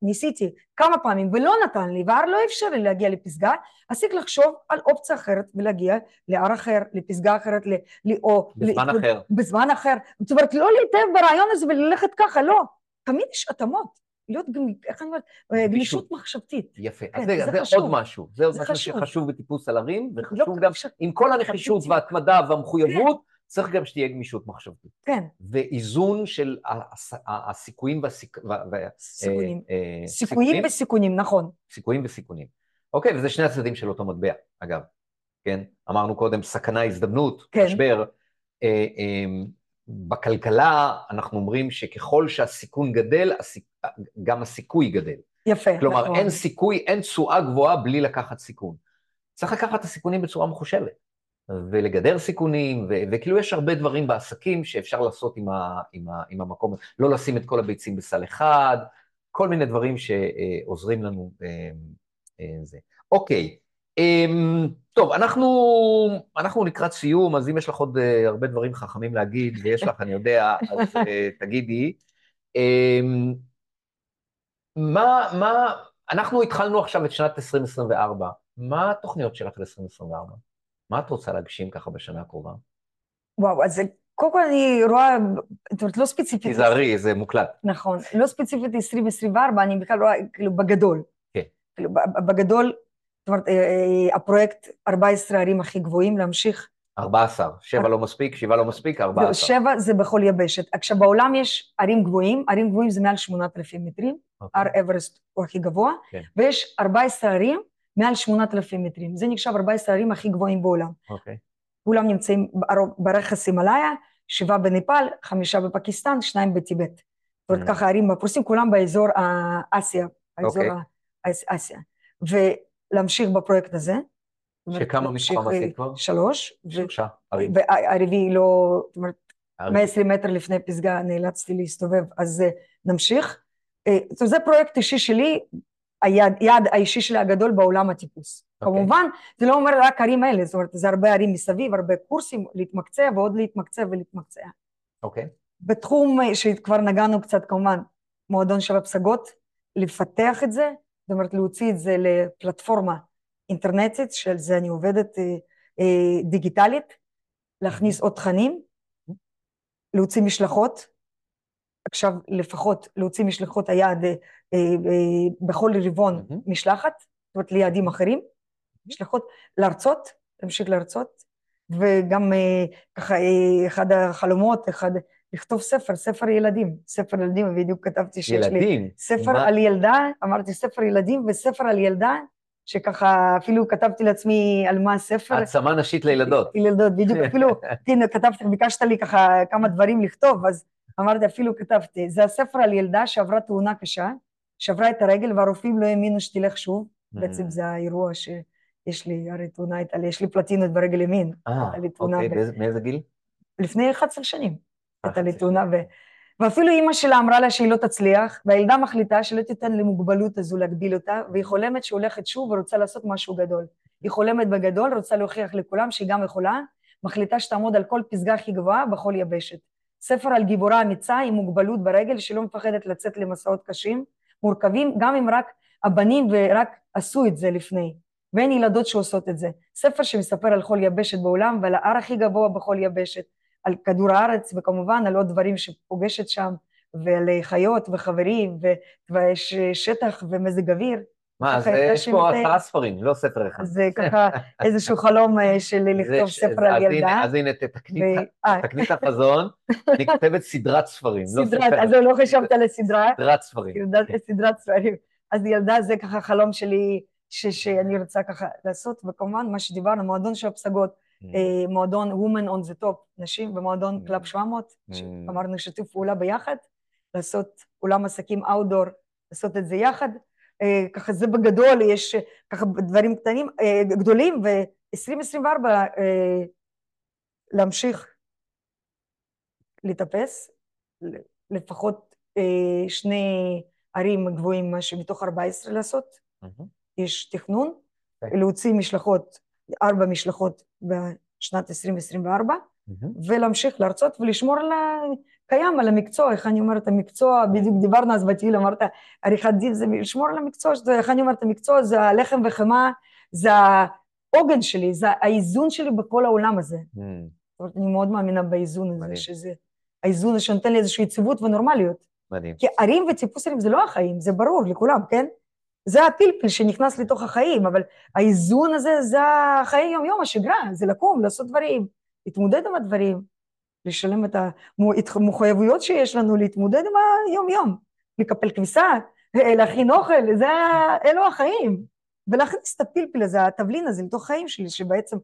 ניסיתי כמה פעמים ולא נתן לי, וההר לא אפשר לי להגיע לפסגה, אז צריך לחשוב על אופציה אחרת ולהגיע להר אחר, לפסגה אחרת, ל, ל, או... בזמן ל, אחר. בזמן אחר. זאת אומרת, לא להתאהב ברעיון הזה וללכת ככה, לא. תמיד יש התאמות. להיות, גמ- איך אני אומרת, אה, גמישות מחשבתית. יפה. כן, אז רגע, זה זה חשוב. עוד משהו. זה עוד זה משהו חשוב. שחשוב בטיפוס על הרים, לא וחשוב גם, אפשר- עם כל הנחישות. וההתמדה והמחויבות, צריך גם שתהיה גמישות מחשבתית. כן, ואיזון של הסיכויים והסיכ... ו- סיכונים. אה, אה, סיכויים וסיכונים, נכון. סיכויים וסיכונים. אוקיי, וזה שני הצדדים של אותו מטבע, אגב. כן? אמרנו קודם, סכנה, הזדמנות, כן. משבר. אה, אה, בכלכלה אנחנו אומרים שככל שהסיכון גדל, הסיכ... גם הסיכוי גדל. יפה. כלומר, נכון. אין סיכוי, אין תשואה גבוהה בלי לקחת סיכון. צריך לקחת את הסיכונים בצורה מחושבת, ולגדר סיכונים, ו- וכאילו יש הרבה דברים בעסקים שאפשר לעשות עם, ה- עם, ה- עם המקום, לא לשים את כל הביצים בסל אחד, כל מיני דברים שעוזרים לנו אה, אה, זה. אוקיי, אמ, טוב, אנחנו, אנחנו לקראת סיום, אז אם יש לך עוד אה, הרבה דברים חכמים להגיד, ויש לך, אני יודע, אז תגידי. אמ, מה, מה, אנחנו התחלנו עכשיו את שנת 2024, מה התוכניות שלך ל-2024? מה את רוצה להגשים ככה בשנה הקרובה? וואו, אז קודם כל אני רואה, זאת אומרת, לא ספציפית. תיזהרי, זה מוקלט. נכון, לא ספציפית 2024, אני בכלל רואה, כאילו, בגדול. כן. כאילו, בגדול, זאת אומרת, אה, אה, הפרויקט 14 הערים הכי גבוהים, להמשיך. 14, שבע לא מספיק, שבעה לא מספיק, 14. זהו, שבע זה בכל יבשת. עכשיו, בעולם יש ערים גבוהים, ערים גבוהים זה מעל 8,000 מטרים, אוקיי. הר אברסט הוא הכי גבוה, כן. ויש 14 ערים מעל 8,000 מטרים. זה נחשב 14 הערים הכי גבוהים בעולם. אוקיי. כולם נמצאים ברכס הימאליה, שבעה בנפאל, חמישה בפקיסטן, שניים בטיבט. זאת אומרת, Mm. ככה ערים פרוסים, כולם באזור האסיה, האזור אוקיי. ה- אסיה. ולהמשיך בפרויקט הזה. אומרת, שכמה מתחם עשית אה, כבר? שלוש. שלושה ערים. והרביעי לא, זאת אומרת, ערים. 120 מטר לפני פסגה נאלצתי להסתובב, אז אה, נמשיך. אה, אומרת, זה פרויקט אישי שלי, היעד היעד האישי שלי הגדול בעולם הטיפוס. אוקיי. כמובן, זה לא אומר רק ערים האלה, זאת אומרת, זה הרבה ערים מסביב, הרבה קורסים, להתמקצע ועוד להתמקצע ולהתמקצע. אוקיי. בתחום אה, שכבר נגענו קצת, כמובן, מועדון שבע פסגות, לפתח את זה, זאת אומרת, להוציא את זה לפלטפורמה אינטרנטית, של זה אני עובדת אה, אה, דיגיטלית, להכניס עוד תכנים, להוציא משלחות, עכשיו לפחות להוציא משלחות היעד אה, אה, אה, בכל רבעון מהמם. משלחת, זאת אומרת ליעדים אחרים, משלחות להרצות, להמשיך להרצות, וגם אה, ככה אה, אחד החלומות, אחד, לכתוב ספר, ספר ילדים, ספר ילדים, בדיוק כתבתי שיש לי ילדים. ספר מה- על ילדה, אמרתי ספר ילדים וספר על ילדה, שככה אפילו כתבתי לעצמי על מה הספר. העצמה נשית לילדות. ילדות, בדיוק, אפילו, הנה, כתבתי, ביקשת לי ככה כמה דברים לכתוב, אז אמרתי, אפילו כתבתי, זה הספר על ילדה שעברה תאונה קשה, שברה את הרגל והרופאים לא האמינו שתלך שוב, בעצם זה האירוע שיש לי, הרי תאונה הייתה לי, יש לי פלטינות ברגל ימין, אה, אוקיי, מאיזה גיל? לפני 11 שנים, הייתה לי 11 תאונה. ואפילו אימא שלה אמרה לה שהיא לא תצליח, והילדה מחליטה שלא תיתן למוגבלות הזו להגביל אותה, והיא חולמת שהיא הולכת שוב ורוצה לעשות משהו גדול. היא חולמת בגדול, רוצה להוכיח לכולם שהיא גם יכולה, מחליטה שתעמוד על כל פסגה הכי גבוהה בכל יבשת. ספר על גיבורה אמיצה עם מוגבלות ברגל שלא מפחדת לצאת למסעות קשים, מורכבים גם אם רק הבנים ורק עשו את זה לפני, ואין ילדות שעושות את זה. ספר שמספר על כל יבשת בעולם ועל ההר הכי גבוה בכל יבשת, על כדור הארץ וכמובן על עוד דברים שפוגשת שם, ועל חיות וחברים ושטח ומזג אוויר. מה, אז יש פה עשרה ספרים, לא ספר אחד. זה ככה איזשהו חלום אה, שלי לכתוב ספר על ילדה. אז הנה, תקני את החזון, אני כותבת סדרת ספרים, לא ספר. סדרת, אז לא חשבת על הסדרה? סדרת ספרים. סדרת ספרים. אז ילדה זה ככה חלום שלי, שאני רוצה ככה לעשות, וכמובן מה שדיברנו, מועדון של הפסגות, mm. אה, מועדון Women on the Top, נשים במועדון club mm. 700, אמרנו שיתוף פעולה ביחד, לעשות אולם עסקים אאוטדור, לעשות את זה יחד. אה, ככה זה בגדול, יש אה, ככה דברים קטנים, אה, גדולים, ו-2024 להמשיך לטפס, לפחות שני ערים גבוהים מתוך 14 לעשות, mm-hmm. יש תכנון, okay. אוקיי. להוציא משלחות, ארבע משלחות בשנת 2024, mm-hmm. ולהמשיך להרצות ולשמור על קיים על המקצוע, איך אני אומרת, המקצוע, בדיוק דיברנו אז בטיול, אמרת, עריכת דין זה לשמור על המקצוע, שזה, איך אני אומרת, המקצוע זה הלחם וחמאה, זה העוגן שלי, זה האיזון שלי בכל העולם הזה. Mm. זאת אומרת, אני מאוד מאמינה באיזון הזה, מדהים. שזה האיזון הזה שנותן לי איזושהי יציבות ונורמליות. מדהים. כי ערים וטיפוסים זה לא החיים, זה ברור לכולם, כן? זה הפלפל שנכנס לתוך החיים, אבל האיזון הזה זה החיי יום-יום, השגרה, זה לקום, לעשות דברים, להתמודד עם הדברים. לשלם את המחויבויות שיש לנו, להתמודד עם היום-יום, לקפל כביסה, להכין אוכל, זה, אלו החיים. ולהכניס את הפלפל הזה, התבלין הזה לתוך החיים שלי, שבעצם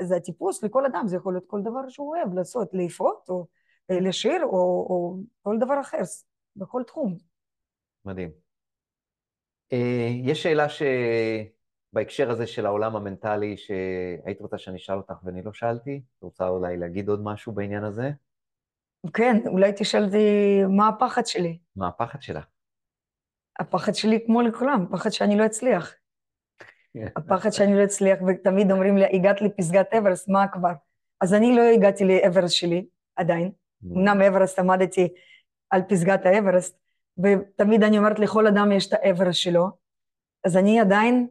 זה הטיפוס לכל אדם, זה יכול להיות כל דבר שהוא אוהב לעשות, לפרוט או לשיר או, או כל דבר אחר, בכל תחום. מדהים. אה, יש שאלה ש... בהקשר הזה של העולם המנטלי, שהיית רוצה שאני אשאל אותך ואני לא שאלתי? את רוצה אולי להגיד עוד משהו בעניין הזה? כן, אולי תשאל אותי מה הפחד שלי. מה הפחד שלך? הפחד שלי כמו לכולם, פחד שאני לא אצליח. הפחד שאני לא אצליח, ותמיד אומרים לי, הגעת לפסגת אברסט, מה כבר? אז אני לא הגעתי לאברסט שלי, עדיין. Mm. אמנם אברסט עמדתי על פסגת האברסט, ותמיד אני אומרת, לכל אדם יש את האברסט שלו, אז אני עדיין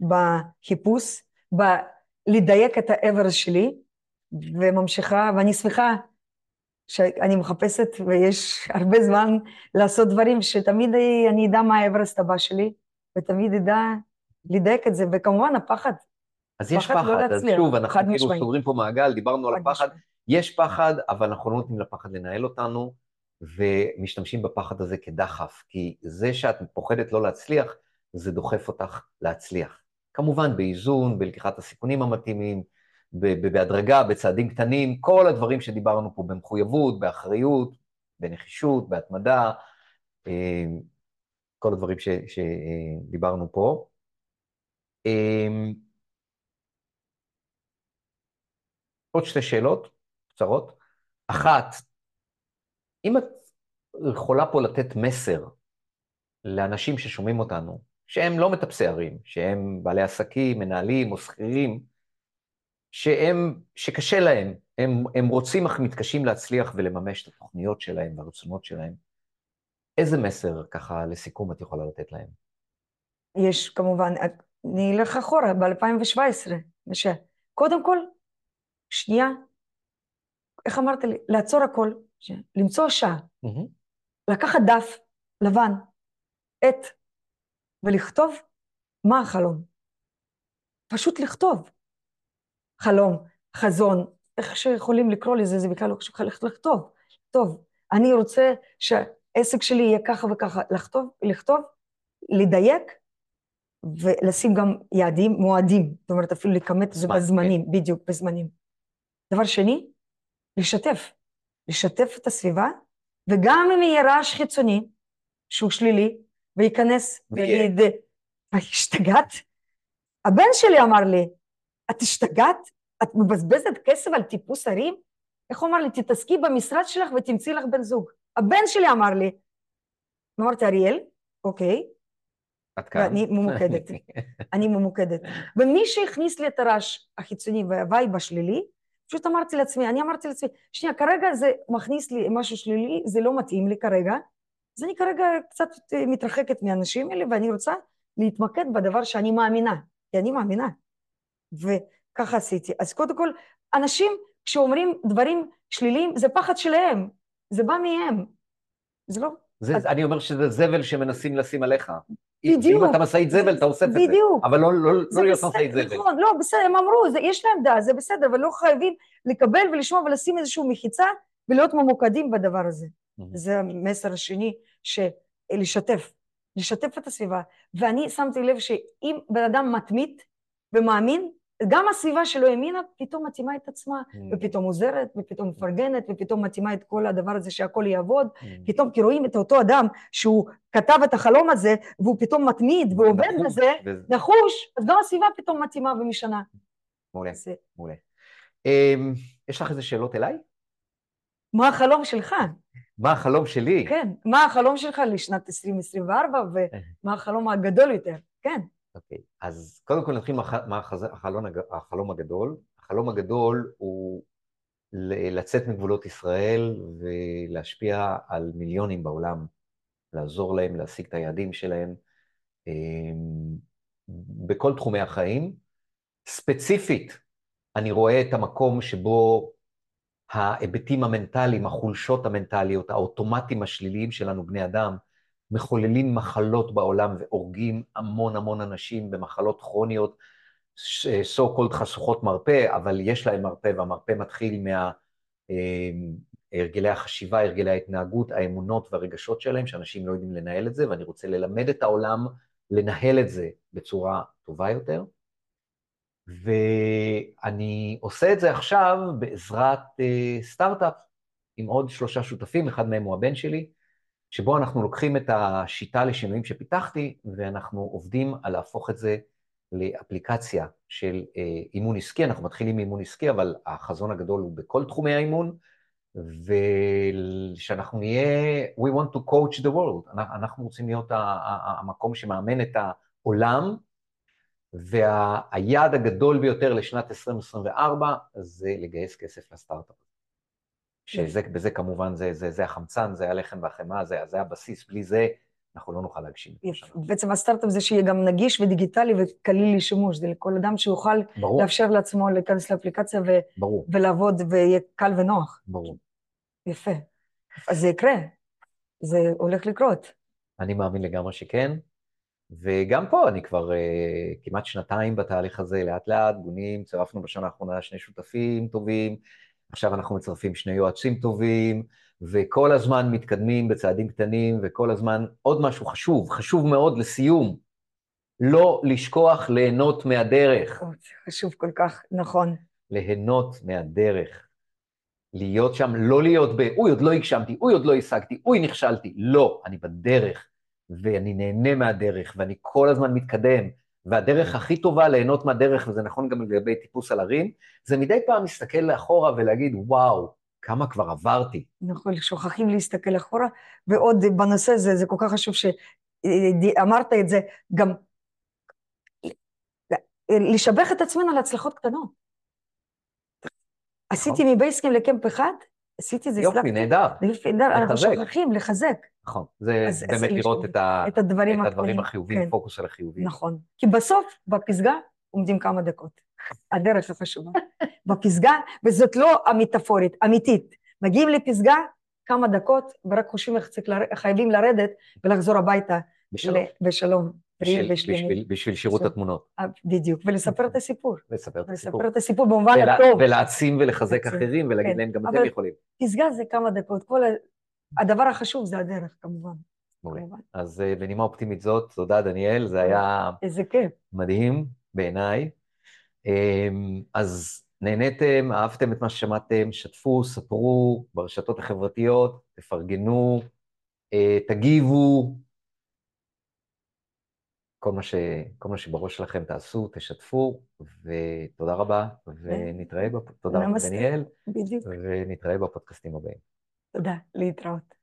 בחיפוש, בלדייק את העבר שלי, וממשיכה, ואני שמחה שאני מחפשת, ויש הרבה זמן לעשות דברים שתמיד אני אדע מה האברסט הבא שלי, ותמיד אדע לדייק את זה, וכמובן הפחד. אז יש פחד, לא אז שוב, אנחנו כאילו משמעי. סוגרים פה מעגל, דיברנו על הפחד, משמעי. יש פחד, אבל אנחנו לא נותנים לפחד לנהל אותנו, ומשתמשים בפחד הזה כדחף, כי זה שאת פוחדת לא להצליח, זה דוחף אותך להצליח. כמובן באיזון, בלקיחת הסיכונים המתאימים, בהדרגה, בצעדים קטנים, כל הדברים שדיברנו פה במחויבות, באחריות, בנחישות, בהתמדה, אה, כל הדברים שדיברנו פה. אה, עוד שתי שאלות קצרות. אחת, אם את יכולה פה לתת מסר לאנשים ששומעים אותנו, שהם לא מטפסי ערים, שהם בעלי עסקים, מנהלים או שכירים, שהם, שקשה להם, הם, הם רוצים אך מתקשים להצליח ולממש את התוכניות שלהם והרצונות שלהם. איזה מסר ככה לסיכום את יכולה לתת להם? יש כמובן, אני אלך אחורה, ב-2017, קודם כל, שנייה, איך אמרת לי? לעצור הכל, למצוא שעה, mm-hmm. לקחת דף לבן, עט, ולכתוב מה החלום. פשוט לכתוב. חלום, חזון, איך שיכולים לקרוא לזה, זה בכלל לא קשור, לכתוב, לכתוב. אני רוצה שהעסק שלי יהיה ככה וככה, לכתוב, לכתוב, לדייק, ולשים גם יעדים, מועדים, זאת אומרת אפילו לכמת את זה בזמנים, כן. בדיוק, בזמנים. דבר שני, לשתף, לשתף את הסביבה, וגם אם יהיה רעש חיצוני, שהוא שלילי, וייכנס ויגיד, השתגעת? הבן שלי אמר לי, את השתגעת? את מבזבזת כסף על טיפוס הרים? איך הוא אמר לי, תתעסקי במשרד שלך ותמצאי לך בן זוג. הבן שלי אמר לי. אמרתי, אריאל, אוקיי. את כאן. ואני ממוקדת. אני ממוקדת. ומי שהכניס לי את הרעש החיצוני והווייב השלילי, פשוט אמרתי לעצמי, אני אמרתי לעצמי, שנייה, כרגע זה מכניס לי משהו שלילי, זה לא מתאים לי כרגע, אז אני כרגע קצת אה, מתרחקת מהאנשים האלה, ואני רוצה להתמקד בדבר שאני מאמינה, כי אני מאמינה. וככה עשיתי. אז קודם כל, אנשים כשאומרים דברים שליליים, זה פחד שלהם, זה בא מהם. זה לא... זה, אז- אני אומר שזה זבל שמנסים לשים עליך. בדיוק. אם אתה משאית זבל, אתה אוסף את זה. בדיוק. אבל לא, לא, לא להיות משאית זבל. נכון, לא, בסדר, הם אמרו, זה, יש להם דעה, זה בסדר, אבל לא חייבים לקבל ולשמוע ולשים איזושהי מחיצה ולהיות ממוקדים בדבר הזה. מהמם. זה המסר השני, לשתף, לשתף את הסביבה. ואני שמתי לב שאם בן אדם מתמיד ומאמין, גם הסביבה שלו האמינה, פתאום מתאימה את עצמה, ופתאום עוזרת, ופתאום מפרגנת, ופתאום מתאימה את כל הדבר הזה שהכל יעבוד. פתאום כי רואים את אותו אדם שהוא כתב את החלום הזה, והוא פתאום מתמיד ועובד נחוש, בזה, נחוש, אז גם הסביבה פתאום מתאימה ומשנה. מעולה, זה- מעולה. אמ, יש לך איזה שאלות אליי? מה החלום שלך? מה החלום שלי? כן, מה החלום שלך לשנת 2024, ומה החלום הגדול יותר? כן. אוקיי, אז קודם כל נתחיל מהח- מהחז- החלון הג- החלום הגדול. החלום הגדול הוא לצאת מגבולות ישראל ולהשפיע על מיליונים בעולם, לעזור להם להשיג את היעדים שלהם אמ, בכל תחומי החיים. ספציפית, אני רואה את המקום שבו ההיבטים המנטליים, החולשות המנטליות, האוטומטים השליליים שלנו, בני אדם, מחוללים מחלות בעולם והורגים המון המון אנשים במחלות כרוניות, so called חשוכות מרפא, אבל יש להם מרפא, והמרפא מתחיל מה... אמ, החשיבה, הרגלי ההתנהגות, האמונות והרגשות שלהם, שאנשים לא יודעים לנהל את זה, ואני רוצה ללמד את העולם לנהל את זה בצורה טובה יותר. ואני עושה את זה עכשיו בעזרת אה, סטארט-אפ עם עוד שלושה שותפים, אחד מהם הוא הבן שלי, שבו אנחנו לוקחים את השיטה לשינויים שפיתחתי, ואנחנו עובדים על להפוך את זה לאפליקציה של אה, אימון עסקי. אנחנו מתחילים מאימון עסקי, אבל החזון הגדול הוא בכל תחומי האימון, ושאנחנו נהיה, we want to coach the world. אנחנו- רוצים להיות המקום שמאמן את העולם, והיעד הגדול ביותר לשנת 2024 זה לגייס כסף לסטארט-אפ. שזה, בזה כמובן, זה, זה, זה החמצן, זה הלחם והחמאה, זה, זה הבסיס, בלי זה אנחנו לא נוכל להגשים. בעצם הסטארט-אפ זה שיהיה גם נגיש ודיגיטלי וקליל לשימוש, זה לכל אדם שיוכל ברור, לאפשר לעצמו להיכנס לאפליקציה ו- ברור, ולעבוד ויהיה קל ונוח. ברור. יפה. אז זה יקרה, זה הולך לקרות. אני מאמין לגמרי שכן, וגם פה אני כבר uh, כמעט שנתיים בתהליך הזה, לאט לאט, בונים, צירפנו בשנה האחרונה שני שותפים טובים, עכשיו אנחנו מצרפים שני יועצים טובים, וכל הזמן מתקדמים בצעדים קטנים, וכל הזמן עוד משהו חשוב, חשוב מאוד לסיום, לא לשכוח ליהנות מהדרך, חשוב כל כך, נכון. ליהנות מהדרך. להיות שם, לא להיות ב, אוי, עוד לא הגשמתי, אוי, עוד לא השגתי, אוי, נכשלתי. לא, אני בדרך, ואני נהנה מהדרך, ואני כל הזמן מתקדם. והדרך הכי טובה ליהנות מהדרך, וזה נכון גם לגבי טיפוס על הרים, זה מדי פעם להסתכל לאחורה ולהגיד, וואו, כמה כבר עברתי. נכון, שוכחים להסתכל אחורה, ועוד בנושא הזה, זה כל כך חשוב שאמרת את זה, גם לשבח את עצמנו על הצלחות קטנות. עשיתי מבייסקים לקמפ אחד, עשיתי את זה, יופי. נהדר. יופי, נהדר, אנחנו. שוכחים לחזק נכון, זה באמת לראות את, הדברים. החיוביים, כן, פוקוס על החיוביים. נכון. כי בסוף, בפסגה, עומדים כמה דקות. הדרך החשובה. בפסגה, וזאת לא המטאפורית, אמיתית. מגיעים לפסגה, כמה דקות, ורק חושבים איך. חייבים לרדת ולחזור הביתה בשלום. בשלום, בשביל. בשביל, בשביל שירות התמונות, אה, בדיוק, ולספר את הסיפור. לספר את הסיפור. ולספר את הסיפור במובן ולה- הטוב. ולהעצים ולחזק אחרים ולהגיד כן. להם, גם אבל- אתם יכולים. פסגה זה כמה דקות. כל ה... הדבר החשוב זה הדרך, כמובן. מעולה. כמובן. אז אה, בנימה אופטימית זאת, תודה דניאל, זה היה איזה כיף. מדהים בעיניי. אמ, אז נהניתם, אהבתם את מה ששמעתם, שתפו, ספרו ברשתות החברתיות, תפרגנו, אה, תגיבו. כל מה, ש... כל מה שבראש שלכם תעשו, תשתפו, ותודה רבה, ונתראה, בפ... תודה רבה. דניאל, בדיוק. ונתראה בפודקאסטים הבאים. תודה, להתראות.